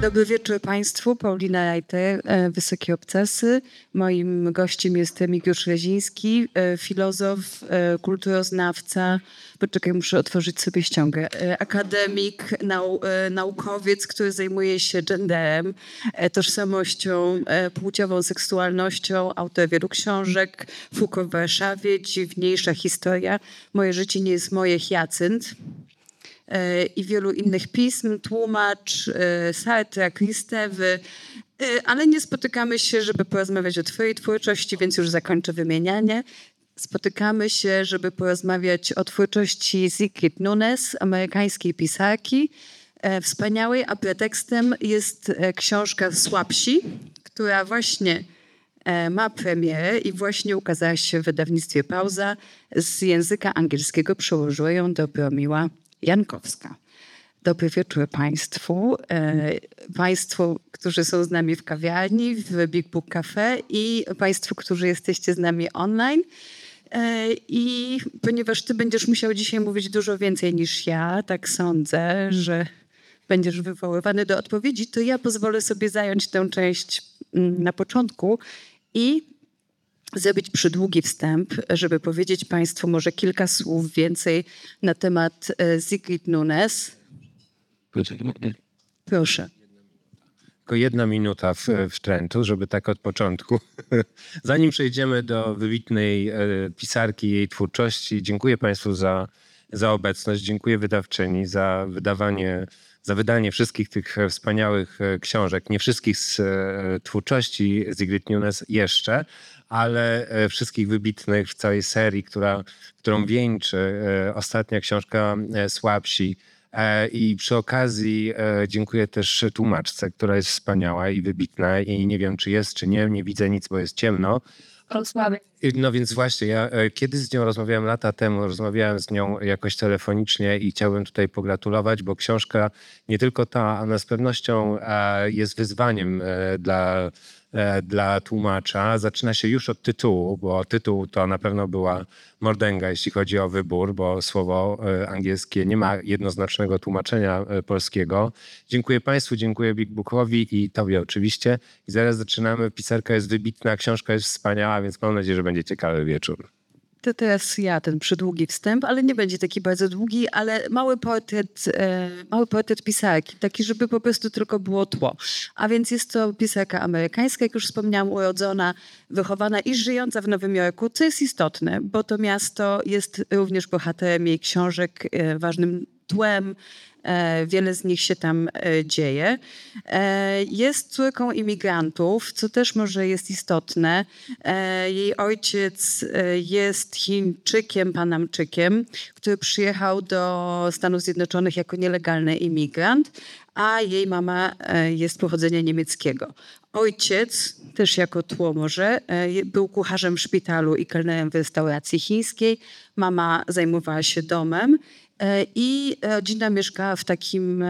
Dobry wieczór Państwu. Paulina Rajter, e, Wysokie Obcasy. Moim gościem jest Remigiusz Reziński, e, filozof, e, kulturoznawca. Poczekaj, muszę otworzyć sobie ściągę. Akademik, nau, naukowiec, który zajmuje się genderem, tożsamością płciową, seksualnością. Autor wielu książek. Foucault w Warszawie, Dziwniejsza historia. Moje życie nie jest moje, Hyacynt. E, i wielu innych pism, tłumacz e, Sartre, Kristewy, e, ale nie spotykamy się, żeby porozmawiać o twojej twórczości, więc już zakończę wymienianie. Spotykamy się, żeby porozmawiać o twórczości Sigrid Nunes, amerykańskiej pisarki, wspaniałej, a pretekstem jest książka Słabsi, która właśnie ma premierę i właśnie ukazała się w wydawnictwie Pauza. Z języka angielskiego przełożyła ją do Bromiła Jankowska. Dobry wieczór Państwu. E, państwu, którzy są z nami w kawiarni, w Big Book Cafe i Państwu, którzy jesteście z nami online. E, I ponieważ Ty będziesz musiał dzisiaj mówić dużo więcej niż ja, tak sądzę, że będziesz wywoływany do odpowiedzi, to ja pozwolę sobie zająć tę część mm, na początku i zrobić przydługi wstęp, żeby powiedzieć Państwu może kilka słów więcej na temat e, Sigrid Nunes. Proszę. Tylko jedna minuta w, wtrętu, żeby tak od początku. Zanim przejdziemy do wybitnej e, pisarki i jej twórczości, dziękuję Państwu za, za obecność. Dziękuję wydawczyni za wydawanie za wydanie wszystkich tych wspaniałych e, książek. Nie wszystkich z twórczości Sigrid Nunes jeszcze, ale e, wszystkich wybitnych w całej serii, która, którą wieńczy e, ostatnia książka e, Słabsi. I przy okazji dziękuję też tłumaczce, która jest wspaniała i wybitna i nie wiem, czy jest, czy nie, nie widzę nic, bo jest ciemno. No więc właśnie, ja kiedy z nią rozmawiałem lata temu, rozmawiałem z nią jakoś telefonicznie i chciałbym tutaj pogratulować, bo książka nie tylko ta, ale z pewnością jest wyzwaniem dla dla tłumacza zaczyna się już od tytułu, bo tytuł to na pewno była mordęga, jeśli chodzi o wybór, bo słowo e, angielskie nie ma jednoznacznego tłumaczenia e, polskiego. Dziękuję Państwu, dziękuję Big Bookowi i Tobie oczywiście. I zaraz zaczynamy. Pisarka jest wybitna, książka jest wspaniała, więc mam nadzieję, że będzie ciekawy wieczór. To teraz ja ten przydługi wstęp, ale nie będzie taki bardzo długi, ale mały portret, e, mały portret pisarki, taki, żeby po prostu tylko było tło. A więc jest to pisarka amerykańska, jak już wspomniałam, urodzona, wychowana i żyjąca w Nowym Jorku, co jest istotne, bo to miasto jest również bohaterem jej książek, e, ważnym tłem E, wiele z nich się tam e, dzieje. E, jest córką imigrantów, co też może jest istotne. Jej ojciec jest Chińczykiem, Panamczykiem, który przyjechał do Stanów Zjednoczonych jako nielegalny imigrant, a jej mama jest pochodzenia niemieckiego. Ojciec, też jako tło może, był kucharzem w szpitalu i kelnerem w restauracji chińskiej. Mama zajmowała się domem I rodzina mieszkała w takim,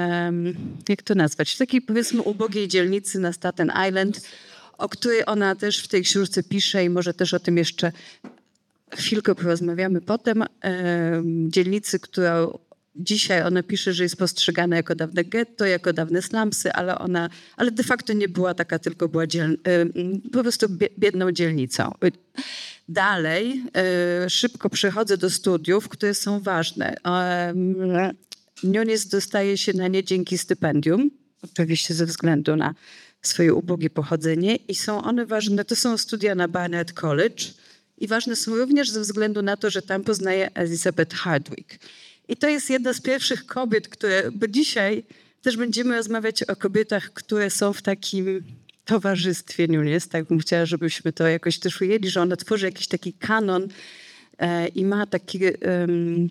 jak to nazwać, w takiej powiedzmy ubogiej dzielnicy na Staten Island, o której ona też w tej książce pisze i może też o tym jeszcze chwilkę porozmawiamy potem. Dzielnicy, którą dzisiaj ona pisze, że jest postrzegana jako dawne getto, jako dawne slumsy, ale ona, ale de facto nie była taka, tylko była dziel, po prostu biedną dzielnicą. Dalej y, szybko przechodzę do studiów, które są ważne. Nunes dostaje się na nie dzięki stypendium, oczywiście ze względu na swoje ubogie pochodzenie i są one ważne, to są studia na Barnard College i ważne są również ze względu na to, że tam poznaje Elizabeth Hardwick. I to jest jedna z pierwszych kobiet, które, bo dzisiaj też będziemy rozmawiać o kobietach, które są w takim towarzystwie Nunes, tak bym chciała, żebyśmy to jakoś też ujęli, że ona tworzy jakiś taki kanon e, i ma taki, um,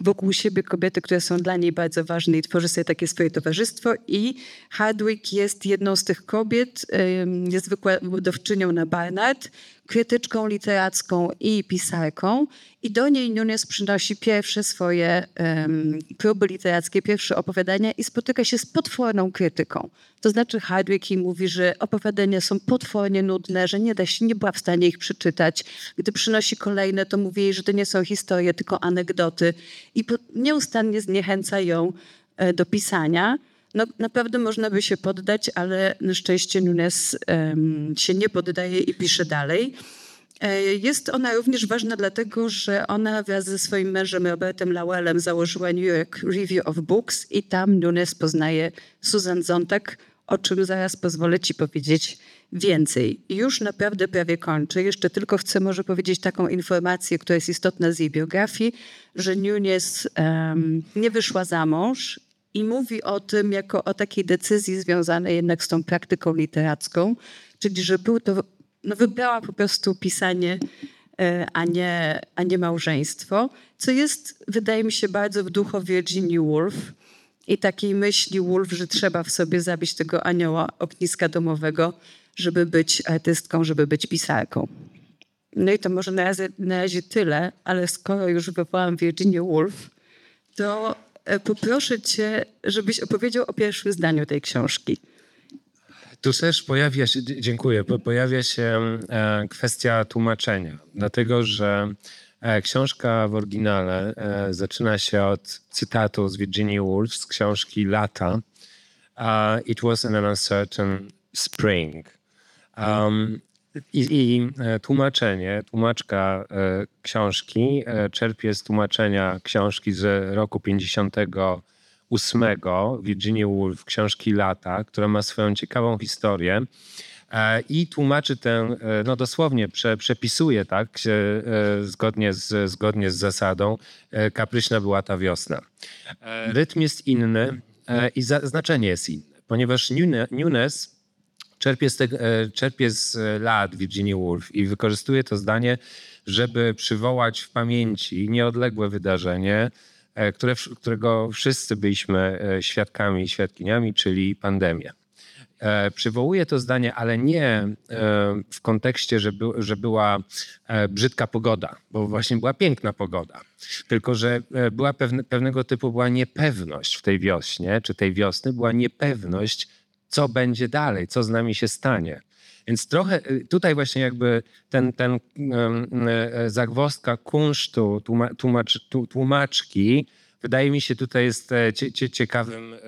wokół siebie kobiety, które są dla niej bardzo ważne i tworzy sobie takie swoje towarzystwo. I Hardwick jest jedną z tych kobiet, ym, jest wykładowczynią na Barnard, krytyczką literacką i pisarką i do niej Nunes przynosi pierwsze swoje um, próby literackie, pierwsze opowiadania i spotyka się z potworną krytyką. To znaczy Hardwick jej mówi, że opowiadania są potwornie nudne, że nie da się, nie była w stanie ich przeczytać. Gdy przynosi kolejne, to mówi jej, że to nie są historie, tylko anegdoty i nieustannie zniechęca ją e, do pisania. No, naprawdę można by się poddać, ale na szczęście Nunes um, się nie poddaje i pisze dalej. E, jest ona również ważna dlatego, że ona wraz ze swoim mężem Robertem Lowellem założyła New York Review of Books i tam Nunes poznaje Susan Zontag, o czym zaraz pozwolę ci powiedzieć więcej. Już naprawdę prawie kończę. Jeszcze tylko chcę może powiedzieć taką informację, która jest istotna z jej biografii, że Nunes um, nie wyszła za mąż i mówi o tym jako o takiej decyzji związanej jednak z tą praktyką literacką, czyli że był to, no wybrała po prostu pisanie, e, a nie, a nie małżeństwo, co jest, wydaje mi się, bardzo w duchu Virginia Woolf i takiej myśli Woolf, że trzeba w sobie zabić tego anioła ogniska domowego, żeby być artystką, żeby być pisarką. No i to może na razie, na razie tyle, ale skoro już wywołałam Virginia Woolf, to poproszę cię, żebyś opowiedział o pierwszym zdaniu tej książki. Tu też pojawia się, dziękuję, pojawia się e, kwestia tłumaczenia, dlatego że e, książka w oryginale zaczyna się od cytatu z Virginia Woolf z książki Lata. It was an uncertain spring. Um, i, I, e, tłumaczenie, tłumaczka e, książki e, czerpie z tłumaczenia książki z roku 58 Virginia Woolf, książki Lata, która ma swoją ciekawą historię. I tłumaczy tę, no dosłownie prze, przepisuje, tak, zgodnie z, zgodnie z zasadą, kapryśna była ta wiosna. Rytm jest inny i za, znaczenie jest inne, ponieważ Nunes czerpie z, te, e, czerpie z lat Virginia Woolf i wykorzystuje to zdanie, żeby przywołać w pamięci nieodległe wydarzenie, e, które, którego wszyscy byliśmy e, świadkami i świadkiniami, czyli pandemię. Przywołuje to zdanie, ale nie w kontekście, że, by, że była brzydka pogoda, bo właśnie była piękna pogoda, tylko że była pewne, pewnego typu była niepewność w tej wiośnie, czy tej wiosny, była niepewność co będzie dalej, co z nami się stanie. Więc trochę y, tutaj właśnie jakby ten, ten y, zagwozdka kunsztu, tłumacz, tłumaczki, wydaje mi się tutaj jest e, ciekawym e,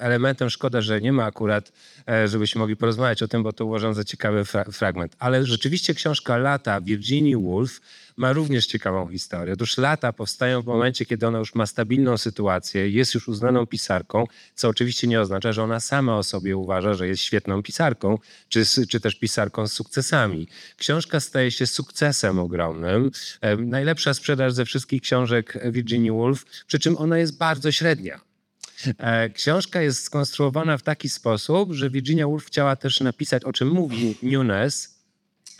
elementem. Szkoda, że nie ma akurat, e, żebyśmy mogli porozmawiać o tym, bo to uważam za ciekawy fragment. Ale rzeczywiście książka Lata Virginia Woolf ma również ciekawą historię. Otóż lata powstają w momencie, kiedy ona już ma stabilną sytuację, jest już uznaną pisarką, co oczywiście nie oznacza, że ona sama o sobie uważa, że jest świetną pisarką, czy, czy też pisarką z sukcesami. Książka staje się sukcesem ogromnym. Najlepsza sprzedaż ze wszystkich książek Virginia Woolf, przy czym ona jest bardzo średnia. E, książka jest skonstruowana w taki sposób, że Virginia Woolf chciała też napisać, o czym mówi Nunes,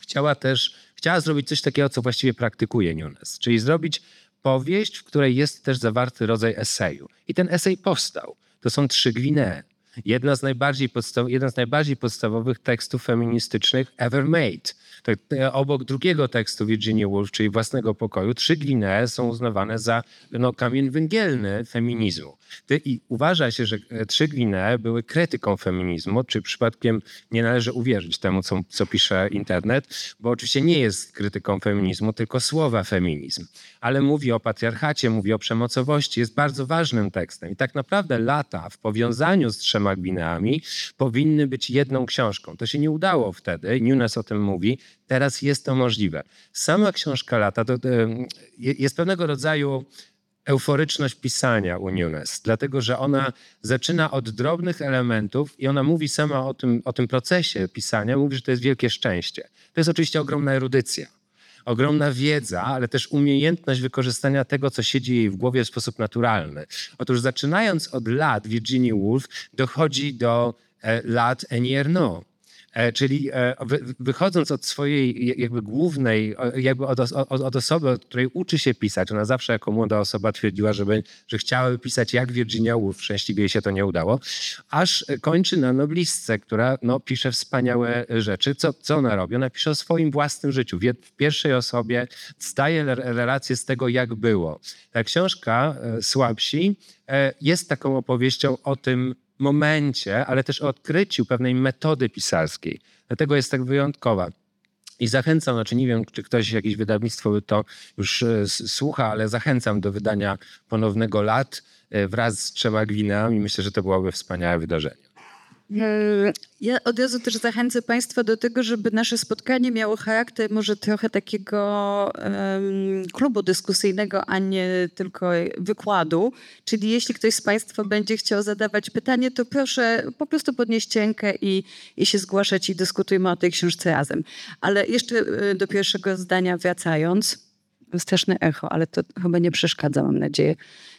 chciała też chciała zrobić coś takiego, co właściwie praktykuje Nunes, czyli zrobić powieść, w której jest też zawarty rodzaj eseju. I ten esej powstał. To są trzy gwinee. Jedna z najbardziej podstaw, jeden z najbardziej podstawowych tekstów feministycznych ever made. Tak, obok drugiego tekstu Virginia Woolf, czyli własnego pokoju, trzy Gwinee są uznawane za no, kamień węgielny feminizmu. I uważa się, że e, trzy Gwinee były krytyką feminizmu, czy przypadkiem nie należy uwierzyć temu, co, co pisze internet, bo oczywiście nie jest krytyką feminizmu, tylko słowa feminizm. Ale mówi o patriarchacie, mówi o przemocowości, jest bardzo ważnym tekstem. I tak naprawdę lata w powiązaniu z trzema Gwineami powinny być jedną książką. To się nie udało wtedy, Nunes o tym mówi, teraz jest to możliwe. Sama książka lata to jest pewnego rodzaju euforyczność pisania u Nunes, dlatego że ona zaczyna od drobnych elementów i ona mówi sama o tym, o tym procesie pisania, mówi, że to jest wielkie szczęście. To jest oczywiście ogromna erudycja, ogromna wiedza, ale też umiejętność wykorzystania tego, co siedzi jej w głowie w sposób naturalny. Otóż zaczynając od lat Virginia Woolf dochodzi do e, lat Eni Ernaux czyli e, wy, wychodząc od swojej je- jakby głównej, jakby od, od, od osoby, od której uczy się pisać, ona zawsze jako młoda osoba twierdziła, że, be- że chciałaby pisać jak Virginia Woolf, szczęśliwie jej się to nie udało, aż e, kończy na noblistce, która no, pisze wspaniałe rzeczy. Co, co ona robi? Ona pisze o swoim własnym życiu. W, pierwszej osobie staje re- relację z tego, jak było. Ta książka e, Słabsi e, jest taką opowieścią o tym momencie, ale też o odkryciu pewnej metody pisarskiej. Dlatego jest tak wyjątkowa. I zachęcam, znaczy nie wiem, czy ktoś, jakieś wydawnictwo by to już e, słucha, ale zachęcam do wydania ponownego lat e, wraz z trzema gwineami. Myślę, że to byłoby wspaniałe wydarzenie. Ja od razu też zachęcę Państwa do tego, żeby nasze spotkanie miało charakter może trochę takiego em, klubu dyskusyjnego, a nie tylko wykładu. Czyli jeśli ktoś z Państwa będzie chciał zadawać pytanie, to proszę po prostu podnieść rękę i, i się zgłaszać i dyskutujmy o tej książce razem. Ale jeszcze e, do pierwszego zdania wracając, straszne echo, ale to chyba nie przeszkadza, mam nadzieję.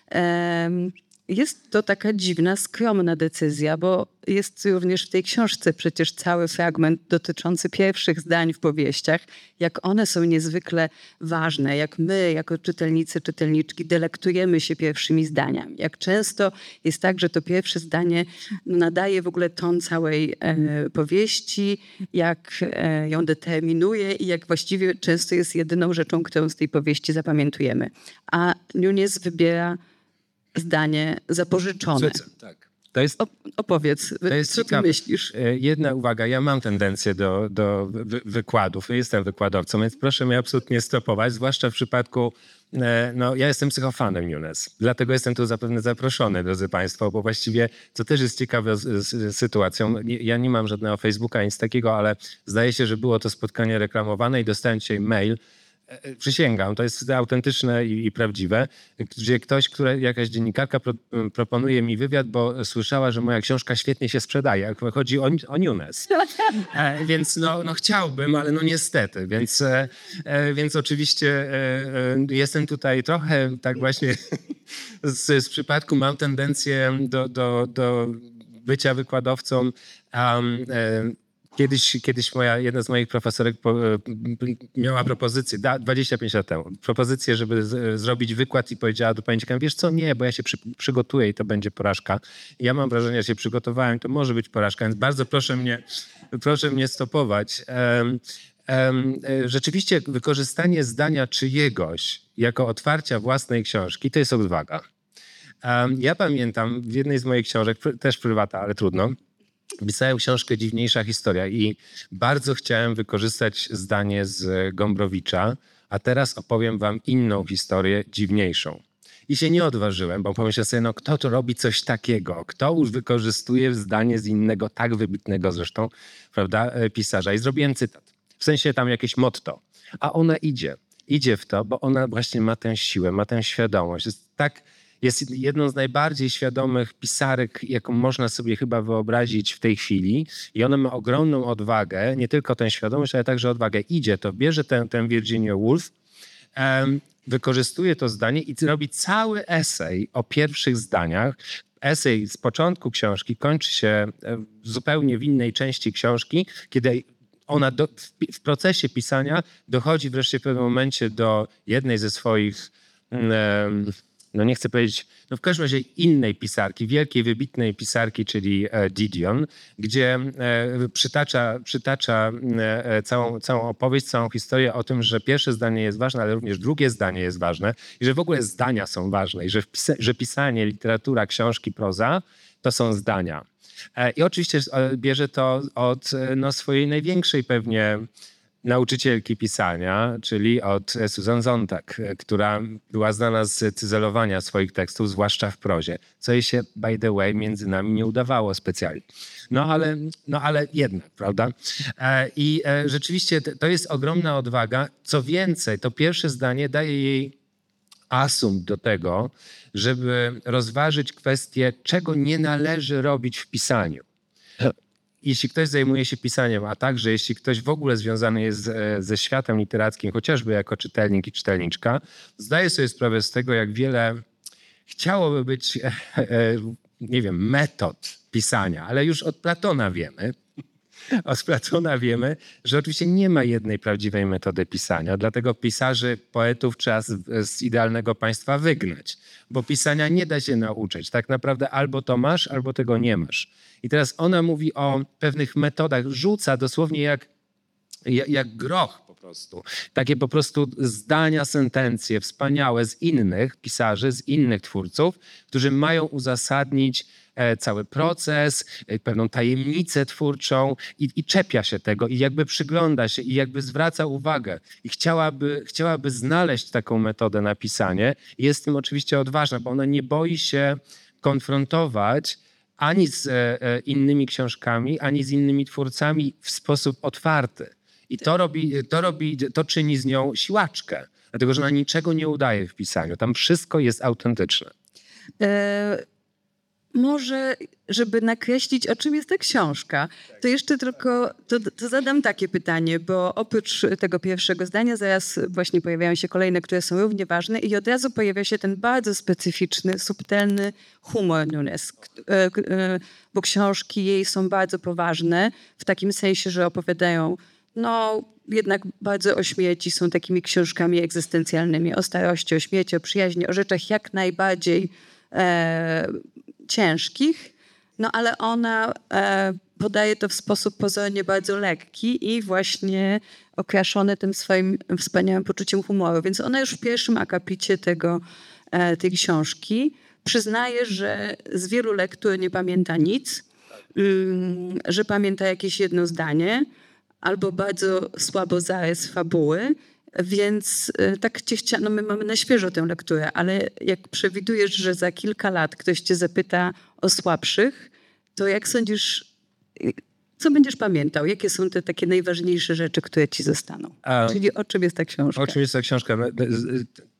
Em, Jest to taka dziwna, skromna decyzja, bo jest również w tej książce przecież cały fragment dotyczący pierwszych zdań w powieściach, jak one są niezwykle ważne, jak my, jako czytelnicy, czytelniczki, delektujemy się pierwszymi zdaniami. Jak często jest tak, że to pierwsze zdanie nadaje w ogóle ton całej e, powieści, jak e, ją determinuje i jak właściwie często jest jedyną rzeczą, którą z tej powieści zapamiętujemy. A Nunes wybiera zdanie zapożyczone. Tak. To jest O, opowiedz, To jest co ty ciekawe. myślisz? E, Jedna uwaga, ja mam tendencję do, do wy, wykładów, jestem wykładowcą, więc proszę mnie absolutnie stopować, zwłaszcza w przypadku, e, no ja jestem psychofanem Nunes, dlatego jestem tu zapewne zaproszony, drodzy Państwo, bo właściwie, co też jest ciekawe z, z, sytuacją, ja nie mam żadnego Facebooka, nic takiego, ale zdaje się, że było to spotkanie reklamowane i dostałem dzisiaj mail, Przysięgam, to jest autentyczne i, i prawdziwe, gdzie ktoś, które, jakaś dziennikarka pro, proponuje mi wywiad, bo słyszała, że moja książka świetnie się sprzedaje, chodzi o, o Nunes. E, więc no, no chciałbym, ale no niestety, więc, e, e, więc oczywiście e, e, jestem tutaj trochę tak właśnie z, z przypadku mam tendencję do, do, do bycia wykładowcą. Um, Kiedyś, kiedyś moja, jedna z moich profesorek po, e, miała propozycję, da, 25 lat temu, propozycję, żeby z, zrobić wykład i powiedziała do dziekana, wiesz co, nie, bo ja się przy, przygotuję i to będzie porażka. Ja mam wrażenie, że się przygotowałem, to może być porażka, więc bardzo proszę mnie, proszę mnie stopować. E, rzeczywiście wykorzystanie zdania czyjegoś jako otwarcia własnej książki to jest odwaga. Ja pamiętam w jednej z moich książek, też prywata, ale trudno, pisałem książkę Dziwniejsza historia i bardzo chciałem wykorzystać zdanie z Gombrowicza, a teraz opowiem wam inną historię, dziwniejszą. I się nie odważyłem, bo pomyślałem sobie, no kto to robi coś takiego? Kto już wykorzystuje zdanie z innego, tak wybitnego zresztą, prawda, e, pisarza? I zrobiłem cytat. W sensie tam jakieś motto. A ona idzie. Idzie w to, bo ona właśnie ma tę siłę, ma tę świadomość. Jest tak jest jedną z najbardziej świadomych pisarek, jaką można sobie chyba wyobrazić w tej chwili. I ona ma ogromną odwagę, nie tylko tę świadomość, ale także odwagę. Idzie to, bierze tę, tę Virginia Woolf, wykorzystuje to zdanie i robi cały esej o pierwszych zdaniach. Esej z początku książki kończy się e, zupełnie w innej części książki, kiedy ona do, w, procesie pisania dochodzi wreszcie w pewnym momencie do jednej ze swoich em, no nie chcę powiedzieć, no w każdym razie innej pisarki, wielkiej, wybitnej pisarki, czyli e, Didion, gdzie e, przytacza, przytacza e, całą, całą opowieść, całą historię o tym, że pierwsze zdanie jest ważne, ale również drugie zdanie jest ważne i że w ogóle zdania są ważne i że, wpisa- że pisanie, literatura, książki, proza to są zdania. I oczywiście bierze to od no, swojej największej pewnie nauczycielki pisania, czyli od Susan Sontag, e, która była znana z cyzelowania swoich tekstów, zwłaszcza w prozie, co jej się, by the way, między nami nie udawało specjalnie. No ale, no, ale jednak, prawda? E, I e, rzeczywiście to jest ogromna odwaga. Co więcej, to pierwsze zdanie daje jej asumpt do tego, żeby rozważyć kwestię, czego nie należy robić w pisaniu jeśli ktoś zajmuje się pisaniem, a także jeśli ktoś w ogóle związany jest z, ze światem literackim, chociażby jako czytelnik i czytelniczka, zdaje sobie sprawę z tego, jak wiele chciałoby być, e, e, nie wiem, metod pisania, ale już od Platona wiemy, od Platona wiemy, że oczywiście nie ma jednej prawdziwej metody pisania, dlatego pisarzy, poetów trzeba z, z idealnego państwa wygnać, bo pisania nie da się nauczyć. Tak naprawdę albo to masz, albo tego nie masz. I teraz ona mówi o pewnych metodach, rzuca dosłownie jak, jak, groch prostu. Takie po prostu zdania, sentencje wspaniałe z innych pisarzy, z innych twórców, którzy mają uzasadnić cały proces, e, pewną tajemnicę twórczą i, i czepia się tego i jakby przygląda się i jakby zwraca uwagę i chciałaby, chciałaby znaleźć taką metodę na pisanie. Jest tym oczywiście odważna, bo ona nie boi się konfrontować ani z e, e, innymi książkami, ani z innymi twórcami w sposób otwarty. I to robi, to robi, to czyni z nią siłaczkę, dlatego że ona niczego nie udaje w pisaniu. Tam wszystko jest autentyczne. Może, żeby nakreślić, o czym jest ta książka, to jeszcze tylko to, to zadam takie pytanie, bo oprócz tego pierwszego zdania zaraz właśnie pojawiają się kolejne, które są równie ważne i od razu pojawia się ten bardzo specyficzny, subtelny humor Nunes, e, e, bo książki jej są bardzo poważne, w takim sensie, że opowiadają no jednak bardzo o śmierci, są takimi książkami egzystencjalnymi, o starości, o śmierci, o przyjaźni, o rzeczach jak najbardziej e, ciężkich, no ale ona e, podaje to w sposób pozornie bardzo lekki i właśnie okraszony tym swoim wspaniałym poczuciem humoru. Więc ona już w pierwszym akapicie tego, e, tej książki przyznaje, że z wielu lektur nie pamięta nic, ym, że pamięta jakieś jedno zdanie albo bardzo słabo zarys fabuły, więc y, tak cię chcia, no my mamy na świeżo tę lekturę, ale jak przewidujesz, że za kilka lat ktoś cię zapyta o słabszych, to jak sądzisz, y, co będziesz pamiętał? Jakie są te takie najważniejsze rzeczy, które ci zostaną? A- Czyli o czym jest ta książka? Oczywiście ta książka.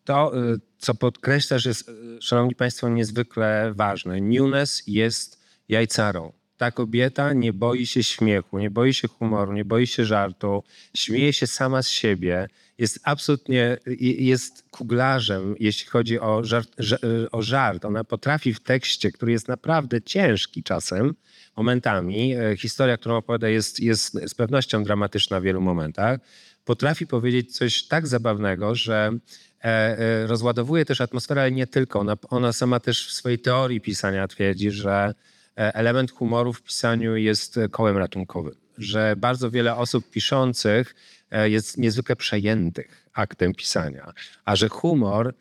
To, y, co podkreślasz, jest, szanowni państwo, niezwykle ważne. Newness jest jajcarą. Ta kobieta nie boi się śmiechu, nie boi się humoru, nie boi się żartu, śmieje się sama z siebie, jest absolutnie, jest kuglarzem, jeśli chodzi o żart, ża- o żart. Ona potrafi w tekście, który jest naprawdę ciężki czasem, momentami, e, historia, którą opowiada jest, jest z pewnością dramatyczna w wielu momentach, potrafi powiedzieć coś tak zabawnego, że e, e, rozładowuje też atmosferę, ale nie tylko. Ona, ona sama też w swojej teorii pisania twierdzi, że element humoru w pisaniu jest kołem ratunkowym. Że bardzo wiele osób piszących e, jest niezwykle przejętych aktem pisania, a że humor,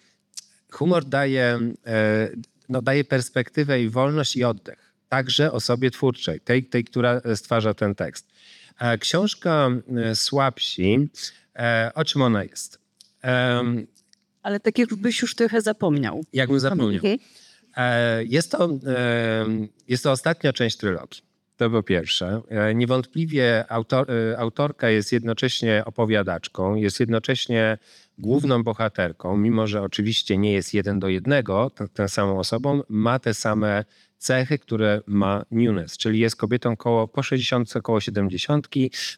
humor daje, e, no, daje perspektywę i wolność i oddech. Także osobie twórczej, tej, tej która stwarza ten tekst. E, Książka Słabsi, o czym ona jest? Ale tak jakbyś już trochę zapomniał. Jakbym zapomniał. Mhm. Jest to, jest to ostatnia część trylogii. To po pierwsze. E, Niewątpliwie autor, e, autorka jest jednocześnie opowiadaczką, jest jednocześnie główną bohaterką, mimo że oczywiście nie jest jeden do jednego tą samą osobą, ma te same cechy, które ma Nunes, czyli jest kobietą koło, po 60, koło 70,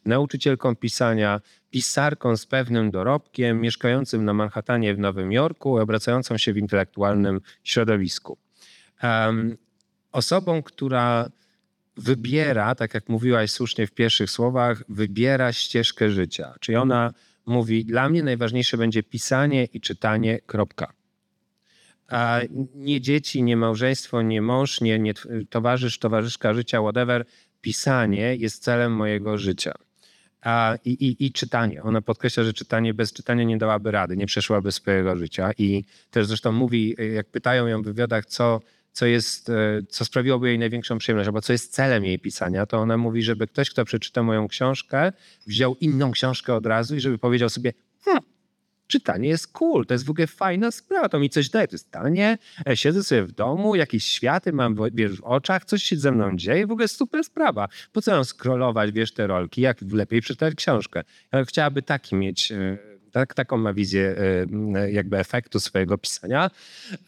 nauczycielką pisania, pisarką z pewnym dorobkiem, mieszkającym na Manhattanie w Nowym Jorku, obracającą się w intelektualnym środowisku. Em, osobą, która wybiera, tak jak mówiłaś słusznie w pierwszych słowach, wybiera ścieżkę życia. Czyli ona mówi, dla mnie najważniejsze będzie pisanie i czytanie, kropka. A nie dzieci, nie małżeństwo, nie mąż, nie, nie towarzysz, towarzyszka życia, whatever. Pisanie jest celem mojego życia. A, i, i, I czytanie. Ona podkreśla, że czytanie bez czytania nie dałaby rady, nie przeszłaby swojego życia. I też zresztą mówi, jak pytają ją w wywiadach, co, co, jest, e, co sprawiłoby jej największą przyjemność, albo co jest celem jej pisania, to ona mówi, żeby ktoś, kto przeczyta moją książkę, wziął inną książkę od razu i żeby powiedział sobie, hmm, czytanie jest cool, to jest w ogóle fajna sprawa, to mi coś daje, to jest tanie, e, siedzę sobie w domu, jakieś światy mam w- wiesz, w oczach, coś się ze mną dzieje, w ogóle super sprawa. Po co mam scrollować, wiesz, te rolki, jak lepiej przeczytać książkę. Ja chciałaby taki mieć, e, tak, taką ma wizję e, jakby efektu swojego pisania.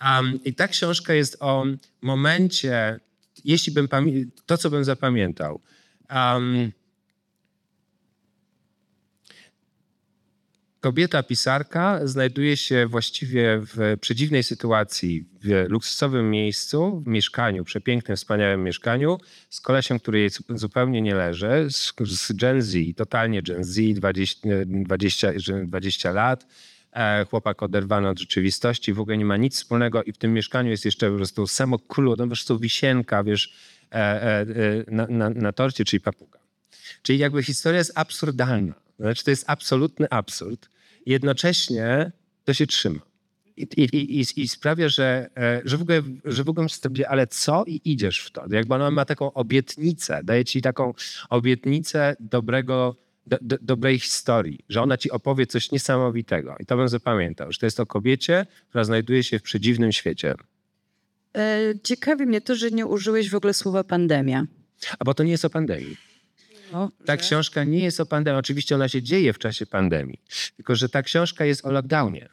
Um, I ta książka jest o momencie, jeśli bym to, co bym zapamiętał. Um, kobieta pisarka znajduje się właściwie w przedziwnej sytuacji, w luksusowym miejscu, w mieszkaniu, przepięknym, wspaniałym mieszkaniu, z kolesiem, który jej zu- zupełnie nie leży, z, z Gen Z, totalnie Gen Z, 20, 20, 20 lat, e, chłopak oderwany od rzeczywistości, w ogóle nie ma nic wspólnego i w tym mieszkaniu jest jeszcze po prostu samo kulu, no po prostu wisienka, wiesz, e, e, na, na, na torcie, czyli papuga. Czyli jakby historia jest absurdalna. Znaczy to jest absolutny absurd. Jednocześnie to się trzyma. I, i, i, i- sprawia, że, e, że w ogóle, że w ogóle sobie, ale co i idziesz w to. Jakby ona ma taką obietnicę, daje ci taką obietnicę dobrego, do, do, dobrej historii, że ona ci opowie coś niesamowitego. I to bym zapamiętał, że to jest o kobiecie, która znajduje się w przedziwnym świecie. E, Ciekawi mnie to, że nie użyłeś w ogóle słowa pandemia. A bo to nie jest o pandemii. O, Ta że- książka nie jest o pandemii. Oczywiście ona się dzieje w czasie pandemii. Tylko, że ta książka jest o lockdownie.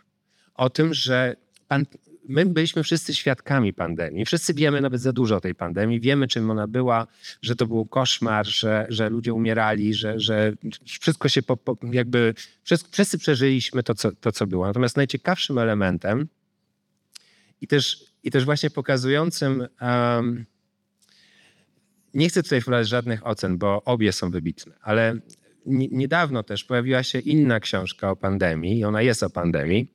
O tym, że pan, my byliśmy wszyscy świadkami pandemii. Wszyscy wiemy nawet za dużo o tej pandemii. Wiemy, czym ona była, że to był koszmar, że, że ludzie umierali, że, że wszystko się po, po, jakby... Wszyscy, przeżyliśmy to co, to, co było. Natomiast najciekawszym elementem i też, i też właśnie pokazującym... em, nie chcę tutaj wprowadzać żadnych ocen, bo obie są wybitne, ale ni- niedawno też pojawiła się inna książka o pandemii i ona jest o pandemii,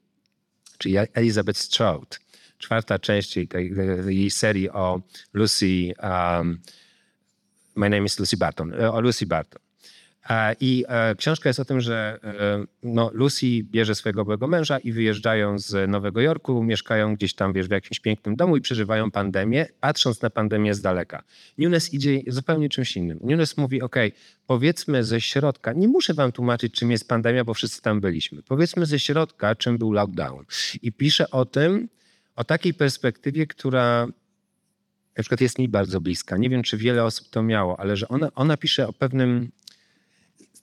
czyli Elizabeth Stroud. Czwarta część jej, jej serii o Lucy, um, My name is Lucy Barton, e, o Lucy Barton. E, I e, książka jest o tym, że e, no, Lucy bierze swojego byłego męża i wyjeżdżają z Nowego Jorku, mieszkają gdzieś tam wiesz, w jakimś pięknym domu i przeżywają pandemię, patrząc na pandemię z daleka. Nunes idzie zupełnie czymś innym. Nunes mówi, ok, powiedzmy ze środka, nie muszę wam tłumaczyć, czym jest pandemia, bo wszyscy tam byliśmy. Powiedzmy ze środka, czym był lockdown. I pisze o tym, o takiej perspektywie, która na przykład jest mi bardzo bliska. Nie wiem, czy wiele osób to miało, ale że ona, ona pisze o pewnym,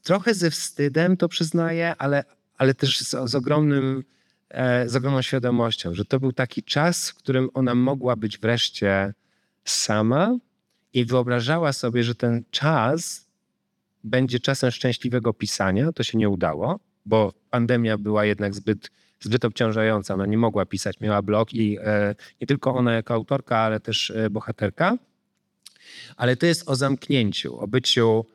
trochę ze wstydem to przyznaję, ale, ale też z, z, ogromnym, e, z ogromną świadomością, że to był taki czas, w którym ona mogła być wreszcie sama i wyobrażała sobie, że ten czas będzie czasem szczęśliwego pisania. To się nie udało, bo pandemia była jednak zbyt, zbyt obciążająca. Ona nie mogła pisać, miała blog i e, nie tylko ona jako autorka, ale też e, bohaterka. Ale to jest o zamknięciu, o byciu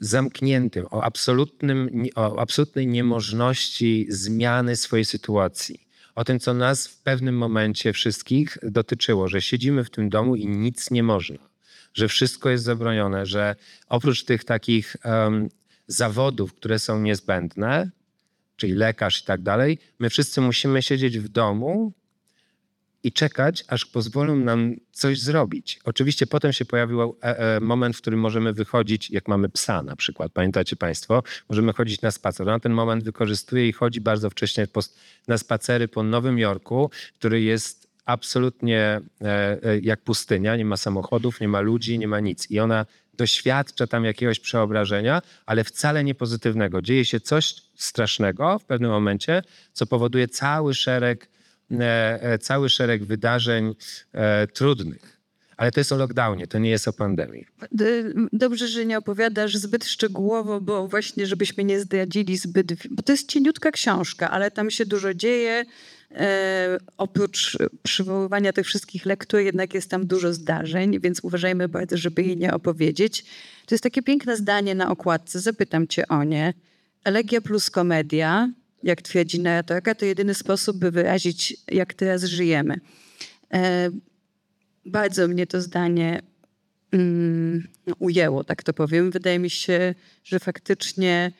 zamkniętym, o, absolutnym, o absolutnej niemożności zmiany swojej sytuacji. O tym, co nas w pewnym momencie wszystkich dotyczyło, że siedzimy w tym domu i nic nie można, że wszystko jest zabronione, że oprócz tych takich em, zawodów, które są niezbędne, czyli lekarz i tak dalej, my wszyscy musimy siedzieć w domu i czekać, aż pozwolą nam coś zrobić. Oczywiście potem się pojawił e, e, moment, w którym możemy wychodzić, jak mamy psa na przykład, pamiętacie Państwo, możemy chodzić na spacer. Ona ten moment wykorzystuje i chodzi bardzo wcześnie na spacery po Nowym Jorku, który jest absolutnie e, jak pustynia, nie ma samochodów, nie ma ludzi, nie ma nic. I ona doświadcza tam jakiegoś przeobrażenia, ale wcale nie pozytywnego. Dzieje się coś strasznego w pewnym momencie, co powoduje cały szereg cały szereg wydarzeń e, trudnych. Ale to jest o lockdownie, to nie jest o pandemii. Dobrze, że nie opowiadasz zbyt szczegółowo, bo właśnie, żebyśmy nie zdradzili zbyt. Bo to jest cieniutka książka, ale tam się dużo dzieje. E, oprócz przywoływania tych wszystkich lektur, jednak jest tam dużo zdarzeń, więc uważajmy bardzo, żeby jej nie opowiedzieć. To jest takie piękne zdanie na okładce, zapytam cię o nie. Elegia plus komedia, jak twierdzi narratorka, to jedyny sposób, by wyrazić, jak teraz żyjemy. E, bardzo mnie to zdanie mm, ujęło, tak to powiem. Wydaje mi się, że faktycznie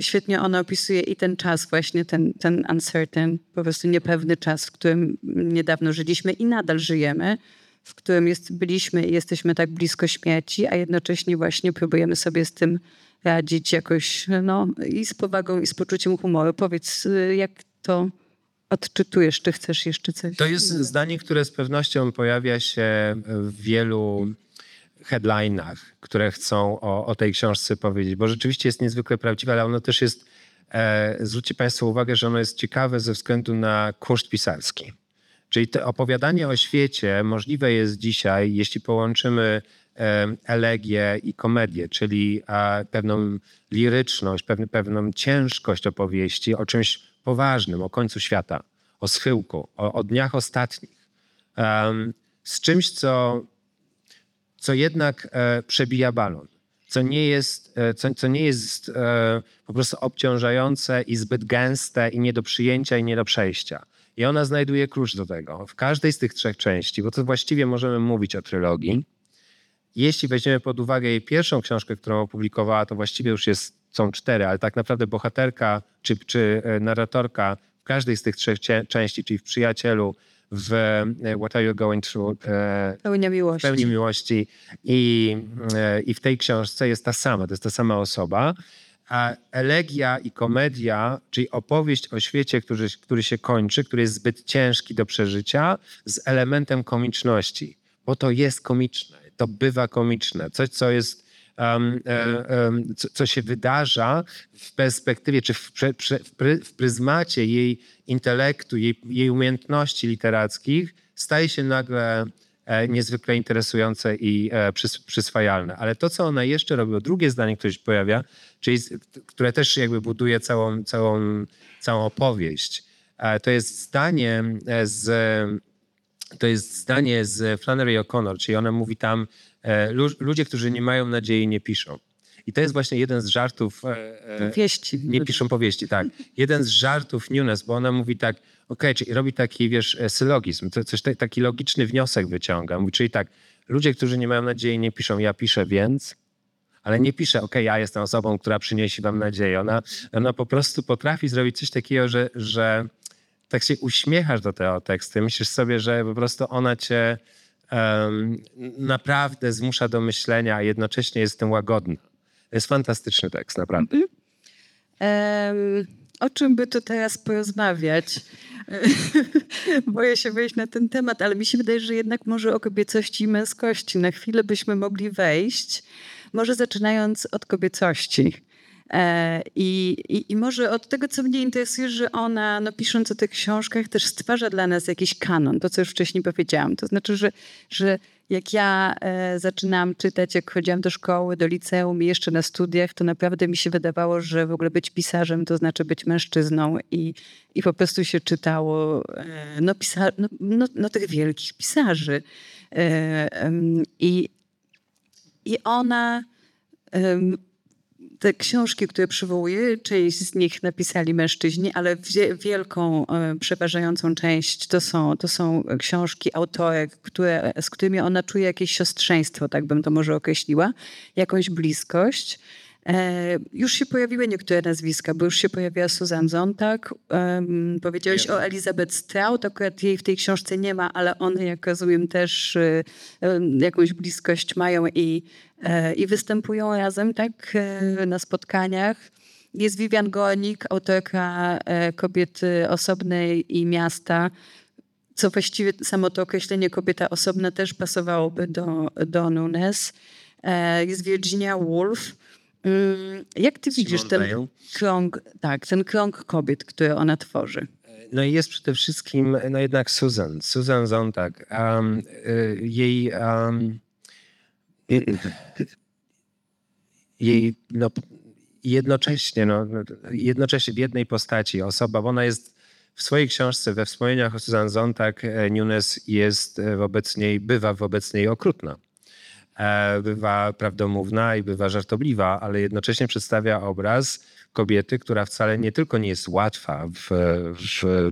świetnie ono opisuje i ten czas właśnie, ten, ten uncertain, po prostu niepewny czas, w którym niedawno żyliśmy i nadal żyjemy, w którym jest, byliśmy i jesteśmy tak blisko śmierci, a jednocześnie właśnie próbujemy sobie z tym radzić jakoś, no i z powagą, i z poczuciem humoru. Powiedz, y, jak to odczytujesz, czy chcesz jeszcze coś? To jest zdanie, które z pewnością pojawia się w wielu headlinach, które chcą o, o tej książce powiedzieć, bo rzeczywiście jest niezwykle prawdziwe, ale ono też jest, e, zwróćcie Państwo uwagę, że ono jest ciekawe ze względu na koszt pisarski. Czyli to opowiadanie o świecie możliwe jest dzisiaj, jeśli połączymy elegię i komedię, czyli pewną liryczność, pewne, pewną ciężkość opowieści o czymś poważnym, o końcu świata, o schyłku, o, o dniach ostatnich. Z czymś, co, co jednak e, przebija balon, co nie jest, e, co, co nie jest e, po prostu obciążające i zbyt gęste i nie do przyjęcia i nie do przejścia. I ona znajduje klucz do tego. W każdej z tych trzech części, bo to właściwie możemy mówić o trylogii, jeśli weźmiemy pod uwagę jej pierwszą książkę, którą opublikowała, to właściwie już jest, są cztery, ale tak naprawdę bohaterka czy, czy e, narratorka w każdej z tych trzech części, czyli w Przyjacielu, w e, What Are You Going Through, e, Pełnia miłości. pełni miłości i, i w tej książce jest ta sama, to jest ta sama osoba. A elegia i komedia, czyli opowieść o świecie, który, który się kończy, który jest zbyt ciężki do przeżycia, z elementem komiczności, bo to jest komiczne, to bywa komiczne, coś, co jest. e, em, co, co się wydarza w perspektywie, czy w, prze, prze, w, pry, w pryzmacie jej intelektu, jej, jej umiejętności literackich, staje się nagle e, niezwykle interesujące i e, przys, przyswajalne. Ale to, co ona jeszcze robi, o drugie zdanie, które się pojawia, czyli które też jakby buduje całą, całą, całą opowieść, e, to jest zdanie e, z to jest zdanie z Flannery O'Connor, czyli ona mówi tam, e, lu- ludzie, którzy nie mają nadziei, nie piszą. I to jest właśnie jeden z żartów. e, e, Wieści. nie piszą powieści, tak. Jeden z żartów Nunes, bo ona mówi tak, okej, czyli robi taki, wiesz, sylogizm, coś ta- taki logiczny wniosek wyciąga. Mówi, czyli tak, ludzie, którzy nie mają nadziei, nie piszą, ja piszę więc, ale nie pisze, okej, ja jestem osobą, która przyniesie wam nadzieję. Ona, ona po prostu potrafi zrobić coś takiego, że, że tak się uśmiechasz do tego tekstu. Myślisz sobie, że po prostu ona cię em, naprawdę zmusza do myślenia, a jednocześnie jest tym łagodna. To jest fantastyczny tekst, naprawdę. Em, o czym by tu teraz porozmawiać? Boję się wejść na ten temat, ale mi się wydaje, że jednak może o kobiecości i męskości na chwilę byśmy mogli wejść. Może zaczynając od kobiecości. E, I, i, I może od tego, co mnie interesuje, że ona, no, pisząc o tych książkach, też stwarza dla nas jakiś kanon, to co już wcześniej powiedziałam. To znaczy, że, że jak ja e, zaczynałam czytać, jak chodziłam do szkoły, do liceum i jeszcze na studiach, to naprawdę mi się wydawało, że w ogóle być pisarzem to znaczy być mężczyzną i, i po prostu się czytało e, no, pisa, no, no, no tych wielkich pisarzy. E, I, I ona te książki, które przywołuję, część z nich napisali mężczyźni, ale wie- wielką, e, przeważającą część to są, to są książki autorek, które, z którymi ona czuje jakieś siostrzeństwo, tak bym to może określiła, jakąś bliskość. E, już się pojawiły niektóre nazwiska, bo już się pojawiła Susan Zontag. Powiedziałeś o Elizabeth Strout, akurat jej w tej książce nie ma, ale one, jak rozumiem, też em, jakąś bliskość mają i, e, i występują razem tak e, na spotkaniach. Jest Vivian Gornik, autorka Kobiety Osobnej i Miasta, co właściwie samo to określenie kobieta osobna też pasowałoby do, do Nunes. Jest Virginia Woolf. Jak ty widzisz Simone ten Weil. krąg, tak, ten krąg kobiet, który ona tworzy? No i jest przede wszystkim no jednak Susan, Susan Zontag. Um, jej, um, jej no, jednocześnie, no, jednocześnie w jednej postaci osoba, bo ona jest w swojej książce, we wspomnieniach o Susan Zontag, e, Nunes jest e, wobec niej, bywa wobec niej okrutna. E, Bywa prawdomówna i bywa żartobliwa, ale jednocześnie przedstawia obraz kobiety, która wcale nie tylko nie jest łatwa w, w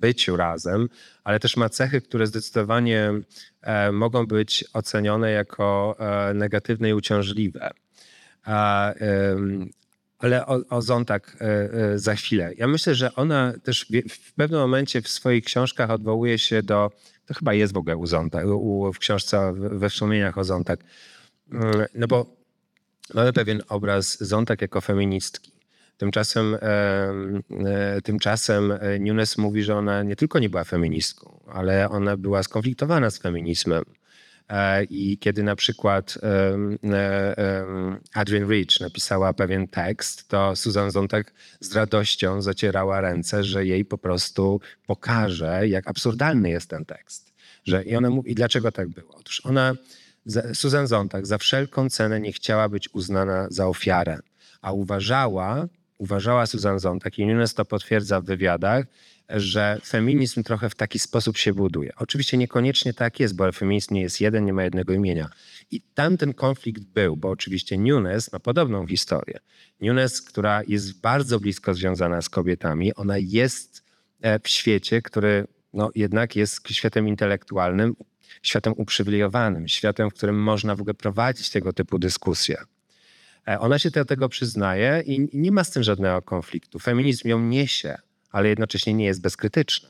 byciu razem, ale też ma cechy, które zdecydowanie e, mogą być ocenione jako e, negatywne i uciążliwe. Ale o, o za chwilę. Ja myślę, że ona też w pewnym momencie w swoich książkach odwołuje się do, to chyba jest w ogóle u Zontag, u, w książce we wspomnieniach o Zontag. Mm, No bo mamy pewien obraz Zontag jako feministki. Tymczasem, em, e, tymczasem e, Nunes mówi, że ona nie tylko nie była feministką, ale ona była skonfliktowana z feminizmem. E, I kiedy na przykład e, em, Adrienne Rich napisała pewien tekst, to Susan Zontag z radością zacierała ręce, że jej po prostu pokaże, jak absurdalny jest ten tekst. Że, I ona mówi, i dlaczego tak było? Otóż ona, Susan Zontag, za wszelką cenę nie chciała być uznana za ofiarę, a uważała, uważała Susan Sontag i Nunes to potwierdza w wywiadach, że feminizm trochę w taki sposób się buduje. Oczywiście niekoniecznie tak jest, bo feminizm nie jest jeden, nie ma jednego imienia. I tam ten konflikt był, bo oczywiście Nunes ma podobną historię. Nunes, która jest bardzo blisko związana z kobietami, ona jest e, w świecie, który no, jednak jest światem intelektualnym, światem uprzywilejowanym, światem, w którym można w ogóle prowadzić tego typu dyskusje. E, Ona się do tego przyznaje i nie ma z tym żadnego konfliktu. Feminizm ją niesie, ale jednocześnie nie jest bezkrytyczna.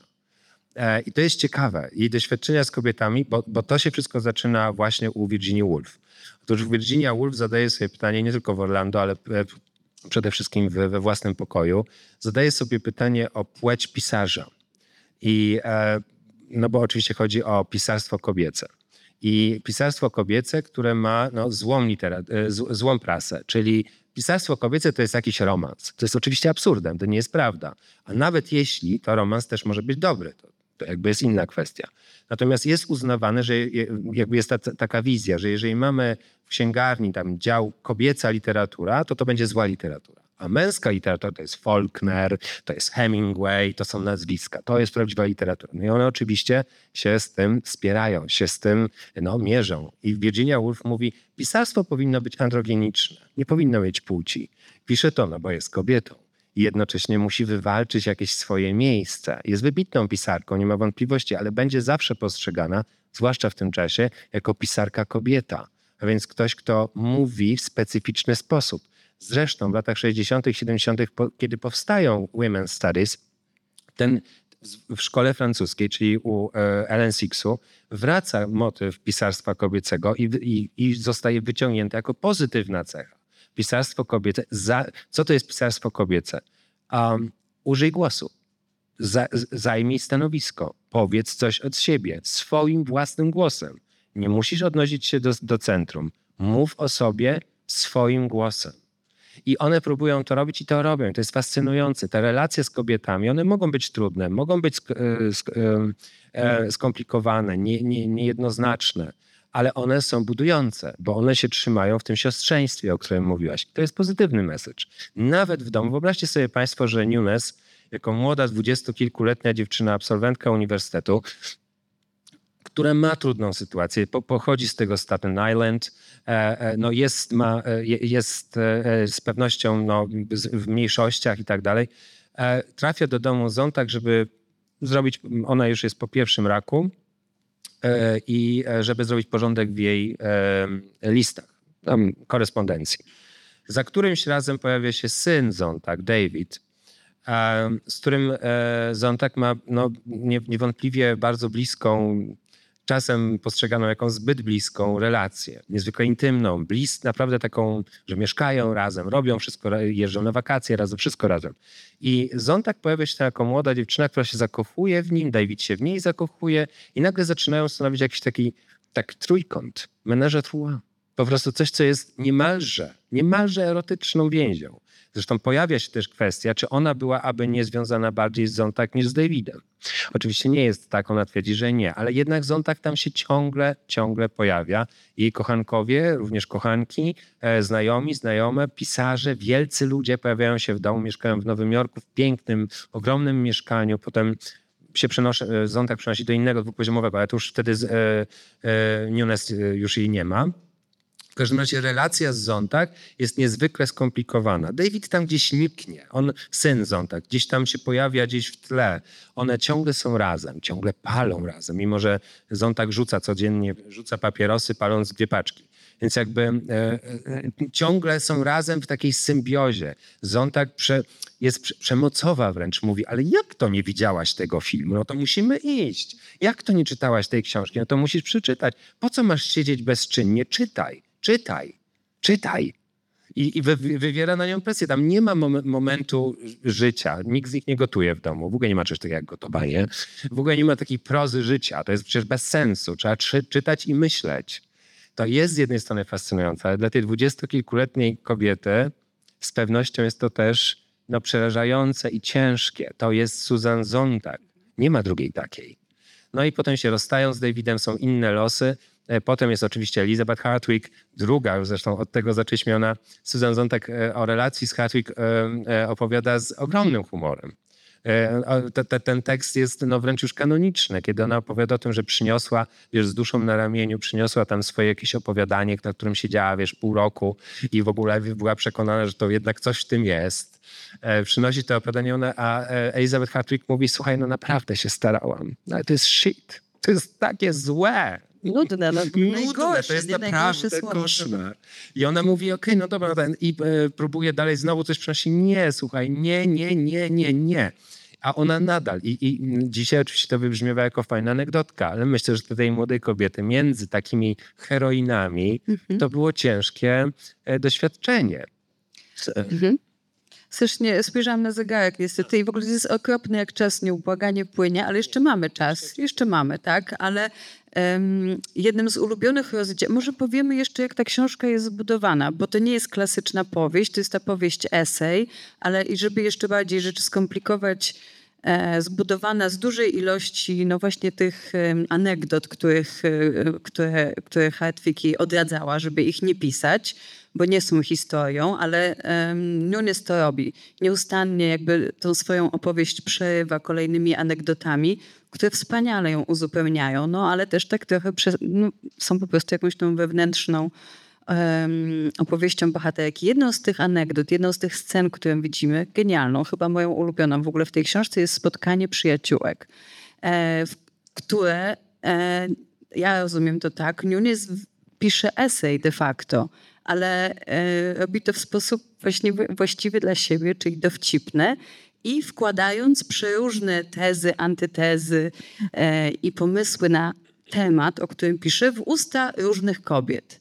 E, I to jest ciekawe. Jej doświadczenia z kobietami, bo, bo to się wszystko zaczyna właśnie u Virginia Woolf. Otóż Virginia Woolf zadaje sobie pytanie nie tylko w Orlando, ale e, przede wszystkim we, we własnym pokoju. Zadaje sobie pytanie o płeć pisarza. I e, no bo oczywiście chodzi o pisarstwo kobiece. I pisarstwo kobiece, które ma no, złą, literat- złą prasę, czyli pisarstwo kobiece to jest jakiś romans. To jest oczywiście absurdem, to nie jest prawda. A nawet jeśli, to romans też może być dobry. To, to jakby jest inna kwestia. Natomiast jest uznawane, że jakby jest ta, taka wizja, że jeżeli mamy w księgarni tam dział kobieca literatura, to to będzie zła literatura. A męska literatura to jest Faulkner, to jest Hemingway, to są nazwiska. To jest prawdziwa literatura. No i one oczywiście się z tym spierają, się z tym no, mierzą. I Virginia Woolf mówi, pisarstwo powinno być androgeniczne, nie powinno mieć płci. Pisze to, no bo jest kobietą. I jednocześnie musi wywalczyć jakieś swoje miejsce. Jest wybitną pisarką, nie ma wątpliwości, ale będzie zawsze postrzegana, zwłaszcza w tym czasie, jako pisarka kobieta. A więc ktoś, kto mówi w specyficzny sposób. Zresztą w latach 60., 70., po, kiedy powstają Women's Studies, ten w- szkole francuskiej, czyli u Ellen Sixu, wraca motyw pisarstwa kobiecego i, i, i zostaje wyciągnięty jako pozytywna cecha. Pisarstwo kobiece. Za, co to jest pisarstwo kobiece? Um, użyj głosu. Za, zajmij stanowisko. Powiedz coś od siebie, swoim własnym głosem. Nie musisz odnosić się do, do centrum. Mów o sobie swoim głosem. I one próbują to robić i to robią. To jest fascynujące. Te relacje z kobietami, one mogą być trudne, mogą być e, e, e, skomplikowane, nie, nie, niejednoznaczne, ale one są budujące, bo one się trzymają w tym siostrzeństwie, o którym mówiłaś. To jest pozytywny message. Nawet w domu. Wyobraźcie sobie Państwo, że Nunes, jako młoda, dwudziestokilkuletnia dziewczyna, absolwentka uniwersytetu, która ma trudną sytuację, po, pochodzi z tego Staten Island, e, e, no jest, ma, e, je- jest z pewnością no, w mniejszościach i tak dalej, trafia do domu Zontag, żeby zrobić, ona już jest po pierwszym raku i żeby zrobić porządek w jej listach, tam, korespondencji. Za którymś razem pojawia się syn Zontag, David, z którym Zontag ma no, nie, niewątpliwie bardzo bliską, czasem postrzeganą jako zbyt bliską relację, niezwykle intymną, blis, naprawdę taką, że mieszkają razem, robią wszystko, jeżdżą na wakacje razem, wszystko razem. I Zontag pojawia się jako młoda dziewczyna, która się zakochuje w nim, David się w niej zakochuje i nagle zaczynają stanowić jakiś taki tak trójkąt, menaże trois. Po prostu coś, co jest niemalże, niemalże erotyczną więzią. Zresztą pojawia się też kwestia, czy ona była aby nie związana bardziej z Zontag niż z Davidem. Oczywiście nie jest tak, ona twierdzi, że nie, ale jednak Zontag tam się ciągle, ciągle pojawia. Jej kochankowie, również kochanki, e, znajomi, znajome, pisarze, wielcy ludzie pojawiają się w domu, mieszkają w Nowym Jorku, w pięknym, ogromnym mieszkaniu, potem się przenosi, e, Zontag przenosi do innego dwupoziomowego, ale to już wtedy z, e, e, Nunes e, już jej nie ma. W każdym razie relacja z Zontag jest niezwykle skomplikowana. David tam gdzieś niknie. On, syn Zontag, gdzieś tam się pojawia gdzieś w tle. One ciągle są razem, ciągle palą razem, mimo że Zontag rzuca codziennie, rzuca papierosy, paląc dwie paczki. Więc jakby e, e, ciągle są razem w takiej symbiozie. Zontag prze, jest prze, przemocowa wręcz, mówi, ale jak to nie widziałaś tego filmu? No to musimy iść. Jak to nie czytałaś tej książki? No to musisz przeczytać. Po co masz siedzieć bezczynnie? Czytaj, czytaj, czytaj. I, i wy, wy- wywiera na nią presję. Tam nie ma mom- momentu życia. Nikt z nich nie gotuje w domu. W ogóle nie ma czegoś takiego jak gotowanie. W ogóle nie ma takiej prozy życia. To jest przecież bez sensu. Trzeba czy, czytać i myśleć. To jest z jednej strony fascynujące, ale dla tej dwudziestokilkuletniej kobiety z pewnością jest to też no, przerażające i ciężkie. To jest Susan Zontag. Nie ma drugiej takiej. No i potem się rozstają z Davidem, są inne losy. E, Potem jest oczywiście Elizabeth Hartwig, druga, już zresztą od tego zaczęliśmy ona, Susan Zontak e, o relacji z Hartwig e, e, opowiada z ogromnym humorem. Ten tekst jest no, wręcz już kanoniczny, kiedy ona opowiada o tym, że przyniosła, wiesz, z duszą na ramieniu, przyniosła tam swoje jakieś opowiadanie, na którym siedziała, wiesz, pół roku i w ogóle była przekonana, że to jednak coś w tym jest. Przynosi to opowiadanie, ona, a Elizabeth Hartwig mówi, słuchaj, no naprawdę się starałam, no, ale to jest shit, to jest takie złe. Nudne, no, Nudne, to jest naprawdę koszmar. I ona mówi, okej, no dobra, ten, i e, próbuje dalej znowu coś przynosi. Nie, słuchaj, nie, nie, nie, nie, nie. A ona nadal. I, I dzisiaj oczywiście to wybrzmiewa jako fajna anegdotka, ale myślę, że dla tej młodej kobiety między takimi heroinami to było ciężkie e, doświadczenie. Mhm. Strasznie spojrzałam na zegarek niestety i w ogóle jest okropny, jak czas nieubłaganie płynie, ale jeszcze mamy czas, jeszcze mamy, tak? Ale em, jednym z ulubionych rozdziałów, może powiemy jeszcze, jak ta książka jest zbudowana, bo to nie jest klasyczna powieść, to jest ta powieść esej, ale i żeby jeszcze bardziej rzeczy skomplikować, zbudowana z dużej ilości, no właśnie tych em, anegdot, których, e, które, które Hartwig odradzała, żeby ich nie pisać, bo nie są historią, ale Nunes to robi. Nieustannie jakby tą swoją opowieść przerywa kolejnymi anegdotami, które wspaniale ją uzupełniają, no ale też tak trochę no, są po prostu jakąś tą wewnętrzną opowieścią bohaterki. Jedną z tych anegdot, jedną z tych scen, którą widzimy, genialną, chyba moją ulubioną w ogóle w tej książce jest spotkanie przyjaciółek, e, które, e, ja rozumiem to tak, w- pisze esej de facto, ale e, robi to w sposób właśnie właściwy dla siebie, czyli dowcipny i wkładając przeróżne tezy, antytezy e, i pomysły na temat, o którym pisze, w usta różnych kobiet.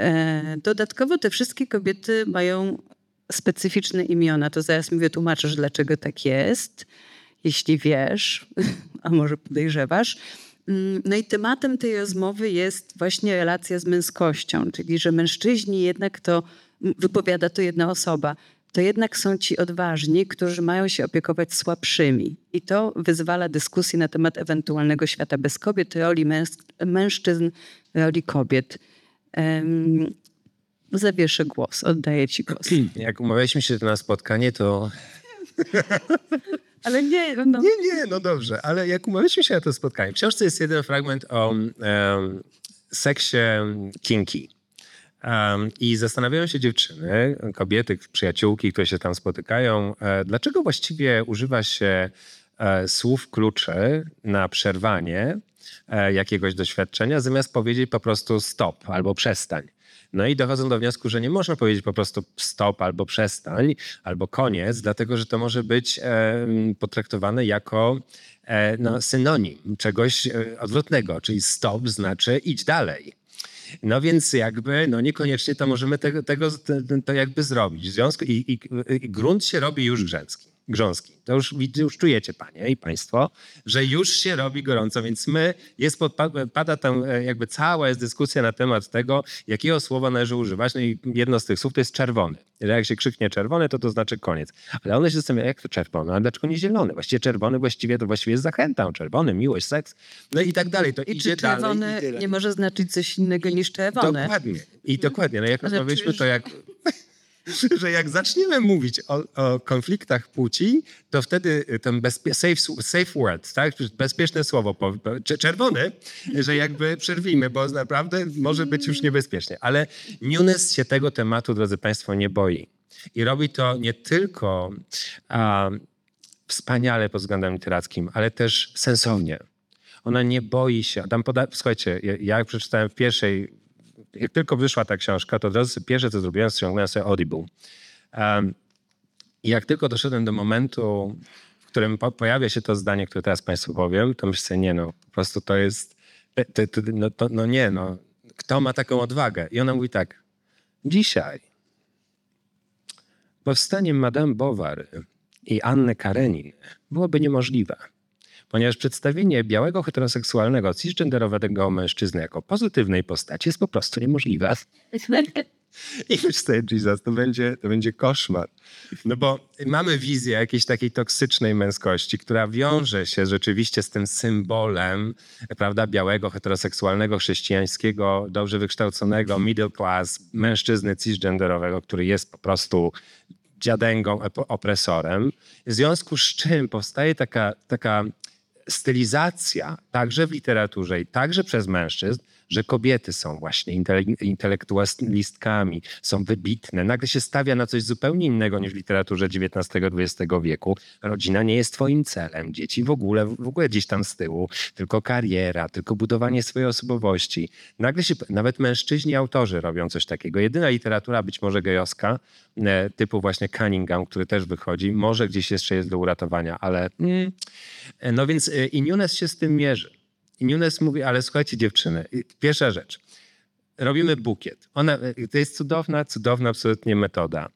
E, Dodatkowo te wszystkie kobiety mają specyficzne imiona. To zaraz mi wytłumaczysz, dlaczego tak jest, jeśli wiesz, a może podejrzewasz. Mm, No i tematem tej rozmowy jest właśnie relacja z męskością, czyli że mężczyźni jednak to, wypowiada to jedna osoba, to jednak są ci odważni, którzy mają się opiekować słabszymi. I to wyzwala dyskusję na temat ewentualnego świata bez kobiet, roli mężczyzn, roli kobiet. Um, zawieszę głos, oddaję ci głos. Jak umawialiśmy się na spotkanie, to Ale nie, no. Nie, nie, no dobrze, ale jak umawialiśmy się na to spotkanie, w książce jest jeden fragment o um, seksie kinky. Um, I zastanawiają się dziewczyny, kobiety, przyjaciółki, które się tam spotykają, e, dlaczego właściwie używa się e, słów kluczy na przerwanie jakiegoś doświadczenia, zamiast powiedzieć po prostu stop albo przestań. No i dochodzą do wniosku, że nie można powiedzieć po prostu stop albo przestań, albo koniec, dlatego że to może być e, potraktowane jako e, no, synonim czegoś e, odwrotnego, czyli stop znaczy idź dalej. No więc jakby, no niekoniecznie to możemy tego, tego te- to jakby zrobić. W związku i, i, i grunt się robi już grzęski. Grząski. To już, już czujecie, panie i państwo, że już się robi gorąco, więc my, jest pada tam e, jakby cała jest dyskusja na temat tego, jakiego słowa należy używać. No i jedno z tych słów to jest czerwony. Jak się krzyknie czerwony, to to znaczy koniec. Ale one się zastanawiają, jak to czerwony, a dlaczego nie zielony? Właściwie czerwony właściwie to właściwie jest zachętą. Czerwony, miłość, seks, no i tak dalej. To I idzie czy tyle. nie może znaczyć coś innego niż czerwone? Dokładnie. I dokładnie. No jak Ale rozmawialiśmy, to jak... że jak zaczniemy mówić o, o konfliktach płci, to wtedy ten bezpie- safe, safe word, tak? bezpieczne słowo, po- po- cze- czerwony, że jakby przerwijmy, bo naprawdę może być już niebezpiecznie. Ale Nunes się tego tematu, drodzy Państwo, nie boi. I robi to nie tylko a, wspaniale pod względem literackim, ale też sensownie. Ona nie boi się. Tam poda- Słuchajcie, ja, ja przeczytałem w pierwszej, jak tylko wyszła ta książka, to od razu pierwsze, co zrobiłem, ściągnąłem sobie Audible. Um, I jak tylko doszedłem do momentu, w którym po, pojawia się to zdanie, które teraz Państwu powiem, to myślę, nie no, po prostu to jest, to, to, no, to, no nie no, kto ma taką odwagę? I ona mówi tak, dzisiaj powstanie Madame Bovary i Anny Karenin byłoby niemożliwe ponieważ przedstawienie białego heteroseksualnego cisgenderowego mężczyzny jako pozytywnej postaci jest po prostu niemożliwe. I myślę Jesus, to będzie, to będzie koszmar. No bo mamy wizję jakiejś takiej toksycznej męskości, która wiąże się rzeczywiście z tym symbolem, prawda, białego, heteroseksualnego, chrześcijańskiego, dobrze wykształconego, middle class, mężczyzny cisgenderowego, który jest po prostu dziadęgą, opresorem. W związku z czym powstaje taka, taka stylizacja także w literaturze i także przez mężczyzn, że kobiety są właśnie intele- intelektualistkami, są wybitne. Nagle się stawia na coś zupełnie innego niż w literaturze XIX-XX wieku. Rodzina nie jest twoim celem, dzieci w ogóle, w ogóle gdzieś tam z tyłu, tylko kariera, tylko budowanie swojej osobowości. Nagle się, nawet mężczyźni autorzy robią coś takiego. Jedyna literatura być może gejowska, e, typu właśnie Cunningham, który też wychodzi, może gdzieś jeszcze jest do uratowania, ale mm, e, no więc e, i Nunes się z tym mierzy. I Nunes mówi, ale słuchajcie dziewczyny, pierwsza rzecz, robimy bukiet. Ona, to jest cudowna, cudowna absolutnie metoda.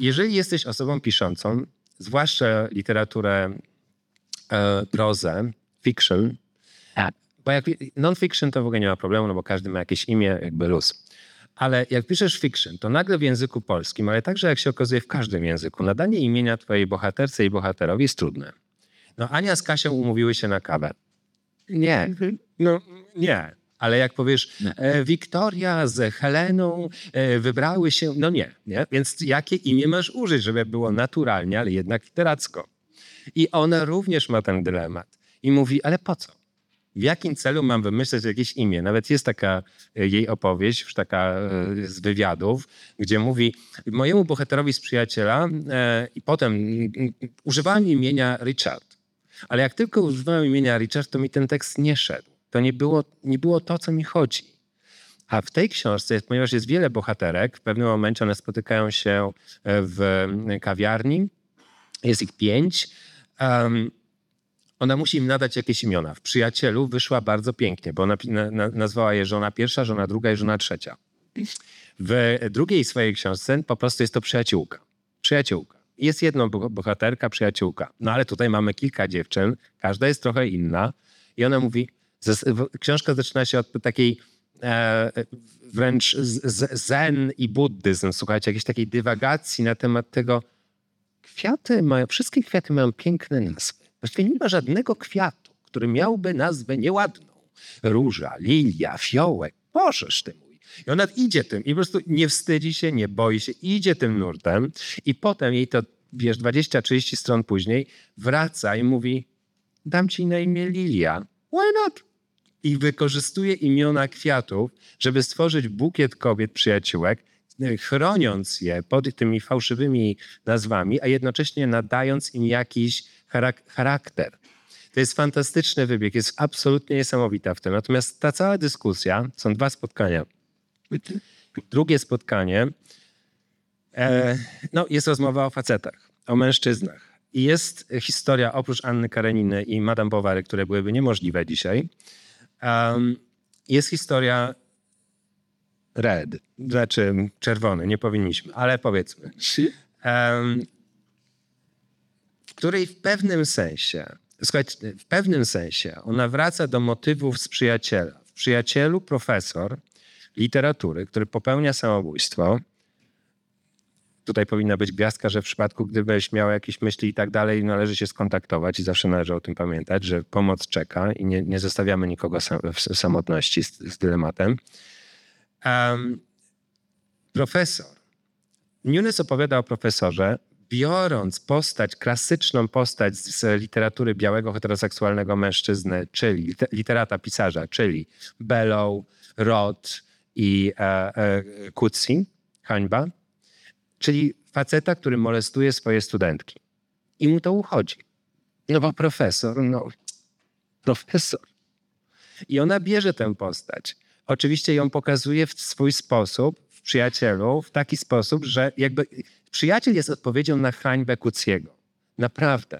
Jeżeli jesteś osobą piszącą, zwłaszcza literaturę, e, prozę, fiction, bo jak non-fiction to w ogóle nie ma problemu, no bo każdy ma jakieś imię, jakby luz. Ale jak piszesz fiction, to nagle w języku polskim, ale także jak się okazuje w każdym języku, nadanie imienia twojej bohaterce i bohaterowi jest trudne. No Ania z Kasią umówiły się na kawę. Nie, no nie. Ale jak powiesz, e, Wiktoria z Heleną e, wybrały się, no nie, nie. Więc jakie imię masz użyć, żeby było naturalnie, ale jednak literacko. I ona również ma ten dylemat. I mówi, ale po co? W jakim celu mam wymyśleć jakieś imię? Nawet jest taka e, jej opowieść, już taka e, z wywiadów, gdzie mówi, mojemu bohaterowi z przyjaciela e, i potem używałem imienia Richard. Ale jak tylko używałem imienia Richard, to mi ten tekst nie szedł. To nie było, nie było to, co mi chodzi. A w tej książce, ponieważ jest wiele bohaterek, w pewnym momencie one spotykają się e, w kawiarni, jest ich pięć. em, ona musi im nadać jakieś imiona. W Przyjacielu wyszła bardzo pięknie, bo ona nazwała je żona pierwsza, żona druga i żona trzecia. W drugiej swojej książce po prostu jest to przyjaciółka. Przyjaciółka. Jest jedna bo- bohaterka, przyjaciółka. No ale tutaj mamy kilka dziewczyn, każda jest trochę inna. I ona mówi, książka zaczyna się od takiej e, wręcz zen i buddyzm, słuchajcie, jakiejś takiej dywagacji na temat tego, kwiaty mają, wszystkie kwiaty mają piękne nazwy. Właściwie nie ma żadnego kwiatu, który miałby nazwę nieładną. Róża, lilia, fiołek. Bożeż ty mój. I ona idzie tym i po prostu nie wstydzi się, nie boi się, idzie tym nurtem i potem jej to, wiesz, 20-30 stron później wraca i mówi dam ci na imię Lilia. Why not? I wykorzystuje imiona kwiatów, żeby stworzyć bukiet kobiet, przyjaciółek, e, chroniąc je pod tymi fałszywymi nazwami, a jednocześnie nadając im jakiś charak- charakter. To jest fantastyczny wybieg, jest absolutnie niesamowita w tym. Natomiast ta cała dyskusja, są dwa spotkania. Drugie spotkanie, e, no, jest rozmowa o facetach, o mężczyznach. I jest historia, oprócz Anny Kareniny i Madame Bovary, które byłyby niemożliwe dzisiaj, em, jest historia red, znaczy czerwony, nie powinniśmy, ale powiedzmy. Em, w której w pewnym sensie, słuchajcie, w pewnym sensie ona wraca do motywów z przyjaciela. W przyjacielu profesor literatury, który popełnia samobójstwo. Tutaj powinna być gwiazdka, że w przypadku, gdybyś miał jakieś myśli i tak dalej, należy się skontaktować i zawsze należy o tym pamiętać, że pomoc czeka i nie, nie zostawiamy nikogo sam, w samotności z, z dylematem. Em, profesor. Nunes opowiada o profesorze, biorąc postać, klasyczną postać z z literatury białego heteroseksualnego mężczyzny, czyli lite- literata, pisarza, czyli Bellow, Roth i e, e, Coetzee, hańba, czyli faceta, który molestuje swoje studentki. I mu to uchodzi. No bo profesor, no, profesor. I ona bierze tę postać. Oczywiście ją pokazuje w swój sposób, w przyjacielu, w taki sposób, że jakby przyjaciel jest odpowiedzią na hańbę Kuciego. Naprawdę.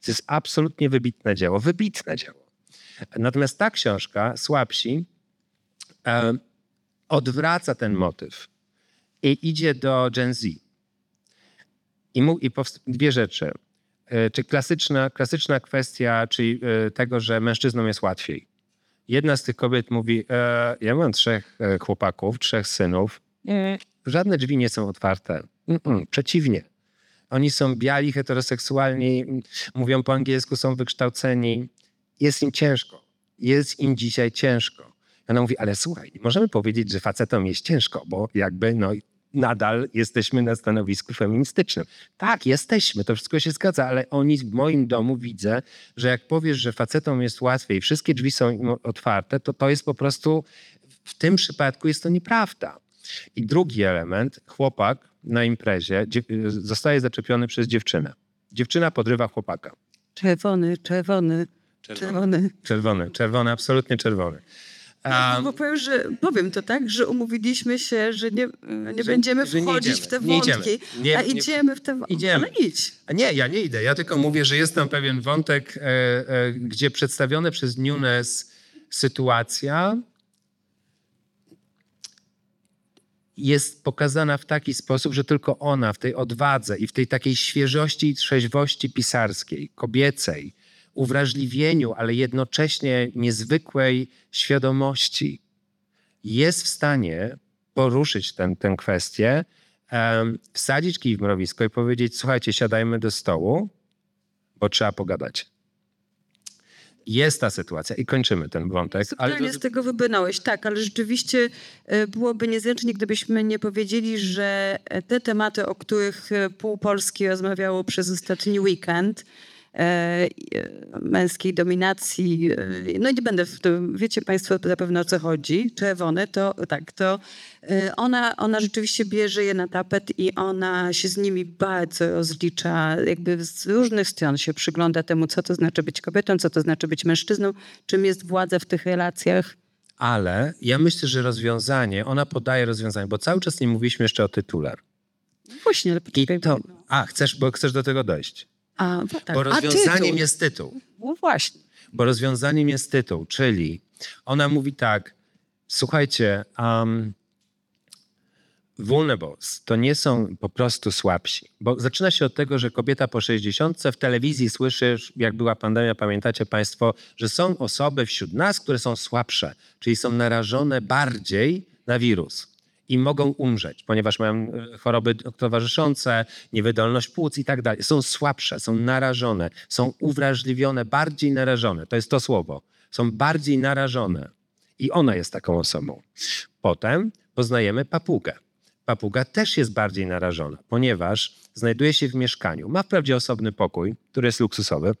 To jest absolutnie wybitne dzieło. Wybitne dzieło. Natomiast ta książka, Słabsi, e, odwraca ten motyw i idzie do Gen Z. I, mu, i dwie rzeczy. E, Czy klasyczna, klasyczna kwestia, czyli e, tego, że mężczyznom jest łatwiej. Jedna z tych kobiet mówi, e, ja mam trzech e, chłopaków, trzech synów, Nie, żadne drzwi nie są otwarte. Mm-mm, przeciwnie. Oni są biali, heteroseksualni, mówią po angielsku, są wykształceni. Jest im ciężko. Jest im dzisiaj ciężko. Ona mówi, ale słuchaj, możemy powiedzieć, że facetom jest ciężko, bo jakby no, nadal jesteśmy na stanowisku feministycznym. Tak, jesteśmy, to wszystko się zgadza, ale oni w moim domu widzę, że jak powiesz, że facetom jest łatwiej, wszystkie drzwi są im otwarte, to to jest po prostu, w tym przypadku jest to nieprawda. I drugi element, chłopak na imprezie zostaje zaczepiony przez dziewczynę. Dziewczyna podrywa chłopaka. Czerwony, czerwony, czerwony. Czerwony, czerwony, absolutnie czerwony. A, Bo powiem, że powiem to tak, że umówiliśmy się, że nie, nie będziemy że nie wchodzić idziemy, w te nie idziemy. wątki, Nie- a nie- idziemy w te wątki. Idziemy. Ale idź. A Nie, ja nie idę. Ja tylko mówię, że jest tam pewien wątek, e, e, gdzie przedstawione przez Nunes sytuacja jest pokazana w taki sposób, że tylko ona w tej odwadze i w tej takiej świeżości i trzeźwości pisarskiej, kobiecej, uwrażliwieniu, ale jednocześnie niezwykłej świadomości jest w stanie poruszyć ten, tę kwestię, em, wsadzić kij w mrowisko i powiedzieć: Słuchajcie, siadajmy do stołu, bo trzeba pogadać. Jest ta sytuacja i kończymy ten wątek. Ale Totalnie z tego wybrnąłeś, tak, ale rzeczywiście e, byłoby niezręcznie, gdybyśmy nie powiedzieli, że te tematy, o których e, pół Polski rozmawiało przez ostatni weekend, męskiej dominacji, e, no i nie będę w tym, wiecie Państwo zapewne o co chodzi, czerwone, to tak, to e, ona, ona rzeczywiście bierze je na tapet i ona się z nimi bardzo rozlicza, jakby z różnych stron się przygląda temu, co to znaczy być kobietą, co to znaczy być mężczyzną, czym jest władza w tych relacjach. Ale ja myślę, że rozwiązanie, ona podaje rozwiązanie, bo cały czas nie mówiliśmy jeszcze o tytule. Właśnie, ale I poczekaj. to, a, chcesz, bo chcesz do tego dojść. A, tak. Bo rozwiązaniem tytuł? jest tytuł. No właśnie. Bo rozwiązaniem jest tytuł, czyli ona mówi tak, słuchajcie, um, vulnerables to nie są po prostu słabsi. Bo zaczyna się od tego, że kobieta po 60 w telewizji słyszysz, jak była pandemia, pamiętacie państwo, że są osoby wśród nas, które są słabsze, czyli są narażone bardziej na wirus. I mogą umrzeć, ponieważ mają e, choroby towarzyszące, niewydolność płuc i tak dalej. Są słabsze, są narażone, są uwrażliwione, bardziej narażone. To jest to słowo. Są bardziej narażone. I ona jest taką osobą. Potem poznajemy papugę. Papuga też jest bardziej narażona, ponieważ znajduje się w mieszkaniu. Ma wprawdzie osobny pokój, który jest luksusowy,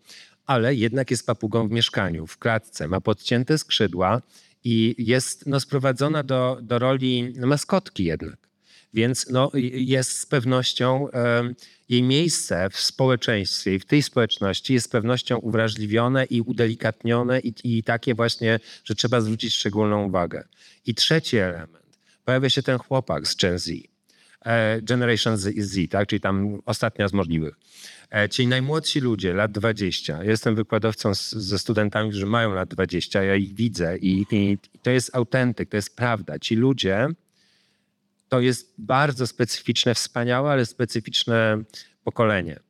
ale jednak jest papugą w mieszkaniu, w klatce. Ma podcięte skrzydła i jest no, sprowadzona do, do roli maskotki jednak. Więc no, jest z pewnością em, jej miejsce w społeczeństwie i w tej społeczności jest z pewnością uwrażliwione i udelikatnione i, i takie właśnie, że trzeba zwrócić szczególną uwagę. I trzeci element. Pojawia się ten chłopak z Gen Z. E, Generation Z, tak? czyli tam ostatnia z możliwych. E, Czyli najmłodsi ludzie, lat 20. Ja jestem wykładowcą z, ze studentami, którzy mają lat 20, ja ich widzę i, i to jest autentyk, to jest prawda. Ci ludzie to jest bardzo specyficzne, wspaniałe, ale specyficzne pokolenie.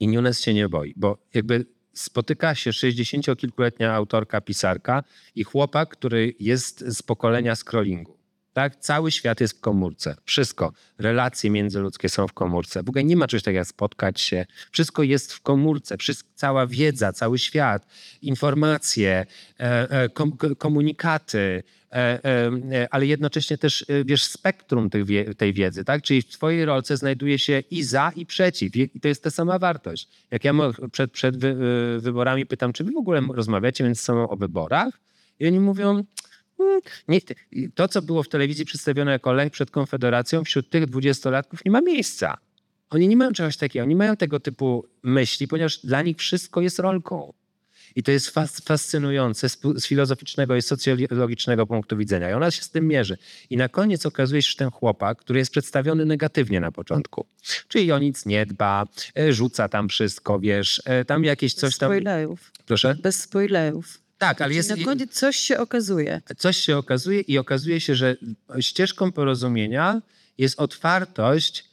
I Nunes się nie boi, bo jakby spotyka się 60-kilkuletnia autorka, pisarka i chłopak, który jest z pokolenia scrollingu. Tak? Cały świat jest w komórce. Wszystko. Relacje międzyludzkie są w komórce. W ogóle nie ma czegoś takiego jak spotkać się. Wszystko jest w komórce. Wszystko, cała wiedza, cały świat, informacje, e, e, kom, komunikaty, e, ale jednocześnie też, wiesz, spektrum tej wiedzy, tak? Czyli w twojej rolce znajduje się i za, i przeciw. I to jest ta sama wartość. Jak ja przed, przed wy, wyborami pytam, czy wy w ogóle rozmawiacie między sobą o wyborach? I oni mówią, "Mm, nie, to, co było w telewizji przedstawione jako lek przed Konfederacją, wśród tych dwudziestolatków nie ma miejsca. Oni nie mają czegoś takiego, oni mają tego typu myśli, ponieważ dla nich wszystko jest rolką. I to jest fas fascynujące z, filozoficznego i socjologicznego punktu widzenia. I ona się z tym mierzy. I na koniec okazuje się, że ten chłopak, który jest przedstawiony negatywnie na początku, czyli o nic nie dba, e, rzuca tam wszystko, wiesz, e, tam jakieś Bez coś tam... spoilerów. Proszę? Bez spoilerów. Tak, ale jest... Na koniec coś się okazuje. coś się okazuje i okazuje się, że ścieżką porozumienia jest otwartość,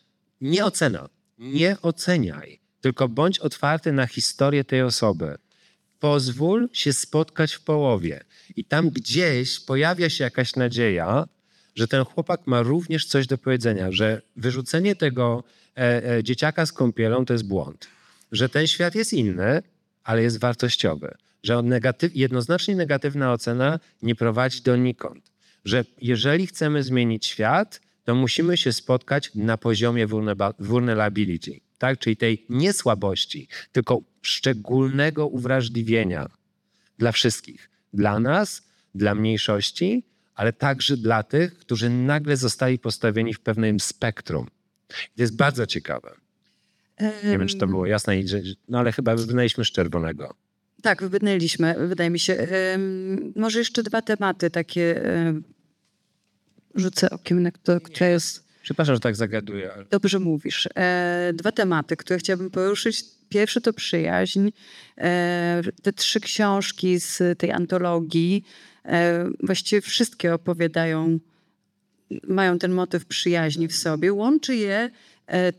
nie ocena. Nie oceniaj, tylko bądź otwarty na historię tej osoby. Pozwól się spotkać w połowie. I tam gdzieś pojawia się jakaś nadzieja, że ten chłopak ma również coś do powiedzenia, że wyrzucenie tego e, e, dzieciaka z kąpielą to jest błąd, że ten świat jest inny, ale jest wartościowy, że negatyw, jednoznacznie negatywna ocena nie prowadzi donikąd, że jeżeli chcemy zmienić świat, to musimy się spotkać na poziomie vulnerability, tak? czyli tej nie słabości, tylko szczególnego uwrażliwienia dla wszystkich. Dla nas, dla mniejszości, ale także dla tych, którzy nagle zostali postawieni w pewnym spektrum. To jest bardzo ciekawe. Nie wiem, czy to było jasne, no ale chyba wybrnęliśmy z czerwonego. Tak, wybrnęliśmy, wydaje mi się. Może jeszcze dwa tematy takie rzucę okiem, na które, które jest... Przepraszam, że tak zagaduję. ale- Dobrze mówisz. E, dwa tematy, które chciałabym poruszyć. Pierwszy to przyjaźń. E, te trzy książki z tej antologii, e, właściwie wszystkie opowiadają, mają ten motyw przyjaźni w sobie. Łączy je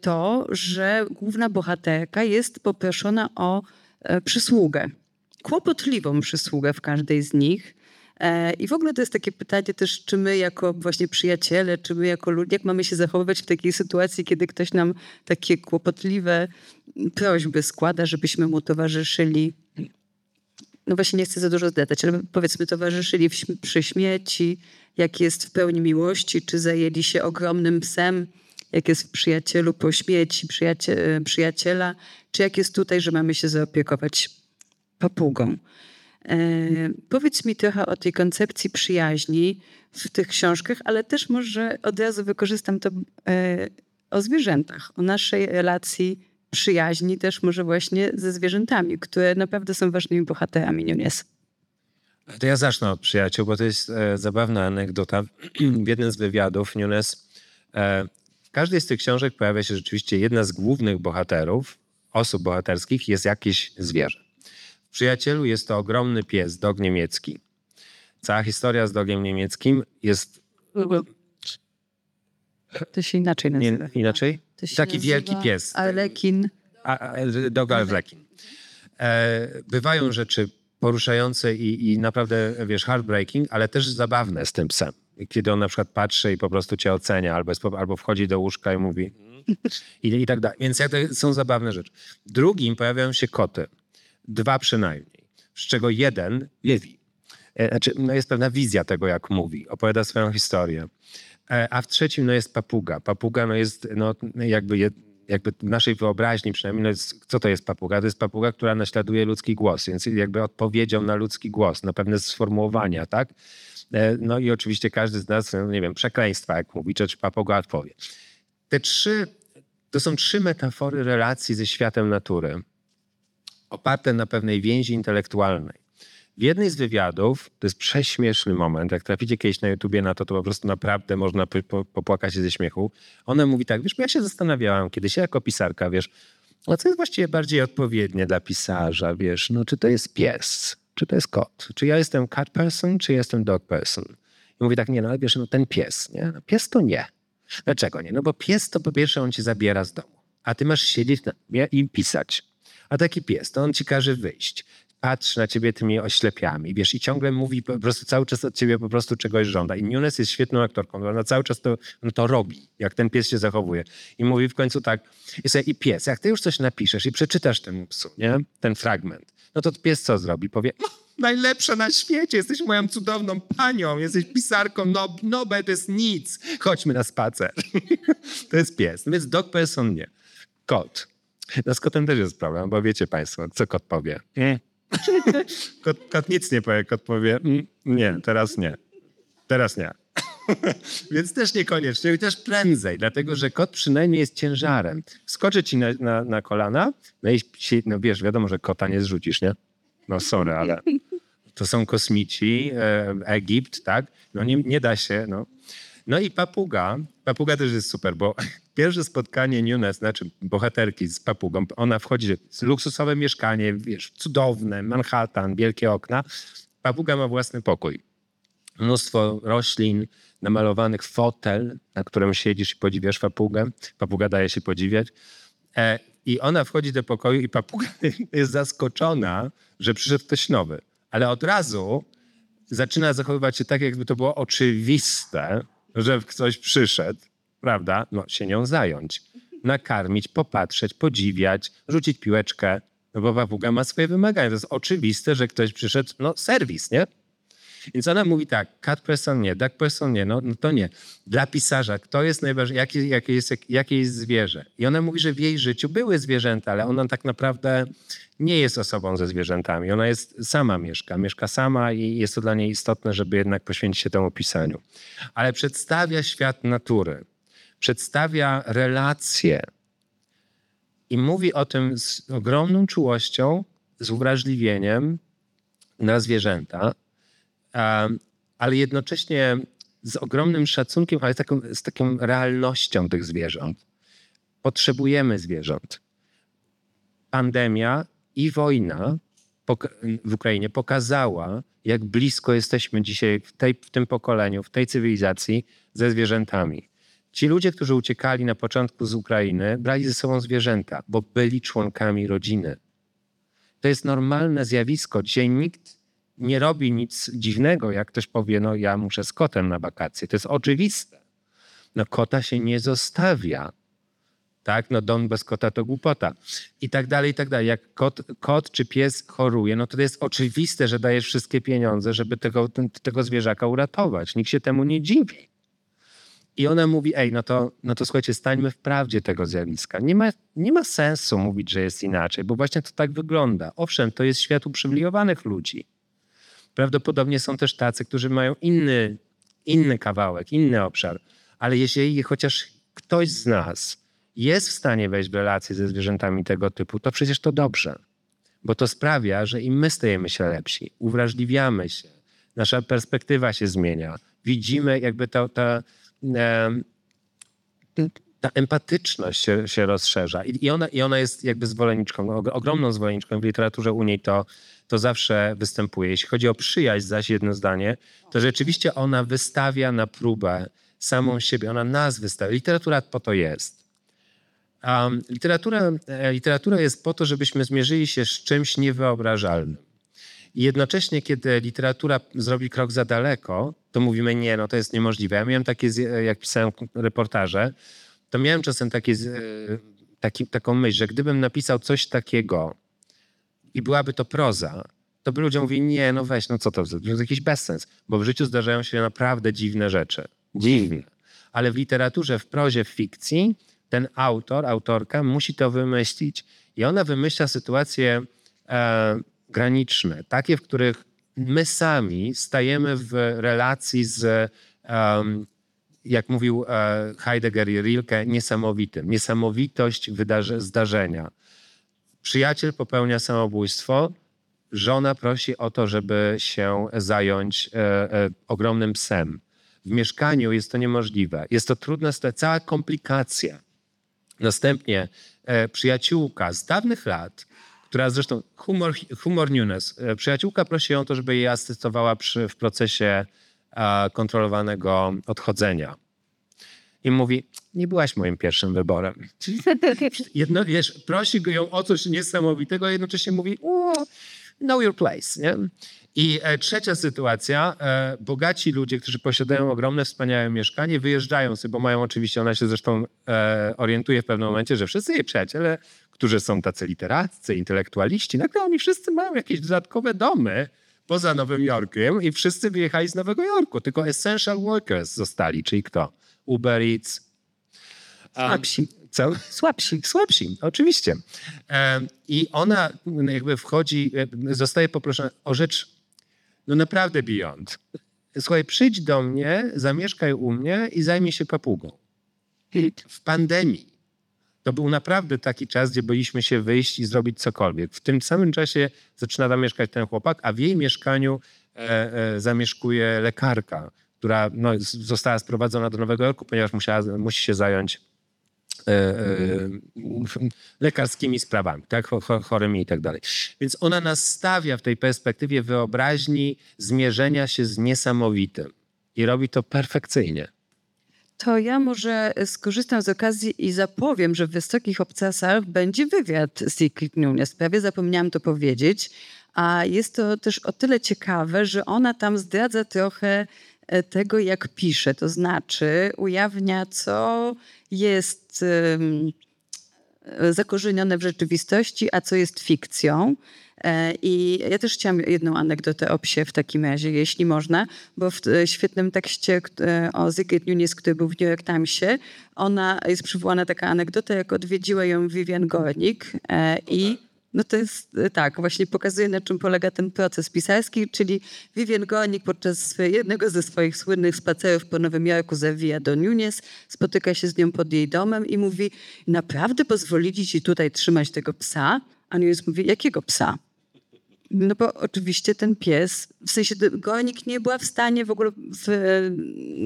to, że główna bohaterka jest poproszona o przysługę. Kłopotliwą przysługę w każdej z nich. E, I w ogóle to jest takie pytanie też, czy my jako właśnie przyjaciele, czy my jako ludzie, jak mamy się zachowywać w takiej sytuacji, kiedy ktoś nam takie kłopotliwe prośby składa, żebyśmy mu towarzyszyli. No właśnie nie chcę za dużo zdać, ale powiedzmy towarzyszyli w, przy śmieci, jak jest w pełni miłości, czy zajęli się ogromnym psem, jak jest w przyjacielu po śmieci przyjacie, przyjaciela, czy jak jest tutaj, że mamy się zaopiekować papugą. E, powiedz mi trochę o tej koncepcji przyjaźni w tych książkach, ale też może od razu wykorzystam to e, o zwierzętach, o naszej relacji przyjaźni też może właśnie ze zwierzętami, które naprawdę są ważnymi bohaterami Nunes. To ja zacznę od przyjaciół, bo to jest e, zabawna anegdota. W jednym z wywiadów Nunes, e, w każdej z tych książek pojawia się rzeczywiście jedna z głównych bohaterów, osób bohaterskich jest jakieś zwierzę. Przyjacielu jest to ogromny pies, dog niemiecki. Cała historia z dogiem niemieckim jest To się inaczej nie, nazywa. inaczej? To się Taki nazywa wielki pies. Arlekin. A, a, dog Alvlekin. E, bywają rzeczy poruszające i, i naprawdę, wiesz, heartbreaking, ale też zabawne z tym psem. Kiedy on na przykład patrzy i po prostu cię ocenia, albo, jest, albo wchodzi do łóżka i mówi i, i tak dalej. Więc jak to są zabawne rzeczy. Drugim pojawiają się koty. Dwa przynajmniej. Z czego jeden, Lewi. E, Znaczy, no jest pewna wizja tego, jak mówi. Opowiada swoją historię. E, A w trzecim no jest papuga. Papuga no jest no, jakby, je, jakby w naszej wyobraźni przynajmniej, no jest, co to jest papuga? To jest papuga, która naśladuje ludzki głos, więc jakby odpowiedzią na ludzki głos, na pewne sformułowania, tak? E, No i oczywiście każdy z nas, no, nie wiem, przekleństwa, jak mówi, czy, czy papuga odpowie. Te trzy, to są trzy metafory relacji ze światem natury, oparte na pewnej więzi intelektualnej. W jednej z wywiadów, to jest prześmieszny moment, jak traficie kiedyś na YouTubie na to, to po prostu naprawdę można po- po- popłakać się ze śmiechu. Ona mówi tak, wiesz, ja się zastanawiałam kiedyś jako pisarka, wiesz, a co jest właściwie bardziej odpowiednie dla pisarza, wiesz, no czy to jest pies, czy to jest kot, czy ja jestem cat person, czy jestem dog person. I mówi tak, nie, no ale wiesz, no ten pies, nie, no, pies to nie. Dlaczego nie? No bo pies to po pierwsze on cię zabiera z domu, a ty masz siedzieć na, i pisać. A taki pies, to on ci każe wyjść. Patrzy na ciebie tymi oślepiami, wiesz, i ciągle mówi po prostu cały czas od ciebie po prostu czegoś żąda. I Nunes jest świetną aktorką, ona cały czas to, on to robi, jak ten pies się zachowuje. I mówi w końcu tak, i, sobie, i pies, jak ty już coś napiszesz i przeczytasz temu psu, nie? Ten fragment, no to pies co zrobi? Powie, no, najlepsza na świecie, jesteś moją cudowną panią, jesteś pisarką, no, no to jest nic, chodźmy na spacer. to jest pies, no więc dog person nie. Kot. No z kotem też jest problem, bo wiecie państwo, co kot powie. Mm. Kot, kot nic nie powie, kot powie, mm, nie, teraz nie. Teraz nie. Więc też niekoniecznie, i też prędzej, dlatego że kot przynajmniej jest ciężarem. Skoczy ci na, na, na kolana, no i no wiesz, wiadomo, że kota nie zrzucisz, nie? No sorry, ale to są kosmici, e, Egipt, tak? No nie, nie da się, no. No i papuga, papuga też jest super, bo pierwsze spotkanie Nunes, znaczy bohaterki z papugą, ona wchodzi w luksusowe mieszkanie, wiesz, cudowne, Manhattan, wielkie okna. Papuga ma własny pokój. Mnóstwo roślin, namalowanych fotel, na którym siedzisz i podziwiasz papugę. Papuga daje się podziwiać. E, I ona wchodzi do pokoju i papuga jest zaskoczona, że przyszedł ktoś nowy. Ale od razu zaczyna zachowywać się tak, jakby to było oczywiste, że ktoś przyszedł, prawda, no się nią zająć. Nakarmić, popatrzeć, podziwiać, rzucić piłeczkę, no bo papuga ma swoje wymagania. To jest oczywiste, że ktoś przyszedł, no serwis, nie? Więc ona mówi tak, cat person nie, duck person nie, no, no to nie. Dla pisarza, kto jest najważniejszy, jakie, jakie, jest, jakie jest zwierzę? I ona mówi, że w jej życiu były zwierzęta, ale ona tak naprawdę nie jest osobą ze zwierzętami. Ona jest sama mieszka, mieszka sama i jest to dla niej istotne, żeby jednak poświęcić się temu pisaniu. Ale przedstawia świat natury, przedstawia relacje i mówi o tym z ogromną czułością, z uwrażliwieniem na zwierzęta, ale jednocześnie z ogromnym szacunkiem, ale taką, z taką realnością tych zwierząt. Potrzebujemy zwierząt. Pandemia i wojna w Ukrainie pokazała, jak blisko jesteśmy dzisiaj w, tej, w tym pokoleniu, w tej cywilizacji ze zwierzętami. Ci ludzie, którzy uciekali na początku z Ukrainy, brali ze sobą zwierzęta, bo byli członkami rodziny. To jest normalne zjawisko. Dzisiaj nikt nie robi nic dziwnego, jak ktoś powie, no ja muszę z kotem na wakacje. To jest oczywiste. No kota się nie zostawia. Tak, no dom bez kota to głupota. I tak dalej, i tak dalej. Jak kot, kot czy pies choruje, no to jest oczywiste, że dajesz wszystkie pieniądze, żeby tego, ten, tego zwierzaka uratować. Nikt się temu nie dziwi. I ona mówi, ej, no to, no to słuchajcie, stańmy w prawdzie tego zjawiska. Nie ma, nie ma sensu mówić, że jest inaczej, bo właśnie to tak wygląda. Owszem, to jest świat uprzywilejowanych ludzi. Prawdopodobnie są też tacy, którzy mają inny, inny kawałek, inny obszar. Ale jeżeli chociaż ktoś z nas jest w stanie wejść w relacje ze zwierzętami tego typu, to przecież to dobrze. Bo to sprawia, że i my stajemy się lepsi, uwrażliwiamy się, nasza perspektywa się zmienia. Widzimy jakby ta, em, ta empatyczność się, się rozszerza. I, I, ona, I ona jest jakby zwolenniczką, og- ogromną zwolenniczką w literaturze u niej to, to zawsze występuje. Jeśli chodzi o przyjaźń, zaś jedno zdanie, to rzeczywiście ona wystawia na próbę samą siebie, ona nas wystawia. Literatura po to jest. Um, literatura, e, literatura jest po to, żebyśmy zmierzyli się z czymś niewyobrażalnym. I jednocześnie, kiedy literatura zrobi krok za daleko, to mówimy, nie, no to jest niemożliwe. Ja miałem takie, z- jak pisałem reportaże, to miałem czasem takie, e, taki, taką myśl, że gdybym napisał coś takiego i byłaby to proza, to by ludzie mówili, nie, no weź, no co to, to jest jakiś bezsens. Bo w życiu zdarzają się naprawdę dziwne rzeczy. Dziwne. Ale w literaturze, w prozie, w fikcji, ten autor, autorka musi to wymyślić. I ona wymyśla sytuacje e, graniczne, takie, w których my sami stajemy w relacji z, em, jak mówił e, Heidegger i Rilke, niesamowitym. Niesamowitość wydarze, zdarzenia. Przyjaciel popełnia samobójstwo, żona prosi o to, żeby się zająć e, e, ogromnym psem. W mieszkaniu jest to niemożliwe. Jest to trudna cała komplikacja. Następnie e, przyjaciółka z dawnych lat, która zresztą humor, humor Nunes, e, przyjaciółka prosi ją o to, żeby jej asystowała przy, w procesie e, kontrolowanego odchodzenia. I mówi, nie byłaś moim pierwszym wyborem. Jedno, wiesz, prosi ją o coś niesamowitego, a jednocześnie mówi, know your place. Nie? I e, trzecia sytuacja, e, bogaci ludzie, którzy posiadają ogromne, wspaniałe mieszkanie, wyjeżdżają sobie, bo mają oczywiście, ona się zresztą e, orientuje w pewnym momencie, że wszyscy jej przyjaciele, którzy są tacy literaccy, intelektualiści, nagle oni wszyscy mają jakieś dodatkowe domy poza Nowym Jorkiem i wszyscy wyjechali z Nowego Jorku, tylko essential workers zostali, czyli kto? Uber Eats. Słabsi. Co? Słabsi. Słabsi, oczywiście. I ona jakby wchodzi, zostaje poproszona o rzecz no naprawdę beyond. Słuchaj, przyjdź do mnie, zamieszkaj u mnie i zajmij się papugą. W pandemii. To był naprawdę taki czas, gdzie byliśmy się wyjść i zrobić cokolwiek. W tym samym czasie zaczyna tam mieszkać ten chłopak, a w jej mieszkaniu e, e, zamieszkuje lekarka, która no, została sprowadzona do Nowego Jorku, ponieważ musiała, musi się zająć lekarskimi sprawami, tak, cho- cho- chorymi i tak dalej. Więc ona nas stawia w tej perspektywie wyobraźni zmierzenia się z niesamowitym i robi to perfekcyjnie. To ja może skorzystam z okazji i zapowiem, że w Wysokich Obcasach będzie wywiad z Sigrid Nunes. Prawie zapomniałam to powiedzieć. A jest to też o tyle ciekawe, że ona tam zdradza trochę e, tego, jak pisze. To znaczy ujawnia, co jest e, zakorzenione w rzeczywistości, a co jest fikcją. E, I ja też chciałam jedną anegdotę o psie w takim razie, jeśli można, bo w e, świetnym tekście e, o Zygmunt Nunes, który był w New York Timesie, ona jest przywołana taka anegdota, jak odwiedziła ją Vivian Gornik e, i no to jest e, tak, właśnie pokazuje na czym polega ten proces pisarski, czyli Vivian Gornik podczas jednego ze swoich słynnych spacerów po Nowym Jorku zawija do Nunes, spotyka się z nią pod jej domem i mówi, naprawdę pozwolili ci tutaj trzymać tego psa? A Nunes mówi, jakiego psa? No bo oczywiście ten pies, w sensie d- Gornik nie była w stanie w ogóle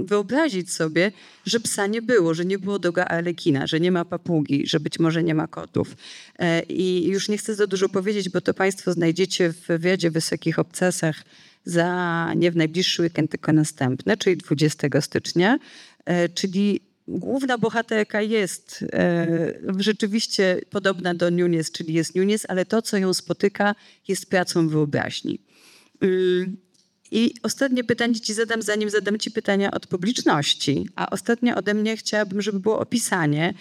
wyobrazić sobie, że psa nie było, że nie było doga Arlekina, że nie ma papugi, że być może nie ma kotów. E, I już nie chcę za dużo powiedzieć, bo to Państwo znajdziecie w wywiadzie Wysokich Obcasach za nie w najbliższy weekend, tylko następny, czyli 20 stycznia, e, czyli główna bohaterka jest e, rzeczywiście podobna do Nunes, czyli jest Nunes, ale to, co ją spotyka, jest pracą wyobraźni. Ym, I ostatnie pytanie ci zadam, zanim zadam ci pytania od publiczności. A ostatnie ode mnie chciałabym, żeby było opisanie,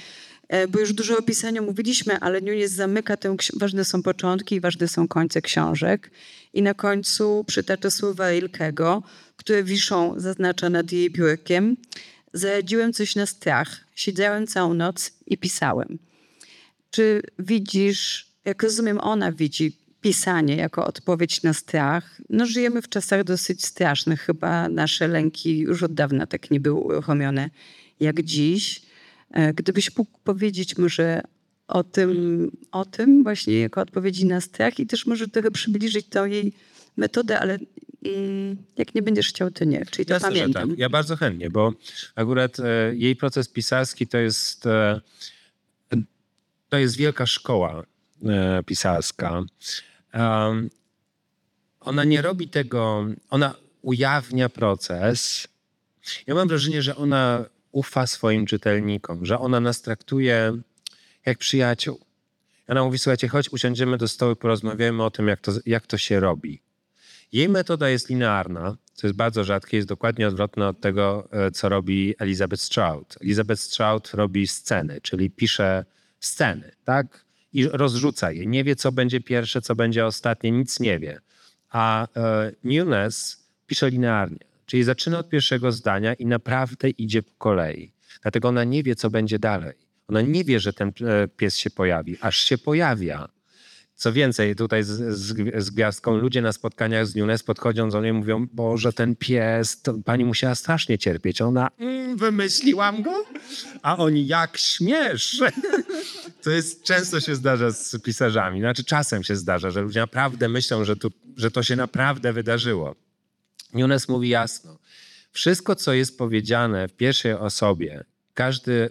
e, bo już dużo o pisaniu mówiliśmy, ale Nunes zamyka tę, ważne są początki i ważne są końce książek. I na końcu przytacza słowa Rilkego, które wiszą, zaznacza nad jej biurkiem. Zaradziłem coś na strach. Siedziałem całą noc i pisałem. Czy widzisz, jak rozumiem, ona widzi pisanie jako odpowiedź na strach? No, żyjemy w czasach dosyć strasznych. Chyba nasze lęki już od dawna tak nie były uruchomione jak dziś. E, Gdybyś mógł powiedzieć może o tym, o tym właśnie jako odpowiedzi na strach i też może trochę przybliżyć tą jej metodę, ale jak nie będziesz chciał, to nie. Czyli to Jasne, że pamiętam. tak. Ja bardzo chętnie, bo akurat e, jej proces pisarski to jest, e, to jest wielka szkoła e, pisarska. Ona nie robi tego, ona ujawnia proces. Ja mam wrażenie, że ona ufa swoim czytelnikom, że ona nas traktuje jak przyjaciół. Ona mówi, słuchajcie, chodź, usiądziemy do stołu, porozmawiamy o tym, jak to, jak to się robi. Jej metoda jest linearna, co jest bardzo rzadkie, jest dokładnie odwrotna od tego, e, co robi Elizabeth Strout. Elizabeth Strout robi sceny, czyli pisze sceny, tak? I rozrzuca je. Nie wie, co będzie pierwsze, co będzie ostatnie, nic nie wie. A e, Nunes pisze linearnie, czyli zaczyna od pierwszego zdania i naprawdę idzie po kolei. Dlatego ona nie wie, co będzie dalej. Ona nie wie, że ten e, pies się pojawi, aż się pojawia. Co więcej, tutaj z, z, z gwiazdką ludzie na spotkaniach z Nunes podchodzą do niej mówią, Boże, ten pies, to pani musiała strasznie cierpieć. Ona, mm, wymyśliłam go? A oni, jak śmiesz? To jest, często się zdarza z pisarzami. Znaczy czasem się zdarza, że ludzie naprawdę myślą, że, tu, że to się naprawdę wydarzyło. Nunes mówi jasno. Wszystko, co jest powiedziane w pierwszej osobie, każde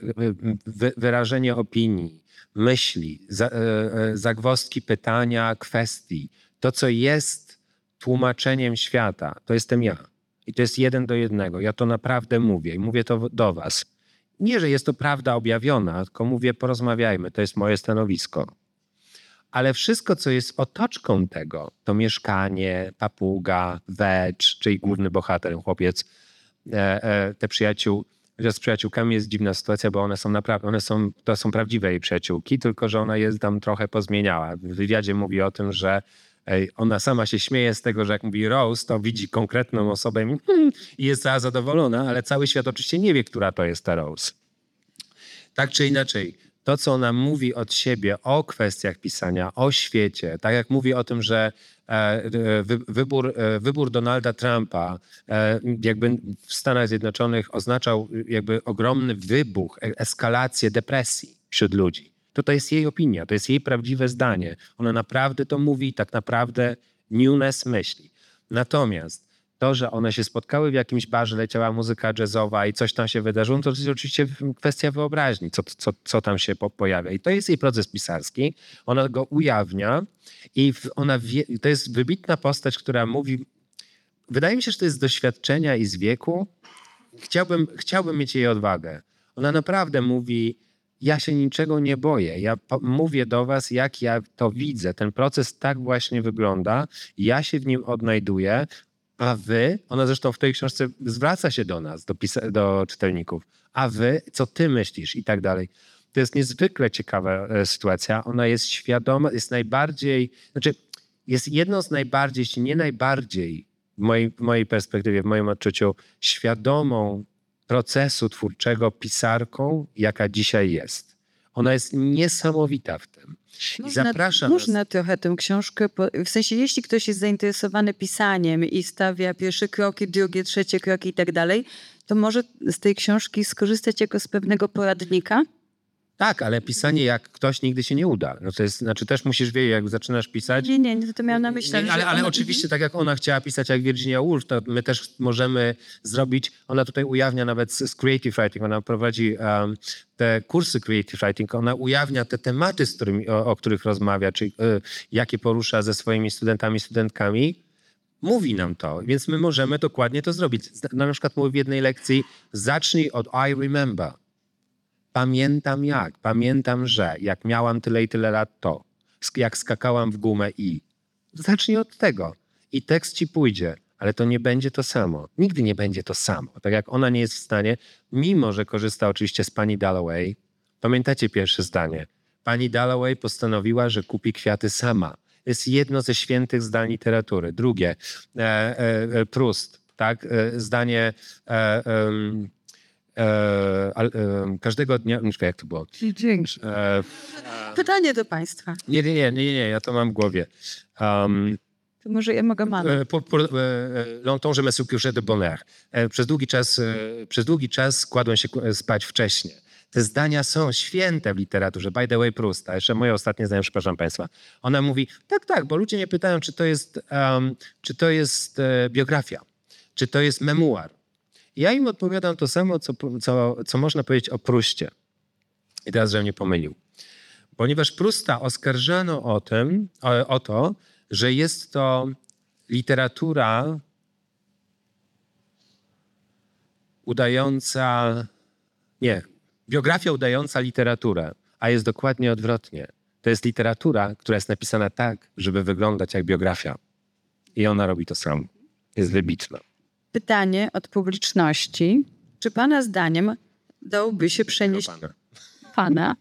wy, wyrażenie opinii, myśli, e, e, zagwozdki pytania, kwestii, to, co jest tłumaczeniem świata, to jestem ja. I to jest jeden do jednego. Ja to naprawdę mówię i mówię to do was. Nie, że jest to prawda objawiona, tylko mówię, porozmawiajmy, to jest moje stanowisko. Ale wszystko, co jest otoczką tego, to mieszkanie, papuga, wecz, czyli główny bohater, chłopiec, e, te przyjaciół, że z przyjaciółkami jest dziwna sytuacja, bo one są naprawdę, one są, to są prawdziwe jej przyjaciółki, tylko że ona jest tam trochę pozmieniała. W wywiadzie mówi o tym, że ona sama się śmieje z tego, że jak mówi Rose, to widzi konkretną osobę i, hmm, i jest cała zadowolona, ale cały świat oczywiście nie wie, która to jest ta Rose. Tak czy inaczej, to, co ona mówi od siebie o kwestiach pisania, o świecie, tak jak mówi o tym, że wybór, e, wybór Donalda Trumpa e, jakby w Stanach Zjednoczonych oznaczał jakby ogromny wybuch, e- eskalację depresji wśród ludzi. To to jest jej opinia, to jest jej prawdziwe zdanie. Ona naprawdę to mówi tak naprawdę Nunes myśli. Natomiast to, że one się spotkały w jakimś barze, leciała muzyka jazzowa i coś tam się wydarzyło, no to jest oczywiście kwestia wyobraźni, co, co, co tam się po, pojawia. I to jest jej proces pisarski. Ona go ujawnia i ona wie, to jest wybitna postać, która mówi. Wydaje mi się, że to jest z doświadczenia i z wieku. Chciałbym, chciałbym mieć jej odwagę. Ona naprawdę mówi. Ja się niczego nie boję. Ja mówię do was, jak ja to widzę. Ten proces tak właśnie wygląda. Ja się w nim odnajduję A wy, ona zresztą w tej książce zwraca się do nas, do, do czytelników, a wy, co ty myślisz i tak dalej. To jest niezwykle ciekawa e, sytuacja. Ona jest świadoma, jest najbardziej, znaczy jest jedną z najbardziej, jeśli nie najbardziej, w mojej, w mojej perspektywie, w moim odczuciu, świadomą procesu twórczego pisarką, jaka dzisiaj jest. Ona jest niesamowita w tym. I zapraszam nas- można trochę tę książkę, po, w sensie jeśli ktoś jest zainteresowany pisaniem i stawia pierwsze kroki, drugie, trzecie kroki i tak dalej, to może z tej książki skorzystać jako z pewnego poradnika? Tak, ale pisanie jak ktoś nigdy się nie uda. No to jest, znaczy też musisz wiedzieć, jak zaczynasz pisać. Nie, nie, nie, to miałam na myśli. Nie, ale, ale ona- oczywiście tak jak ona chciała pisać jak Virginia Woolf, to my też możemy zrobić, ona tutaj ujawnia nawet z, Creative Writing, ona prowadzi um, te kursy Creative Writing, ona ujawnia te tematy, którymi, o, o których rozmawia, czyli y, jakie porusza ze swoimi studentami, studentkami. Mówi nam to, więc my możemy dokładnie to zrobić. Na przykład mówi w jednej lekcji, zacznij od I remember. Pamiętam jak, pamiętam, że jak miałam tyle i tyle lat to, jak skakałam w gumę i. Zacznij od tego i tekst ci pójdzie, ale to nie będzie to samo. Nigdy nie będzie to samo. Tak jak ona nie jest w stanie, mimo że korzysta oczywiście z pani Dalloway, pamiętacie pierwsze zdanie. Pani Dalloway postanowiła, że kupi kwiaty sama. Jest jedno ze świętych zdań literatury. Drugie, e, e, e, tak? E, zdanie e, em, e, al, em, każdego dnia, nie wiem jak to było. E, Pytanie do państwa. nie, nie, nie, nie, nie, ja to mam w głowie. Um, To może ja mogę mam. e, e, e, je me suis couché de bonheur. E, Przez długi czas, e, przez długi czas kładłem się spać wcześnie. Te zdania są święte w literaturze. By the way, Prusta. Jeszcze moje ostatnie zdanie, przepraszam Państwa. Ona mówi, tak, tak, bo ludzie mnie pytają, czy to jest, um, czy to jest e, biografia, czy to jest memuar. Ja im odpowiadam to samo, co, co, co można powiedzieć o Pruście. I teraz, żebym nie pomylił. Ponieważ Prusta oskarżano o, tym, o, o to, że jest to literatura udająca, nie, biografia udająca literaturę, a jest dokładnie odwrotnie. To jest literatura, która jest napisana tak, żeby wyglądać jak biografia. I ona robi to samo. Jest wybitna. Pytanie od publiczności. Czy pana zdaniem dałoby się przenieść Pana. pana?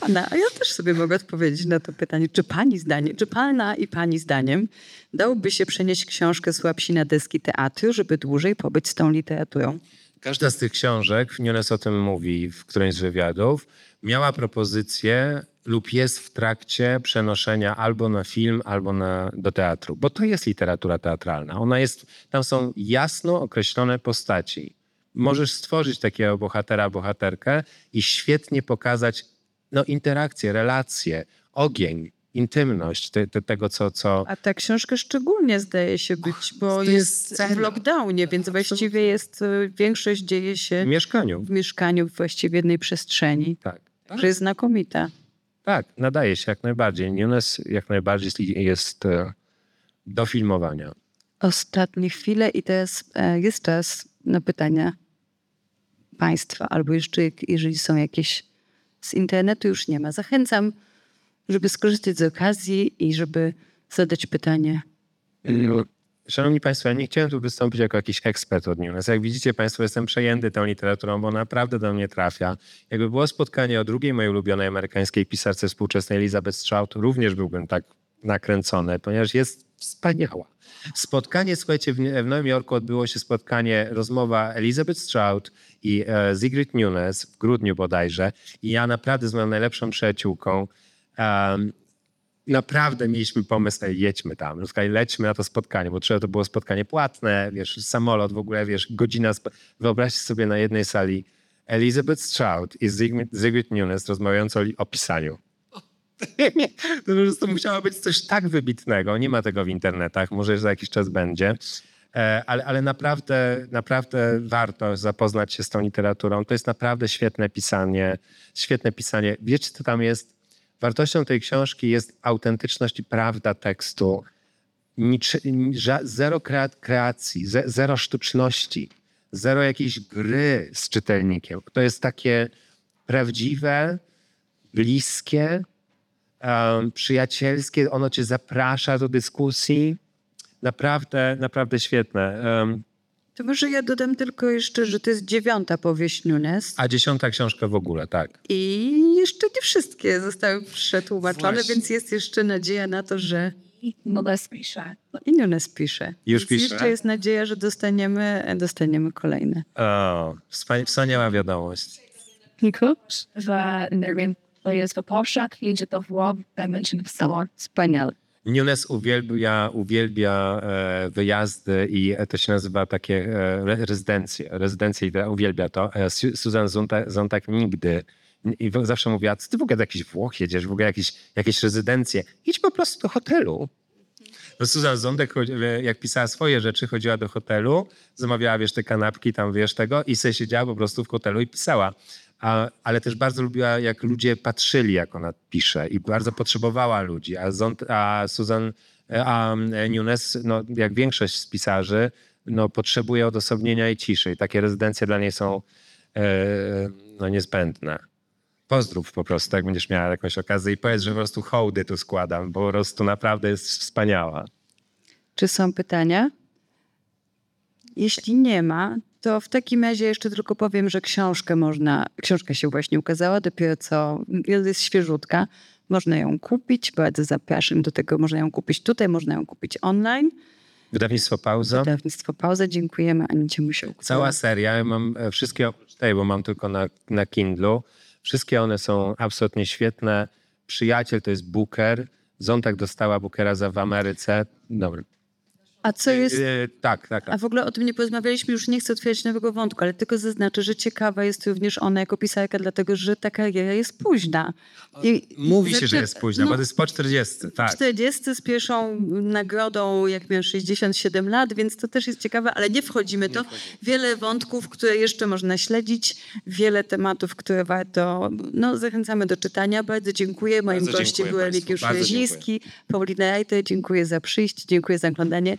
Pana, a ja też sobie mogę odpowiedzieć na to pytanie. Czy pani zdaniem, czy pana i pani zdaniem dałoby się przenieść książkę Słabsi na deski teatru, żeby dłużej pobyć z tą literaturą? Każda z tych książek, Nunes o tym mówi w którymś z wywiadów, miała propozycję lub jest w trakcie przenoszenia albo na film, albo na, do teatru, bo to jest literatura teatralna. Ona jest, tam są jasno określone postaci. Możesz stworzyć takiego bohatera, bohaterkę i świetnie pokazać no, interakcje, relacje, ogień, intymność te, te, tego, co, co, A ta książka szczególnie zdaje się być, bo to jest, jest w lockdownie, więc właściwie jest, y, większość dzieje się w mieszkaniu. w mieszkaniu właściwie jednej przestrzeni, Tak. że jest znakomita. Tak, nadaje się jak najbardziej. Nunes jak najbardziej jest, jest e, do filmowania. Ostatnie chwile i teraz e, jest czas na pytania państwa, albo jeszcze jeżeli są jakieś z internetu, już nie ma. Zachęcam, żeby skorzystać z okazji i żeby zadać pytanie. Szanowni Państwo, ja nie chciałem tu wystąpić jako jakiś ekspert od Nunes. Jak widzicie Państwo, jestem przejęty tą literaturą, bo naprawdę do mnie trafia. Jakby było spotkanie o drugiej mojej ulubionej amerykańskiej pisarce współczesnej Elizabeth Strout, również byłbym tak nakręcony, ponieważ jest wspaniała. Spotkanie, słuchajcie, w, w Nowym Jorku odbyło się spotkanie, rozmowa Elizabeth Strout i e, Sigrid Nunes w grudniu bodajże. I ja naprawdę z moją najlepszą przyjaciółką em, naprawdę mieliśmy pomysł, jedźmy tam, no, lećmy na to spotkanie, bo trzeba to było spotkanie płatne, wiesz, samolot w ogóle, wiesz, godzina, sp- wyobraźcie sobie na jednej sali Elizabeth Strout i Zygmunt, Nunes rozmawiając o, o pisaniu. To po prostu musiało być coś tak wybitnego. Nie ma tego w internetach, może za jakiś czas będzie. E, Ale, ale naprawdę, naprawdę warto zapoznać się z tą literaturą. To jest naprawdę świetne pisanie. Świetne pisanie. Wiecie, co tam jest? Wartością tej książki jest autentyczność i prawda tekstu. Niczy, zero krea- kreacji, ze, zero sztuczności, zero jakiejś gry z czytelnikiem. To jest takie prawdziwe, bliskie, um, przyjacielskie. Ono cię zaprasza do dyskusji. Naprawdę, naprawdę świetne. Em, To może ja dodam tylko jeszcze, że to jest dziewiąta powieść Nunes a dziesiąta książka w ogóle, tak. i jeszcze nie wszystkie zostały przetłumaczone, Właśnie. więc jest jeszcze nadzieja na to, że bez pisze. i Nunes pisze. Już pisze? Jeszcze jest nadzieja, że dostaniemy, dostaniemy kolejne. O, wspania- wspaniała wiadomość. Niko? Że to jest w Polszach, jedzie do Włoch, będzie napisała. Wspaniale. Nunes uwielbia, uwielbia e, wyjazdy i to się nazywa takie e, re- rezydencje. Rezydencje i uwielbia to. E, Su- Susan Zonta- Zontag nigdy. I zawsze mówiła, ty w ogóle do jakichś Włoch jedziesz, w ogóle jakieś, jakieś rezydencje. Idź po prostu do hotelu. No Susan e, jak pisała swoje rzeczy, chodziła do hotelu, zamawiała, wiesz, te kanapki tam, wiesz, tego i sobie siedziała po prostu w hotelu i pisała. A, ale też bardzo lubiła, jak ludzie patrzyli, jak ona pisze i bardzo potrzebowała ludzi. A, Zont, a Susan, a e, Nunes, no, jak większość z pisarzy, no, potrzebuje odosobnienia i ciszy. I takie rezydencje dla niej są e, no, niezbędne. Pozdrów po prostu, jak będziesz miała jakąś okazję i powiedz, że po prostu hołdy tu składam, bo po prostu naprawdę jest wspaniała. Czy są pytania? Jeśli nie ma, to w takim razie jeszcze tylko powiem, że książkę można, książka się właśnie ukazała, dopiero co jest świeżutka. Można ją kupić, bardzo zapraszam do tego. Można ją kupić tutaj, można ją kupić online. Wydawnictwo Pauza. Wydawnictwo Pauza, dziękujemy Anicie Musiałku. Cała seria, ja mam e, wszystkie oprócz tej, bo mam tylko na, na Kindlu. Wszystkie one są absolutnie świetne. Przyjaciel to jest Booker. Zontak dostała Bookera za w Ameryce. Dobry. A co jest... E, tak, tak, A tak. w ogóle o tym nie porozmawialiśmy, już nie chcę otwierać nowego wątku, ale tylko zaznaczę, że ciekawa jest również ona jako pisarka, dlatego że ta kariera jest późna. I, Mówi się, znaczy, że jest późno, no, bo to jest po 40. Tak. 40 z pierwszą nagrodą, jak miał 67 lat, więc to też jest ciekawe, ale nie wchodzimy to. Wiele wątków, które jeszcze można śledzić, wiele tematów, które warto. No, zachęcamy do czytania. Bardzo dziękuję. Moim Bardzo gościem był Bardzo Reziński, Paulina Rajter. Dziękuję za przyjście, dziękuję za oglądanie.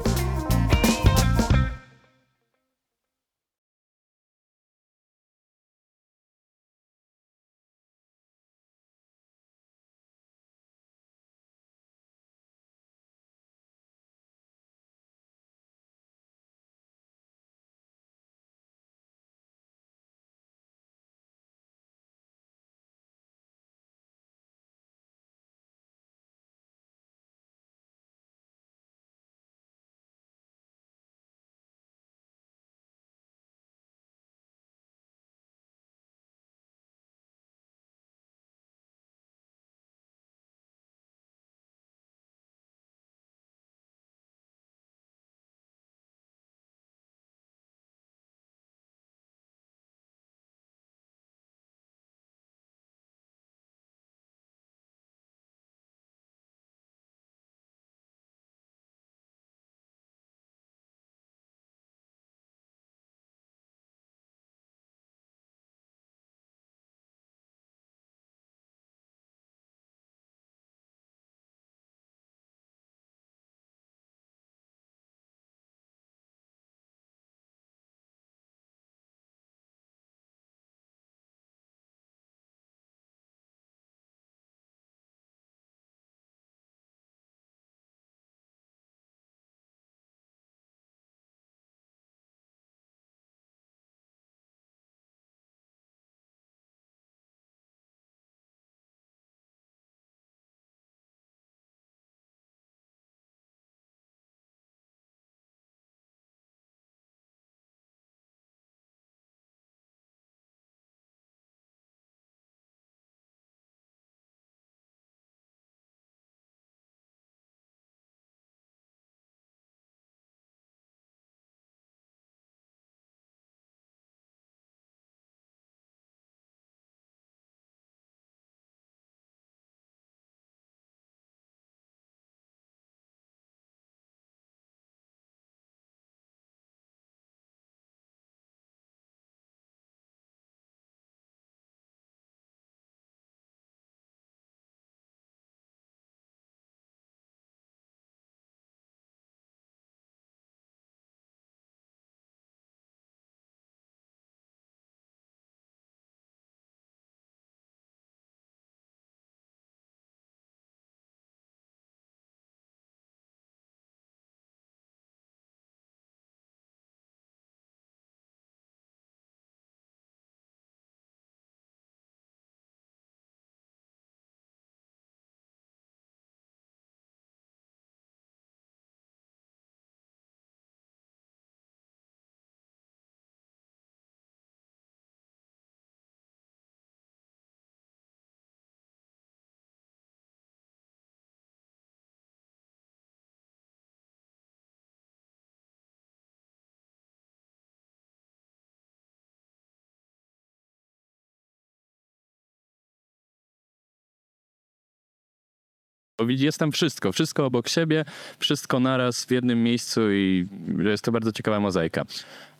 Bo widzi- jest tam wszystko, wszystko obok siebie, wszystko naraz w jednym miejscu i jest to bardzo ciekawa mozaika.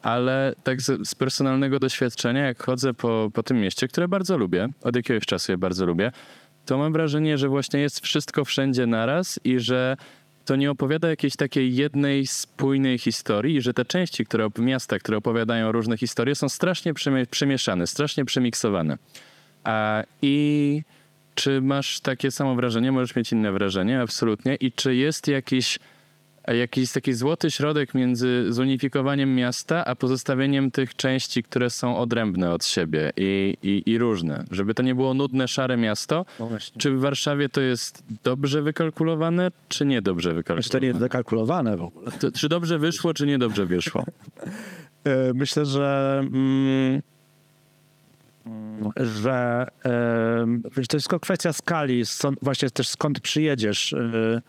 Ale tak z, z personalnego doświadczenia, jak chodzę po, po tym mieście, które bardzo lubię, od jakiegoś czasu je bardzo lubię, to mam wrażenie, że właśnie jest wszystko wszędzie naraz i że to nie opowiada jakiejś takiej jednej spójnej historii, że te części które, miasta, które opowiadają różne historie, są strasznie przemie- przemieszane, strasznie przemiksowane. A, I czy masz takie samo wrażenie? Możesz mieć inne wrażenie, absolutnie. I czy jest jakiś, a jakiś taki złoty środek między zunifikowaniem miasta, a pozostawieniem tych części, które są odrębne od siebie i, i, i różne? Żeby to nie było nudne, szare miasto. Czy w Warszawie to jest dobrze wykalkulowane, czy niedobrze Znaczy to nie jest wykalkulowane? wykalkulowane w ogóle. To, czy dobrze wyszło, czy niedobrze wyszło? E, Myślę, że, mm, że to jest tylko kwestia skali, właśnie też skąd przyjedziesz. E,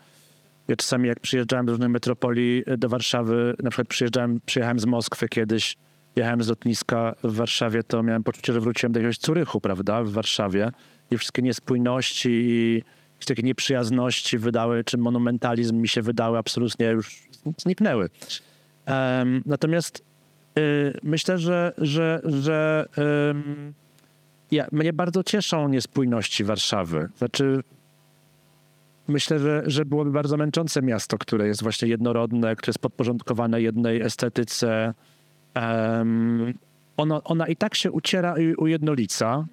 Ja czasami jak przyjeżdżałem do różnych metropolii e, do Warszawy, na przykład przyjeżdżałem, przyjechałem z Moskwy kiedyś, jechałem z lotniska w Warszawie, to miałem poczucie, że wróciłem do jakiegoś Curychu, prawda, w Warszawie. I wszystkie niespójności i takie nieprzyjazności wydały, czy monumentalizm mi się wydały absolutnie już zniknęły. Em, natomiast y, myślę, że, że, że ym, ja, mnie bardzo cieszą niespójności Warszawy. Znaczy, myślę, że, że byłoby bardzo męczące miasto, które jest właśnie jednorodne, które jest podporządkowane jednej estetyce. Em, ono, ona i tak się uciera i ujednolica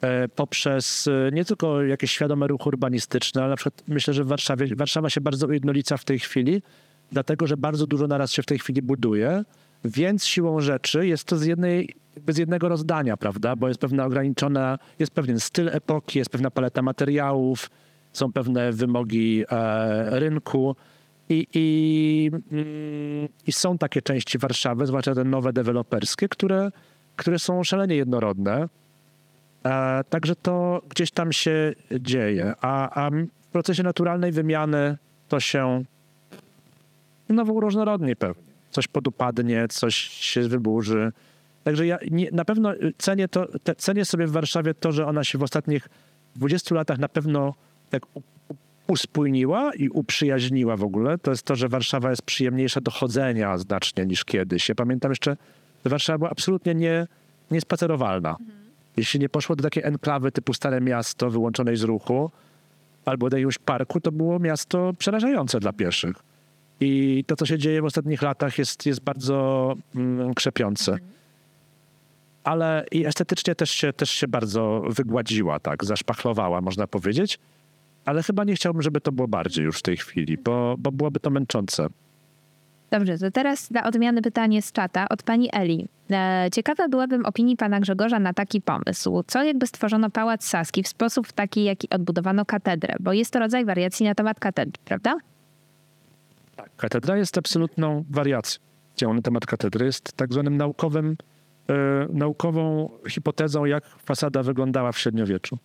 e, poprzez e, nie tylko jakieś świadome ruchy urbanistyczne, ale na przykład myślę, że w Warszawie, Warszawa się bardzo ujednolica w tej chwili, dlatego że bardzo dużo naraz się w tej chwili buduje, więc siłą rzeczy jest to z, jednej, jakby z jednego rozdania, prawda? Bo jest pewna ograniczona, jest pewien styl epoki, jest pewna paleta materiałów, są pewne wymogi e, rynku i, i, mm, i są takie części Warszawy, zwłaszcza te nowe deweloperskie, które, które są szalenie jednorodne. E, także to gdzieś tam się dzieje, a, a w procesie naturalnej wymiany to się znowu uróżnorodni pewnie. Coś podupadnie, coś się wyburzy. Także ja nie, na pewno cenię, to, te, cenię sobie w Warszawie to, że ona się w ostatnich 20 latach na pewno tak uspójniła i uprzyjaźniła w ogóle. To jest to, że Warszawa jest przyjemniejsza do chodzenia znacznie niż kiedyś. Ja pamiętam jeszcze, że Warszawa była absolutnie nie, niespacerowalna. Jeśli nie poszło do takiej enklawy typu Stare Miasto wyłączonej z ruchu albo do jakiegoś parku, to było miasto przerażające dla pieszych. I to, co się dzieje w ostatnich latach, jest, jest bardzo mm, krzepiące. Ale i estetycznie też się, też się bardzo wygładziła, tak, zaszpachlowała, można powiedzieć. Ale chyba nie chciałbym, żeby to było bardziej już w tej chwili, bo, bo byłoby to męczące. Dobrze, to teraz dla odmiany pytanie z czata od pani Eli. E, Ciekawa byłabym opinii pana Grzegorza na taki pomysł. Co jakby stworzono Pałac Saski w sposób taki, jaki odbudowano katedrę? Bo jest to rodzaj wariacji na temat katedry, prawda? Katedra jest absolutną wariacją. Na temat katedry jest tak zwanym naukowym, naukową hipotezą, jak fasada wyglądała w średniowieczu.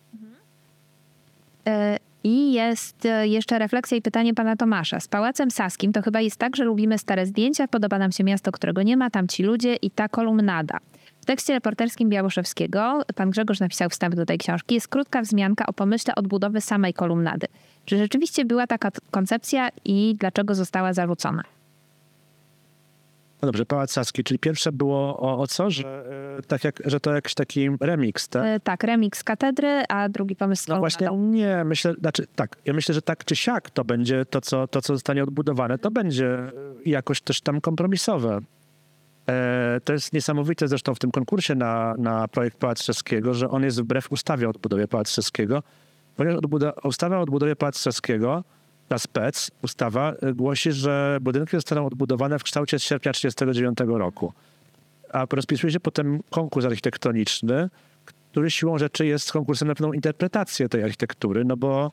E, I jest e, jeszcze refleksja i pytanie pana Tomasza. Z Pałacem Saskim to chyba jest tak, że lubimy stare zdjęcia, podoba nam się miasto, którego nie ma, tam ci ludzie i ta kolumnada. W tekście reporterskim Białoszewskiego, pan Grzegorz napisał wstęp do tej książki, jest krótka wzmianka o pomyśle odbudowy samej kolumnady. Czy rzeczywiście była taka koncepcja i dlaczego została zarzucona? No dobrze, Pałac Saski, czyli pierwsze było o, o co? Że, e, tak jak, że to jakiś taki remix, tak? E, Tak, remix katedry, a drugi pomysł No właśnie kolumnadą. nie, myślę, znaczy tak, ja myślę, że tak czy siak to będzie to, co, to, co zostanie odbudowane, to będzie e, jakoś też tam kompromisowe. E, to jest niesamowite zresztą w tym konkursie na, na projekt Pałac Saskiego, że on jest wbrew ustawie o odbudowie Pałacu Saskiego, ponieważ odbuda, ustawa o odbudowie Pałacu Saskiego, ta spec, ustawa e, głosi, że budynki zostaną odbudowane w kształcie z sierpnia 1939 roku. A rozpisuje się potem konkurs architektoniczny, który siłą rzeczy jest konkursem na pewną interpretację tej architektury, no bo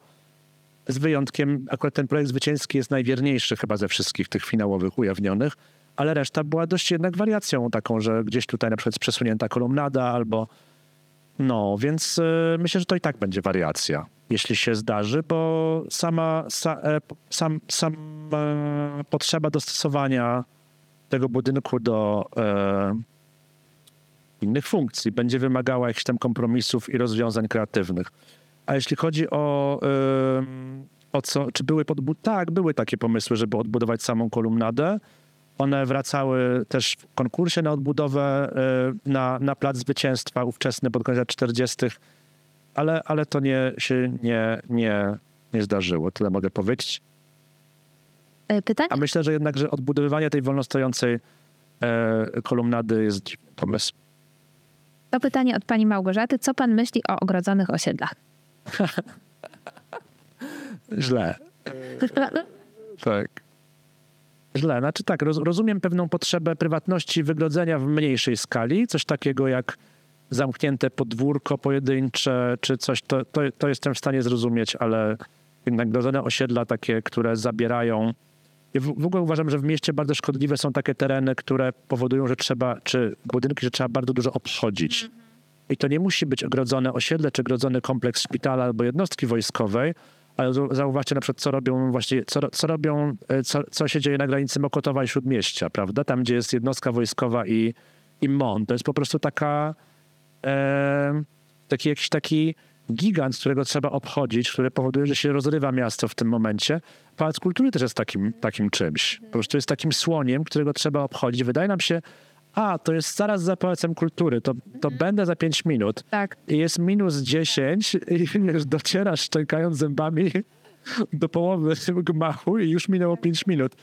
z wyjątkiem, akurat ten projekt zwycięski jest najwierniejszy chyba ze wszystkich tych finałowych ujawnionych, ale reszta była dość jednak wariacją taką, że gdzieś tutaj na przykład przesunięta kolumnada albo no, więc y, myślę, że to i tak będzie wariacja, jeśli się zdarzy, bo sama, sa, e, sam, sam e, potrzeba dostosowania tego budynku do e, innych funkcji będzie wymagała jakichś tam kompromisów i rozwiązań kreatywnych. A jeśli chodzi o, ym, o co, czy były podbu- tak, były takie pomysły, żeby odbudować samą kolumnadę. One wracały też w konkursie na odbudowę y, na, na Plac Zwycięstwa ówczesny pod koniec lat 40., ale, ale to nie, się nie, nie, nie zdarzyło, tyle mogę powiedzieć. E, Pytanie A myślę, że jednak, że odbudowywanie tej wolnostojącej e, kolumnady jest pomysł. To pytanie od pani Małgorzaty. Co pan myśli o ogrodzonych osiedlach? Źle. Tak. Źle. Znaczy tak, roz, rozumiem pewną potrzebę prywatności wygrodzenia w mniejszej skali. Coś takiego jak zamknięte podwórko pojedyncze, czy coś, to, to, to jestem w stanie zrozumieć, ale jednak grodzone osiedla takie, które zabierają... W, w ogóle uważam, że w mieście bardzo szkodliwe są takie tereny, które powodują, że trzeba, czy budynki, że trzeba bardzo dużo obchodzić. I to nie musi być ogrodzone osiedle, czy ogrodzony kompleks szpitala albo jednostki wojskowej, ale zau- zauważcie na przykład, co robią właśnie, co, co robią, e, co, co się dzieje na granicy Mokotowa i Śródmieścia, prawda? Tam, gdzie jest jednostka wojskowa i, i MON. To jest po prostu taka, e, taki jakiś taki gigant, którego trzeba obchodzić, który powoduje, że się rozrywa miasto w tym momencie. Pałac Kultury też jest takim, takim czymś. Po prostu jest takim słoniem, którego trzeba obchodzić. Wydaje nam się, a, to jest zaraz za Pałacem Kultury, to, to będę za 5 minut Tak. i jest minus 10 i wiesz, docierasz szczękając zębami do połowy gmachu i już minęło 5 minut.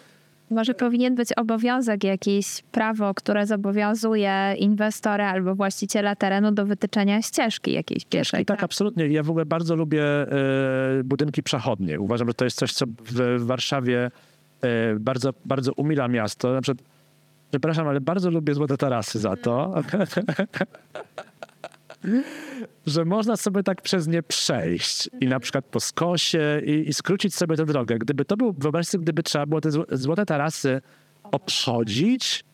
Może powinien być obowiązek, jakieś prawo, które zobowiązuje inwestora albo właściciela terenu do wytyczenia ścieżki jakiejś pieszej. I tak, absolutnie. Ja w ogóle bardzo lubię e, budynki przechodnie. Uważam, że to jest coś, co w, w Warszawie e, bardzo, bardzo umila miasto. Na przykład, przepraszam, ale bardzo lubię złote tarasy za to, że można sobie tak przez nie przejść i na przykład po skosie i, i skrócić sobie tę drogę. Gdyby to był, wyobraźcie sobie, gdyby trzeba było te zło- złote tarasy obchodzić,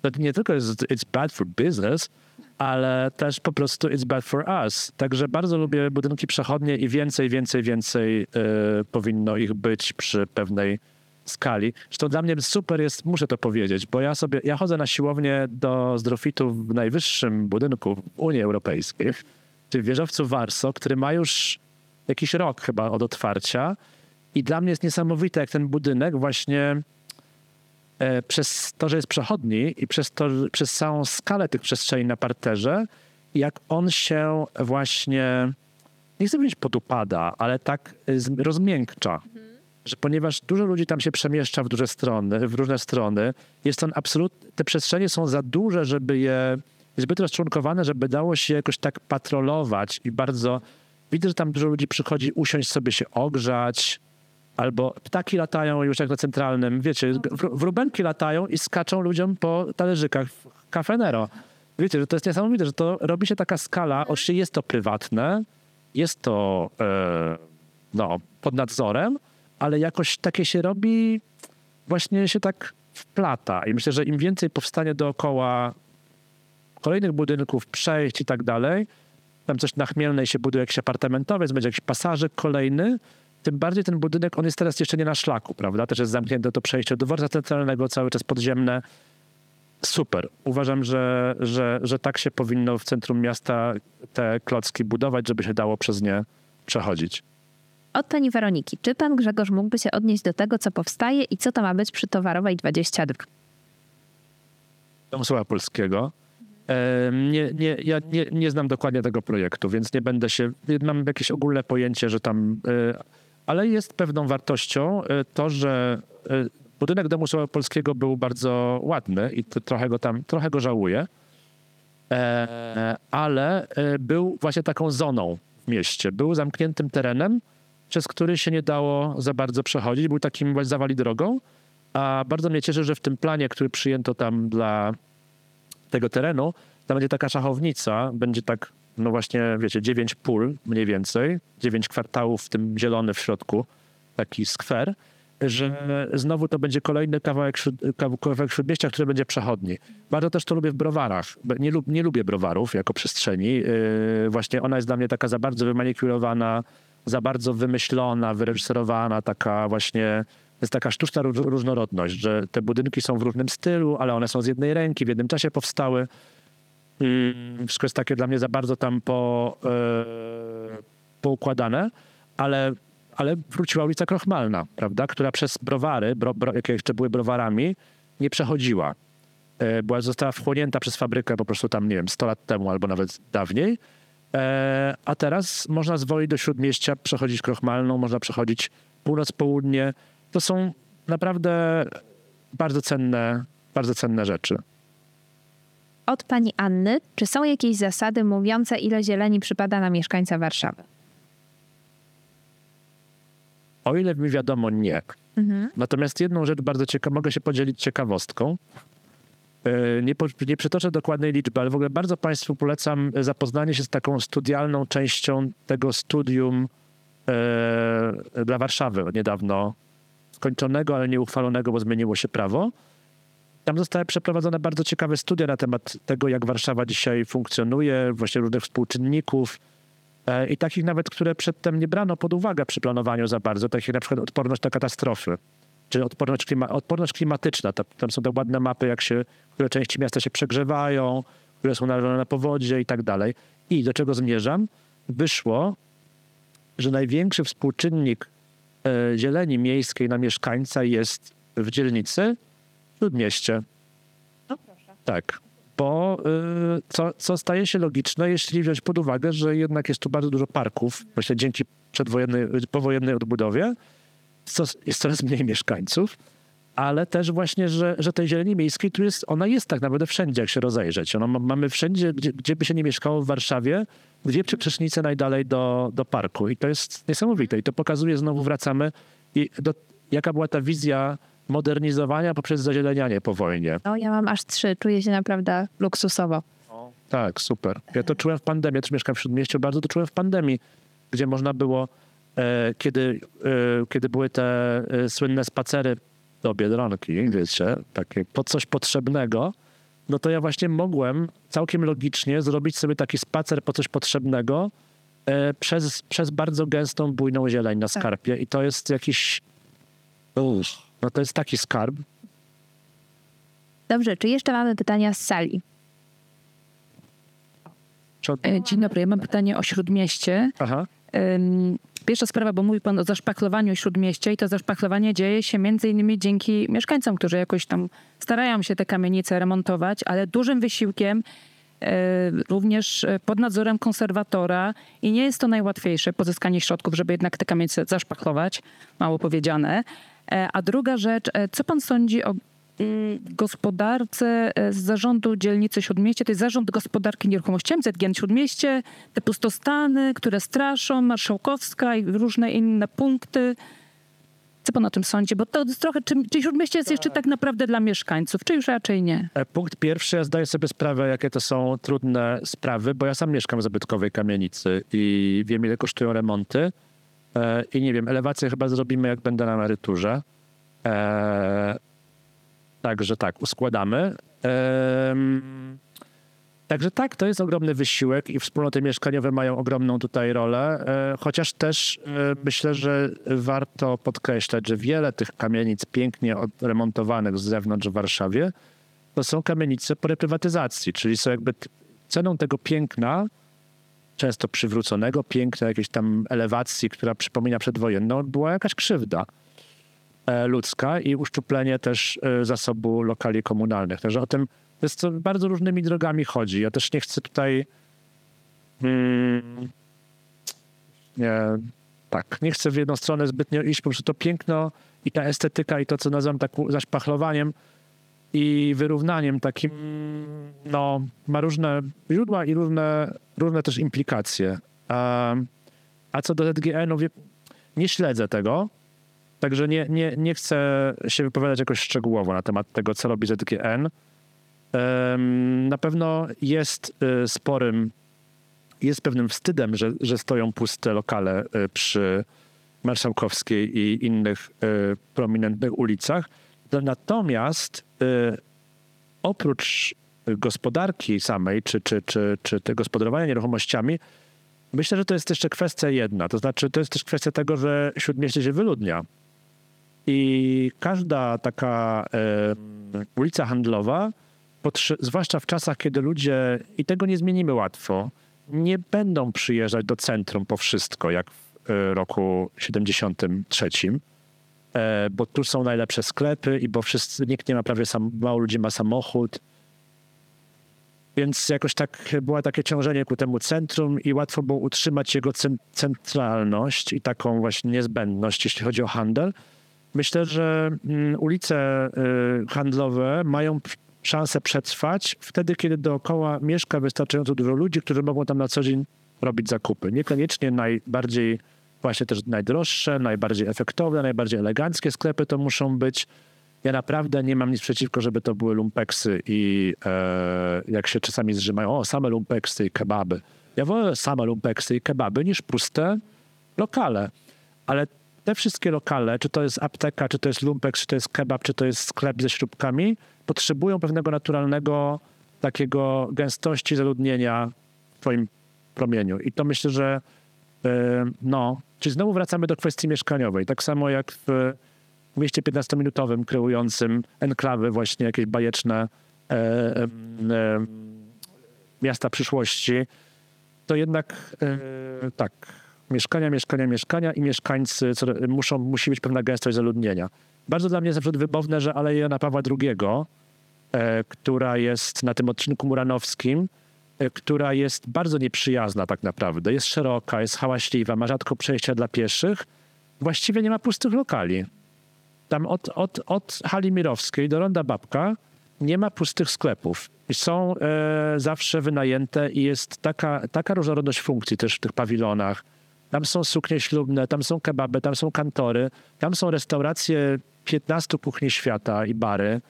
to nie tylko jest it's bad for business, ale też po prostu it's bad for us. Także bardzo lubię budynki przechodnie i więcej, więcej, więcej y, powinno ich być przy pewnej skali. Zresztą dla mnie super jest, muszę to powiedzieć, bo ja sobie, ja chodzę na siłownię do zdrofitu w najwyższym budynku w Unii Europejskiej, czyli w wieżowcu Warso, który ma już jakiś rok chyba od otwarcia i dla mnie jest niesamowite, jak ten budynek właśnie e, przez to, że jest przechodni i przez, to, przez całą skalę tych przestrzeni na parterze, jak on się właśnie, nie chcę powiedzieć podupada, ale tak e, rozmiękcza. Że ponieważ dużo ludzi tam się przemieszcza w duże strony, w różne strony, jest on absolutnie, te przestrzenie są za duże, żeby je, zbyt rozczłonkowane, żeby dało się jakoś tak patrolować i bardzo, widzę, że tam dużo ludzi przychodzi usiąść sobie się ogrzać, Albo ptaki latają już jak na centralnym, wiecie, wr- wróbelki latają i skaczą ludziom po talerzykach w Cafe Nero. Wiecie, że to jest niesamowite, że to robi się taka skala, oczywiście jest to prywatne, jest to e, no, pod nadzorem, ale jakoś takie się robi, właśnie się tak wplata. I myślę, że im więcej powstanie dookoła kolejnych budynków, przejść i tak dalej, tam coś na Chmielnej się buduje jakiś apartamentowiec, będzie jakiś pasażyk kolejny, tym bardziej ten budynek, on jest teraz jeszcze nie na szlaku, prawda? Też jest zamknięte to przejście do dworca centralnego, cały czas podziemne. Super. Uważam, że, że, że tak się powinno w centrum miasta te klocki budować, żeby się dało przez nie przechodzić. Od pani Weroniki. Czy pan Grzegorz mógłby się odnieść do tego, co powstaje i co to ma być przy Towarowej 22? Domu Słowa Polskiego. Em, Nie, nie, ja nie, nie znam dokładnie tego projektu, więc nie będę się. Mam jakieś ogólne pojęcie, że tam. e, Ale jest pewną wartością e, to, że e, budynek Domu Słowa Polskiego był bardzo ładny i trochę go tam, trochę go żałuję. E, Ale e, był właśnie taką zoną w mieście. Był zamkniętym terenem, przez który się nie dało za bardzo przechodzić. Był takim zawali drogą. A bardzo mnie cieszy, że w tym planie, który przyjęto tam dla tego terenu, tam będzie taka szachownica, będzie tak, no właśnie, wiecie, dziewięć pól mniej więcej, dziewięć kwartałów, w tym zielony w środku, taki skwer, że znowu to będzie kolejny kawałek, kawałek śródmieścia, który będzie przechodni. Bardzo też to lubię w browarach. Nie, lub, nie lubię browarów jako przestrzeni. Yy, właśnie ona jest dla mnie taka za bardzo wymanikurowana, za bardzo wymyślona, wyreżyserowana, taka właśnie jest taka sztuczna róż- różnorodność, że te budynki są w różnym stylu, ale one są z jednej ręki, w jednym czasie powstały. Mm, Wszystko jest takie dla mnie za bardzo tam po, e, poukładane, ale ale wróciła ulica Krochmalna, prawda, która przez browary, bro, bro, jakie jeszcze były browarami, nie przechodziła. E, była, została wchłonięta przez fabrykę po prostu tam, nie wiem, 100 lat temu albo nawet dawniej. E, a teraz można z Woli do Śródmieścia przechodzić Krochmalną, można przechodzić północ-południe. To są naprawdę bardzo cenne, bardzo cenne rzeczy. Od pani Anny, czy są jakieś zasady mówiące, ile zieleni przypada na mieszkańca Warszawy? O ile mi wiadomo, nie. Natomiast jedną rzecz bardzo ciekawa, mogę się podzielić ciekawostką. E, Nie, po, nie przytoczę dokładnej liczby, ale w ogóle bardzo Państwu polecam zapoznanie się z taką studialną częścią tego studium e, dla Warszawy niedawno skończonego, ale nie uchwalonego, bo zmieniło się prawo. Tam zostały przeprowadzone bardzo ciekawe studia na temat tego, jak Warszawa dzisiaj funkcjonuje, właśnie różnych współczynników e, i takich nawet, które przedtem nie brano pod uwagę przy planowaniu za bardzo, takich na przykład odporność na katastrofy, czy odporność, klima, odporność klimatyczna. Ta- Tam są te ładne mapy, jak się, które części miasta się przegrzewają, które są narażone na powodzie i tak dalej. I do czego zmierzam? Wyszło, że największy współczynnik e, zieleni miejskiej na mieszkańca jest w dzielnicy Śródmieście. Tak, bo y, co, co staje się logiczne, jeśli wziąć pod uwagę, że jednak jest tu bardzo dużo parków, właśnie dzięki przedwojennej, powojennej odbudowie, jest coraz mniej mieszkańców, ale też właśnie, że, że tej zieleni miejskiej tu jest, ona jest tak naprawdę wszędzie, jak się rozejrzeć. Ona, ma- mamy wszędzie, gdzie, gdzie by się nie mieszkało w Warszawie, dwie przecznice najdalej do, do parku. I to jest niesamowite. I to pokazuje, znowu wracamy, i do, jaka była ta wizja modernizowania poprzez zazielenianie po wojnie. No, ja mam aż trzy, czuję się naprawdę luksusowo. Tak, super. Ja to czułem w pandemii, ja też mieszkam w Śródmieściu, bardzo to czułem w pandemii, gdzie można było, kiedy, e, kiedy były te e, słynne spacery do Biedronki, wiecie, takie po coś potrzebnego, no to ja właśnie mogłem całkiem logicznie zrobić sobie taki spacer po coś potrzebnego e, przez, przez bardzo gęstą, bujną zieleń na skarpie i to jest jakiś, Uff, no to jest taki skarb. Dobrze, czy jeszcze mamy pytania z sali? E, Dzień dobry, ja mam pytanie o Śródmieście. Aha. Pierwsza sprawa, bo mówi pan o zaszpachlowaniu Śródmieścia i to zaszpachlowanie dzieje się między innymi dzięki mieszkańcom, którzy jakoś tam starają się te kamienice remontować, ale dużym wysiłkiem e, również e, pod nadzorem konserwatora i nie jest to najłatwiejsze pozyskanie środków, żeby jednak te kamienice zaszpachlować, mało powiedziane. E, A druga rzecz, co pan sądzi o gospodarce e, z zarządu dzielnicy Śródmieście, to jest zarząd gospodarki nieruchomościami, ZGN Śródmieście, te pustostany, które straszą, Marszałkowska i różne inne punkty. Co pan o tym sądzi? Bo to trochę, czy, czy Śródmieście jest jeszcze tak naprawdę dla mieszkańców, czy już raczej nie? E, Punkt pierwszy, ja zdaję sobie sprawę, jakie to są trudne sprawy, bo ja sam mieszkam w zabytkowej kamienicy i wiem, ile kosztują remonty. E, I nie wiem, elewację chyba zrobimy, jak będę na emeryturze. E, Także tak, uskładamy. Także tak, to jest ogromny wysiłek i wspólnoty mieszkaniowe mają ogromną tutaj rolę, e, chociaż też e, myślę, że warto podkreślać, że wiele tych kamienic pięknie odremontowanych z zewnątrz w Warszawie to są kamienice po reprywatyzacji, czyli są jakby ceną tego piękna, często przywróconego piękna, jakiejś tam elewacji, która przypomina przedwojenną, była jakaś krzywda ludzka i uszczuplenie też e, zasobu lokali komunalnych. Także o tym jest bardzo różnymi drogami chodzi. Ja też nie chcę tutaj mm, nie, tak, nie chcę w jedną stronę zbytnio iść, po prostu to piękno i ta estetyka i to, co nazywam tak zaszpachlowaniem i wyrównaniem takim, no, ma różne źródła i różne, różne też implikacje. A, a co do ZGN-u, nie śledzę tego, także nie, nie, nie chcę się wypowiadać jakoś szczegółowo na temat tego, co robi ZGN. Na pewno jest y, sporym, jest pewnym wstydem, że, że stoją puste lokale y, przy Marszałkowskiej i innych y, prominentnych ulicach. Natomiast oprócz gospodarki samej, czy, czy, czy, czy te gospodarowania nieruchomościami, myślę, że to jest jeszcze kwestia jedna. To znaczy, to jest też kwestia tego, że Śródmieście się wyludnia. I każda taka e, ulica handlowa, zwłaszcza w czasach, kiedy ludzie, i tego nie zmienimy łatwo, nie będą przyjeżdżać do centrum po wszystko, jak w e, roku 73, e, bo tu są najlepsze sklepy i bo wszyscy, nikt nie ma prawie, sam, mało ludzi ma samochód. Więc jakoś tak było takie ciążenie ku temu centrum i łatwo było utrzymać jego cen- centralność i taką właśnie niezbędność, jeśli chodzi o handel. Myślę, że mm, ulice y, handlowe mają szansę przetrwać wtedy, kiedy dookoła mieszka wystarczająco dużo ludzi, którzy mogą tam na co dzień robić zakupy. Niekoniecznie najbardziej, właśnie też najdroższe, najbardziej efektowne, najbardziej eleganckie sklepy to muszą być. Ja naprawdę nie mam nic przeciwko, żeby to były lumpeksy i e, jak się czasami zrzymają, o, same lumpeksy i kebaby. Ja wolę same lumpeksy i kebaby niż puste lokale. Ale te wszystkie lokale, czy to jest apteka, czy to jest lumpeks, czy to jest kebab, czy to jest sklep ze śrubkami, potrzebują pewnego naturalnego takiego gęstości zaludnienia w twoim promieniu. I to myślę, że e, no, czyli znowu wracamy do kwestii mieszkaniowej. Tak samo jak w mieście 15-minutowym kreującym enklawy właśnie jakieś bajeczne e, em, miasta przyszłości, to jednak e, tak, mieszkania, mieszkania, mieszkania i mieszkańcy muszą, musi być pewna gęstość zaludnienia. Bardzo dla mnie jest na wybowne, że Aleja Jana Pawła II, e, która jest na tym odcinku muranowskim, e, która jest bardzo nieprzyjazna tak naprawdę. Jest szeroka, jest hałaśliwa, ma rzadko przejścia dla pieszych. Właściwie nie ma pustych lokali. Tam od, od, od hali Mirowskiej do Ronda Babka nie ma pustych sklepów. Są e, zawsze wynajęte i jest taka, taka różnorodność funkcji też w tych pawilonach. Tam są suknie ślubne, tam są kebaby, tam są kantory, tam są restauracje 15 kuchni świata i bary,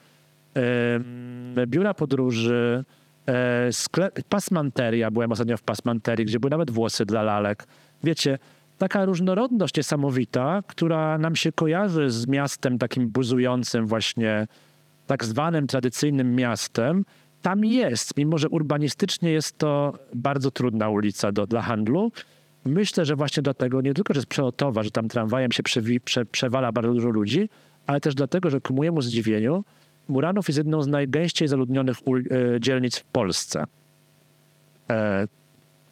e, biura podróży, e, sklep, pasmanteria. Byłem ostatnio w pasmanterii, gdzie były nawet włosy dla lalek. Wiecie, taka różnorodność niesamowita, która nam się kojarzy z miastem takim buzującym właśnie, tak zwanym tradycyjnym miastem, tam jest, mimo że urbanistycznie jest to bardzo trudna ulica do, dla handlu. Myślę, że właśnie dlatego, nie tylko, że jest przelotowa, że tam tramwajem się przewi, prze, przewala bardzo dużo ludzi, ale też dlatego, że ku mojemu zdziwieniu Muranów jest jedną z najgęściej zaludnionych e, dzielnic w Polsce. E,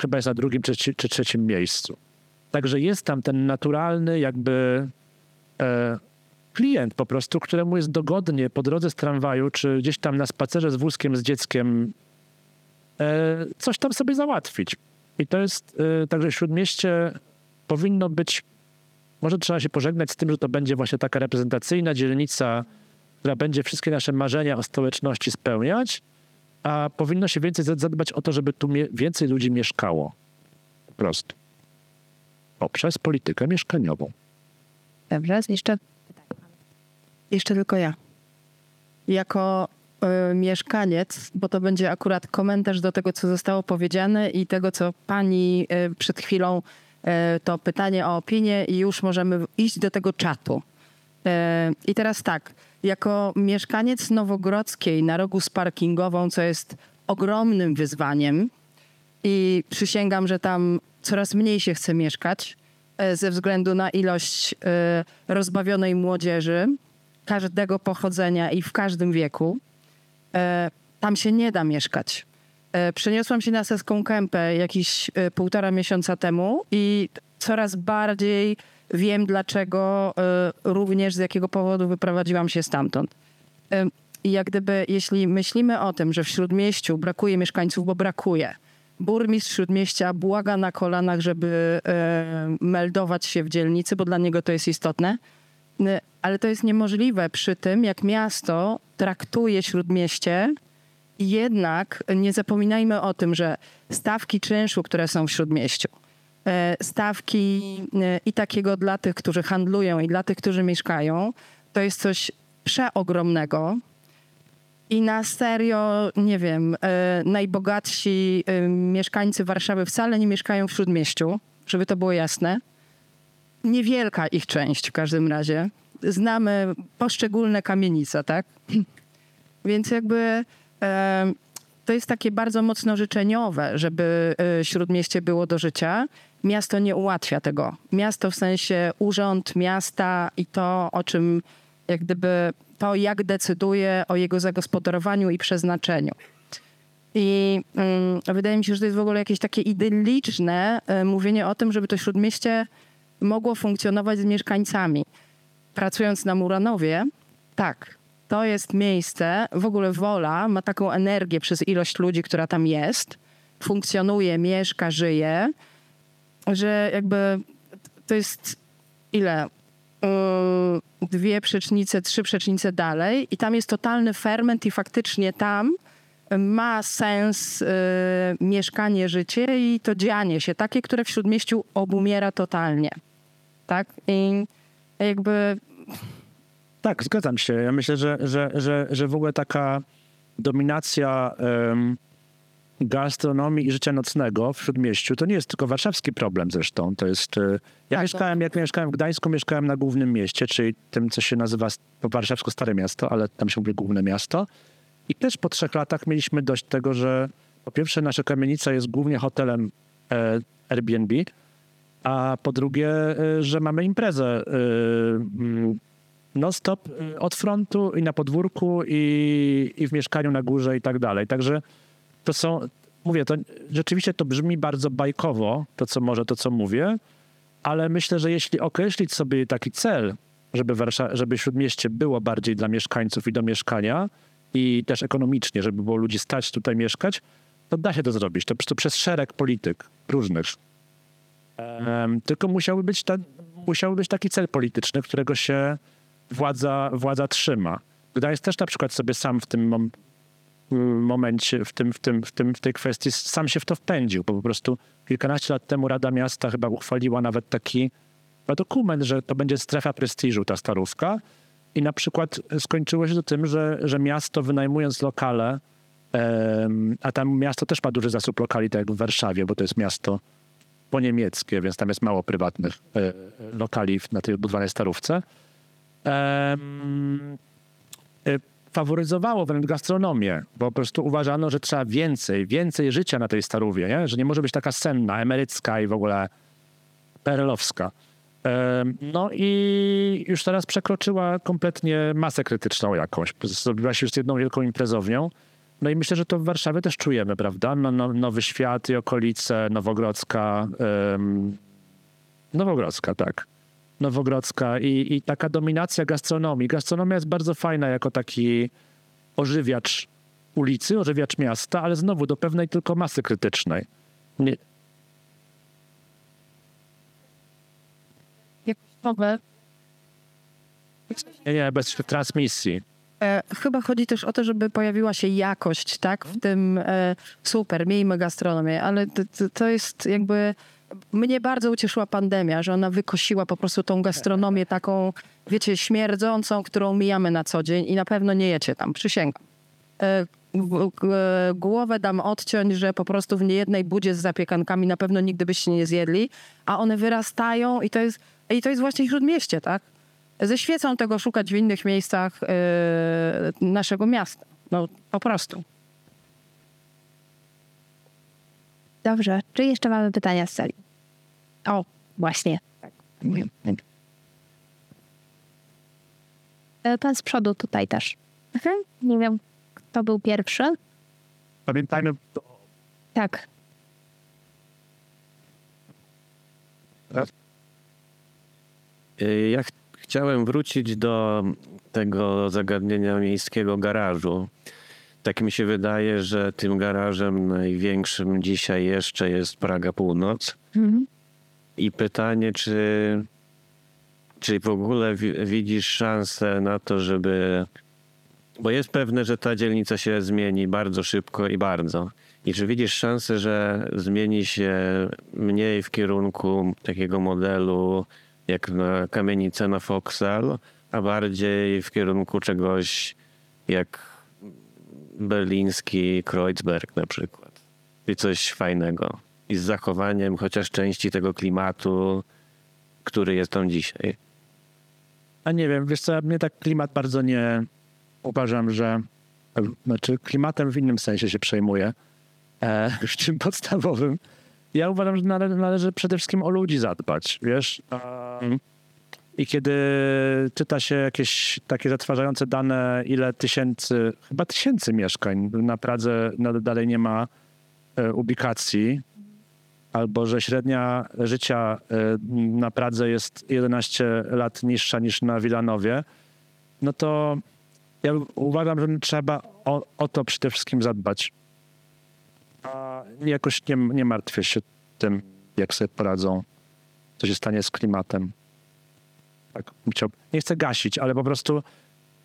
chyba jest na drugim czy, czy trzecim miejscu. Także jest tam ten naturalny jakby e, klient po prostu, któremu jest dogodnie po drodze z tramwaju, czy gdzieś tam na spacerze z wózkiem, z dzieckiem e, coś tam sobie załatwić. I to jest, e, także Śródmieście powinno być, może trzeba się pożegnać z tym, że to będzie właśnie taka reprezentacyjna dzielnica, która będzie wszystkie nasze marzenia o stołeczności spełniać, a powinno się więcej zadbać o to, żeby tu więcej ludzi mieszkało. Po prostu poprzez politykę mieszkaniową. Dobrze, jeszcze Jeszcze tylko ja. Jako y, mieszkaniec, bo to będzie akurat komentarz do tego, co zostało powiedziane i tego, co pani y, przed chwilą, y, to pytanie o opinię i już możemy iść do tego czatu. I teraz tak, jako mieszkaniec Nowogrodzkiej na rogu z parkingową, co jest ogromnym wyzwaniem i przysięgam, że tam coraz mniej się chce mieszkać e, ze względu na ilość e, rozbawionej młodzieży każdego pochodzenia i w każdym wieku. E, Tam się nie da mieszkać. E, Przeniosłam się na Seską Kępę jakieś e, półtora miesiąca temu i coraz bardziej wiem, dlaczego, również z jakiego powodu wyprowadziłam się stamtąd. I jak gdyby, jeśli myślimy o tym, że w Śródmieściu brakuje mieszkańców, bo brakuje, burmistrz Śródmieścia błaga na kolanach, żeby meldować się w dzielnicy, bo dla niego to jest istotne. Ale to jest niemożliwe przy tym, jak miasto traktuje Śródmieście jednak nie zapominajmy o tym, że stawki czynszu, które są w Śródmieściu, e, stawki e, i takiego dla tych, którzy handlują i dla tych, którzy mieszkają, to jest coś przeogromnego. I na serio, nie wiem, e, najbogatsi mieszkańcy Warszawy wcale nie mieszkają w Śródmieściu, żeby to było jasne. Niewielka ich część w każdym razie. Znamy poszczególne kamienice, tak? Więc jakby e, to jest takie bardzo mocno życzeniowe, żeby e, Śródmieście było do życia. Miasto nie ułatwia tego. Miasto w sensie urząd miasta i to, o czym jak gdyby to, jak decyduje o jego zagospodarowaniu i przeznaczeniu. I mm, wydaje mi się, że to jest w ogóle jakieś takie idylliczne e, mówienie o tym, żeby to śródmieście mogło funkcjonować z mieszkańcami. Pracując na Muranowie, tak, to jest miejsce, w ogóle Wola ma taką energię przez ilość ludzi, która tam jest, funkcjonuje, mieszka, żyje, że jakby to jest ile? Yy, dwie przecznice, trzy przecznice dalej i tam jest totalny ferment i faktycznie tam ma sens yy, mieszkanie, życie i to dzianie się, takie, które w Śródmieściu obumiera totalnie. Tak? I jakby Tak, zgadzam się. Ja myślę, że, że, że, że w ogóle taka dominacja em, gastronomii i życia nocnego w Śródmieściu to nie jest tylko warszawski problem zresztą. To jest... e, Ja Tak, mieszkałem, jak mieszkałem w Gdańsku, mieszkałem na głównym mieście, czyli tym, co się nazywa po warszawsku Stare Miasto, ale tam się mówi Główne Miasto. I też po trzech latach mieliśmy dość tego, że po pierwsze nasza kamienica jest głównie hotelem e, Airbnb, a po drugie, e, że mamy imprezę e, mm, non-stop y, od frontu i na podwórku i, i w mieszkaniu na górze i tak dalej. Także to są, mówię, to rzeczywiście to brzmi bardzo bajkowo, to co może, to co mówię, ale myślę, że jeśli określić sobie taki cel, żeby, Warsza- żeby Śródmieście było bardziej dla mieszkańców i do mieszkania i też ekonomicznie, żeby było ludzi stać tutaj mieszkać, to da się to zrobić. To, to przez szereg polityk różnych. Em, tylko musiałby być, ta, musiałby być taki cel polityczny, którego się władza, władza trzyma. Gdańsk też na przykład sobie sam w tym mom- m- momencie, w, tym, w, tym, w, tym, w tej kwestii sam się w to wpędził, bo po prostu kilkanaście lat temu Rada Miasta chyba uchwaliła nawet taki dokument, że to będzie strefa prestiżu, ta starówka. I na przykład skończyło się to tym, że, że miasto wynajmując lokale, a tam miasto też ma duży zasób lokali, tak jak w Warszawie, bo to jest miasto po niemieckie, więc tam jest mało prywatnych e, lokali w- na tej odbudowanej starówce. E, faworyzowało wręcz gastronomię, bo po prostu uważano, że trzeba więcej, więcej życia na tej starówie, nie? że nie może być taka senna, emerycka i w ogóle perelowska. No i już teraz przekroczyła kompletnie masę krytyczną jakąś. Zrobiła się już jedną wielką imprezownią. No i myślę, że to w Warszawie też czujemy, prawda? No, no, Nowy Świat i okolice, Nowogrodzka. em, Nowogrodzka, tak. Nowogrodzka i, i taka dominacja gastronomii. Gastronomia jest bardzo fajna jako taki ożywiacz ulicy, ożywiacz miasta, ale znowu do pewnej tylko masy krytycznej. Nie, nie, nie bez transmisji. E, chyba chodzi też o to, żeby pojawiła się jakość, tak? W tym e, super, miejmy gastronomię, ale to, to, jest jakby. Mnie bardzo ucieszyła pandemia, że ona wykosiła po prostu tą gastronomię taką, wiecie, śmierdzącą, którą mijamy na co dzień i na pewno nie jecie tam, przysięgam. E, głowę dam odciąć, że po prostu w niejednej budzie z zapiekankami na pewno nigdy byście nie zjedli, a one wyrastają i to jest, i to jest właśnie śródmieście, tak? Ze świecą tego szukać w innych miejscach e, naszego miasta. No po prostu. Dobrze. Czy jeszcze mamy pytania z sali? O, właśnie. E, Pan z przodu tutaj też. Mhm. Nie wiem, kto był pierwszy. Pamiętajmy, Tak. Y, Ja chciałem wrócić do tego zagadnienia miejskiego garażu. Tak mi się wydaje, że tym garażem największym dzisiaj jeszcze jest Praga Północ. Mhm. I pytanie, czy, czy w ogóle wi- widzisz szansę na to, żeby. Bo jest pewne, że ta dzielnica się zmieni bardzo szybko i bardzo. I czy widzisz szansę, że zmieni się mniej w kierunku takiego modelu jak na kamienicę na Foksal, a bardziej w kierunku czegoś jak berliński Kreuzberg na przykład. I coś fajnego. I z zachowaniem chociaż części tego klimatu, który jest tam dzisiaj. A nie wiem, wiesz co, mnie tak klimat bardzo nie... Uważam, że... Znaczy klimatem w innym sensie się przejmuję. E, w tym podstawowym. Ja uważam, że nale, należy przede wszystkim o ludzi zadbać, wiesz? Um, I kiedy czyta się jakieś takie zatrważające dane, ile tysięcy, chyba tysięcy mieszkań na Pradze nadal dalej nie ma e, ubikacji, albo że średnia życia y, na Pradze jest 11 lat niższa niż na Wilanowie, no to ja uważam, że trzeba o, o to przede wszystkim zadbać. A jakoś nie, nie martwię się tym, jak sobie poradzą, co się stanie z klimatem. Tak, nie chcę gasić, ale po prostu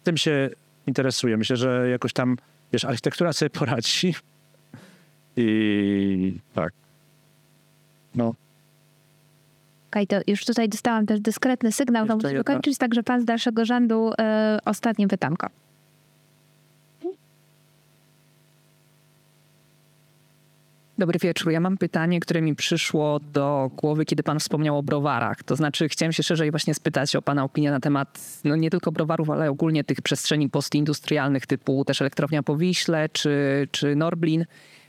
tym się interesuję. Myślę, że jakoś tam, wiesz, architektura sobie poradzi. I tak. No, Okej, to już tutaj dostałam też dyskretny sygnał, to musimy kończyć, także pan z dalszego rzędu e, ostatnie pytanko. Dobry wieczór. Ja mam pytanie, które mi przyszło do głowy, kiedy pan wspomniał o browarach. To znaczy, chciałem się szerzej właśnie spytać o pana opinię na temat no nie tylko browarów, ale ogólnie tych przestrzeni postindustrialnych typu też elektrownia po Wiśle czy, czy Norblin,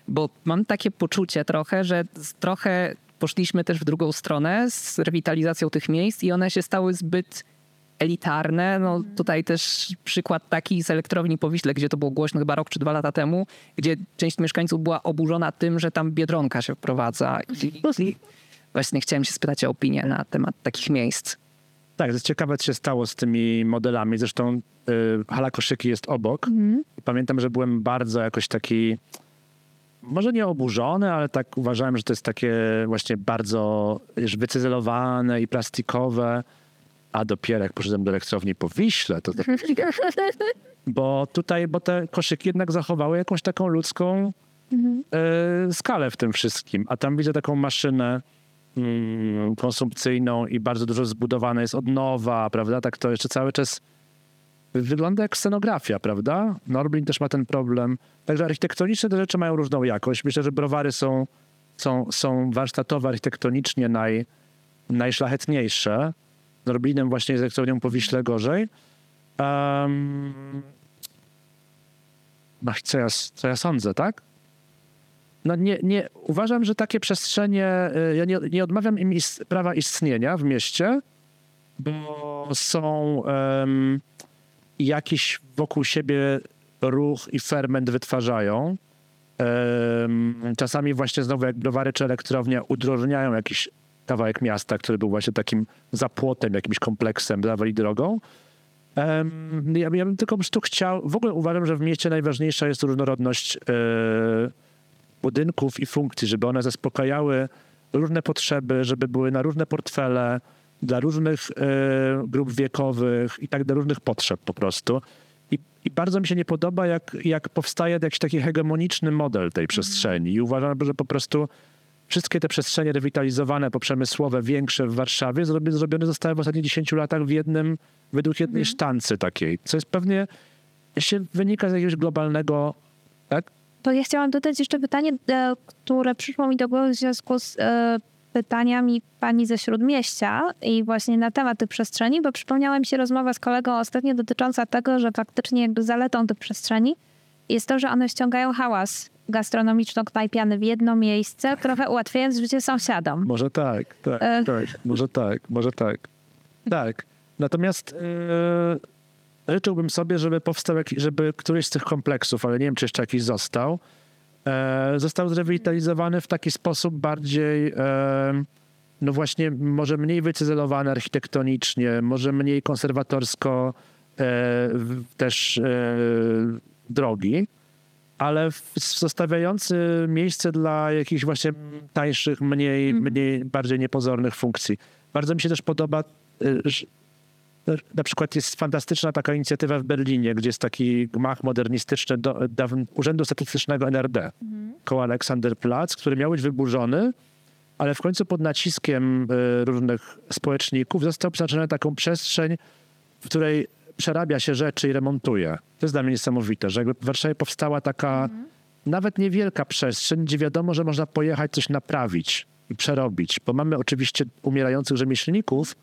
bo mam takie poczucie trochę, że trochę poszliśmy też w drugą stronę z rewitalizacją tych miejsc i one się stały zbyt elitarne. No, tutaj też przykład taki z elektrowni po Wiśle, gdzie to było głośno chyba rok czy dwa lata temu, gdzie część mieszkańców była oburzona tym, że tam Biedronka się wprowadza. I, właśnie chciałem się spytać o opinię na temat takich miejsc. Tak, to jest ciekawe, co się stało z tymi modelami. Zresztą y, hala koszyki jest obok. I Pamiętam, że byłem bardzo jakoś taki, może nie oburzony, ale tak uważałem, że to jest takie właśnie bardzo wiesz, wycyzelowane i plastikowe. A dopiero jak poszedłem do elektrowni po Wiśle, to, to bo tutaj, bo te koszyki jednak zachowały jakąś taką ludzką e, skalę w tym wszystkim. A tam widzę taką maszynę mm, konsumpcyjną i bardzo dużo zbudowane jest od nowa, prawda? Tak to jeszcze cały czas wygląda jak scenografia, prawda? Norblin też ma ten problem. Także architektoniczne te rzeczy mają różną jakość. Myślę, że browary są, są, są warsztatowo architektonicznie naj, najszlachetniejsze. Norblinem właśnie z elektrownią po Wiśle gorzej. Um, co, ja, co ja sądzę, tak? No nie, nie, uważam, że takie przestrzenie, y, ja nie, nie odmawiam im is, prawa istnienia w mieście, bo są em, jakiś wokół siebie ruch i ferment wytwarzają. Em, czasami właśnie znowu jak browary czy elektrownia udrożniają jakiś kawałek miasta, który był właśnie takim zapłotem, jakimś kompleksem, dawali drogą. Em, ja, ja bym tylko po prostu chciał, w ogóle uważam, że w mieście najważniejsza jest różnorodność e, budynków i funkcji, żeby one zaspokajały różne potrzeby, żeby były na różne portfele, dla różnych e, grup wiekowych i tak do różnych potrzeb po prostu. I, I bardzo mi się nie podoba, jak, jak powstaje jakiś taki hegemoniczny model tej przestrzeni. I uważam, że po prostu wszystkie te przestrzenie rewitalizowane, poprzemysłowe, większe w Warszawie, zrobi- zrobione zostały w ostatnich 10 latach w jednym, według jednej sztancy takiej, co jest pewnie, się wynika z jakiegoś globalnego, tak? To ja chciałam dodać jeszcze pytanie, e, które przyszło mi do głowy w związku z e, pytaniami pani ze Śródmieścia i właśnie na temat tych przestrzeni, bo przypomniała mi się rozmowa z kolegą ostatnio dotycząca tego, że faktycznie jakby zaletą tych przestrzeni jest to, że one ściągają hałas gastronomiczno-knajpiany w jedno miejsce, trochę ułatwiając życie sąsiadom. Może tak, tak, E. tak, może tak, może tak. Tak. Natomiast e, życzyłbym sobie, żeby powstał, żeby któryś z tych kompleksów, ale nie wiem, czy jeszcze jakiś został, e, został zrewitalizowany w taki sposób bardziej, e, no właśnie, może mniej wycyzelowany architektonicznie, może mniej konserwatorsko e, w- też e, drogi, ale zostawiający miejsce dla jakichś właśnie tańszych, mniej, mniej, bardziej niepozornych funkcji. Bardzo mi się też podoba, y, że na przykład jest fantastyczna taka inicjatywa w Berlinie, gdzie jest taki gmach modernistyczny do, dawn- Urzędu Statystycznego NRD, koło Aleksanderplatz, który miał być wyburzony, ale w końcu pod naciskiem y, różnych społeczników został przeznaczony na taką przestrzeń, w której przerabia się rzeczy i remontuje. To jest dla mnie niesamowite, że jakby w Warszawie powstała taka nawet niewielka przestrzeń, gdzie wiadomo, że można pojechać coś naprawić i przerobić, bo mamy oczywiście umierających rzemieślników,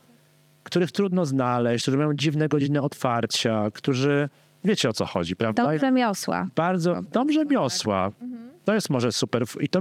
których trudno znaleźć, którzy mają dziwne godziny otwarcia, którzy wiecie o co chodzi, prawda? Dom rzemiosła. Bardzo, dom rzemiosła. To jest może super. I to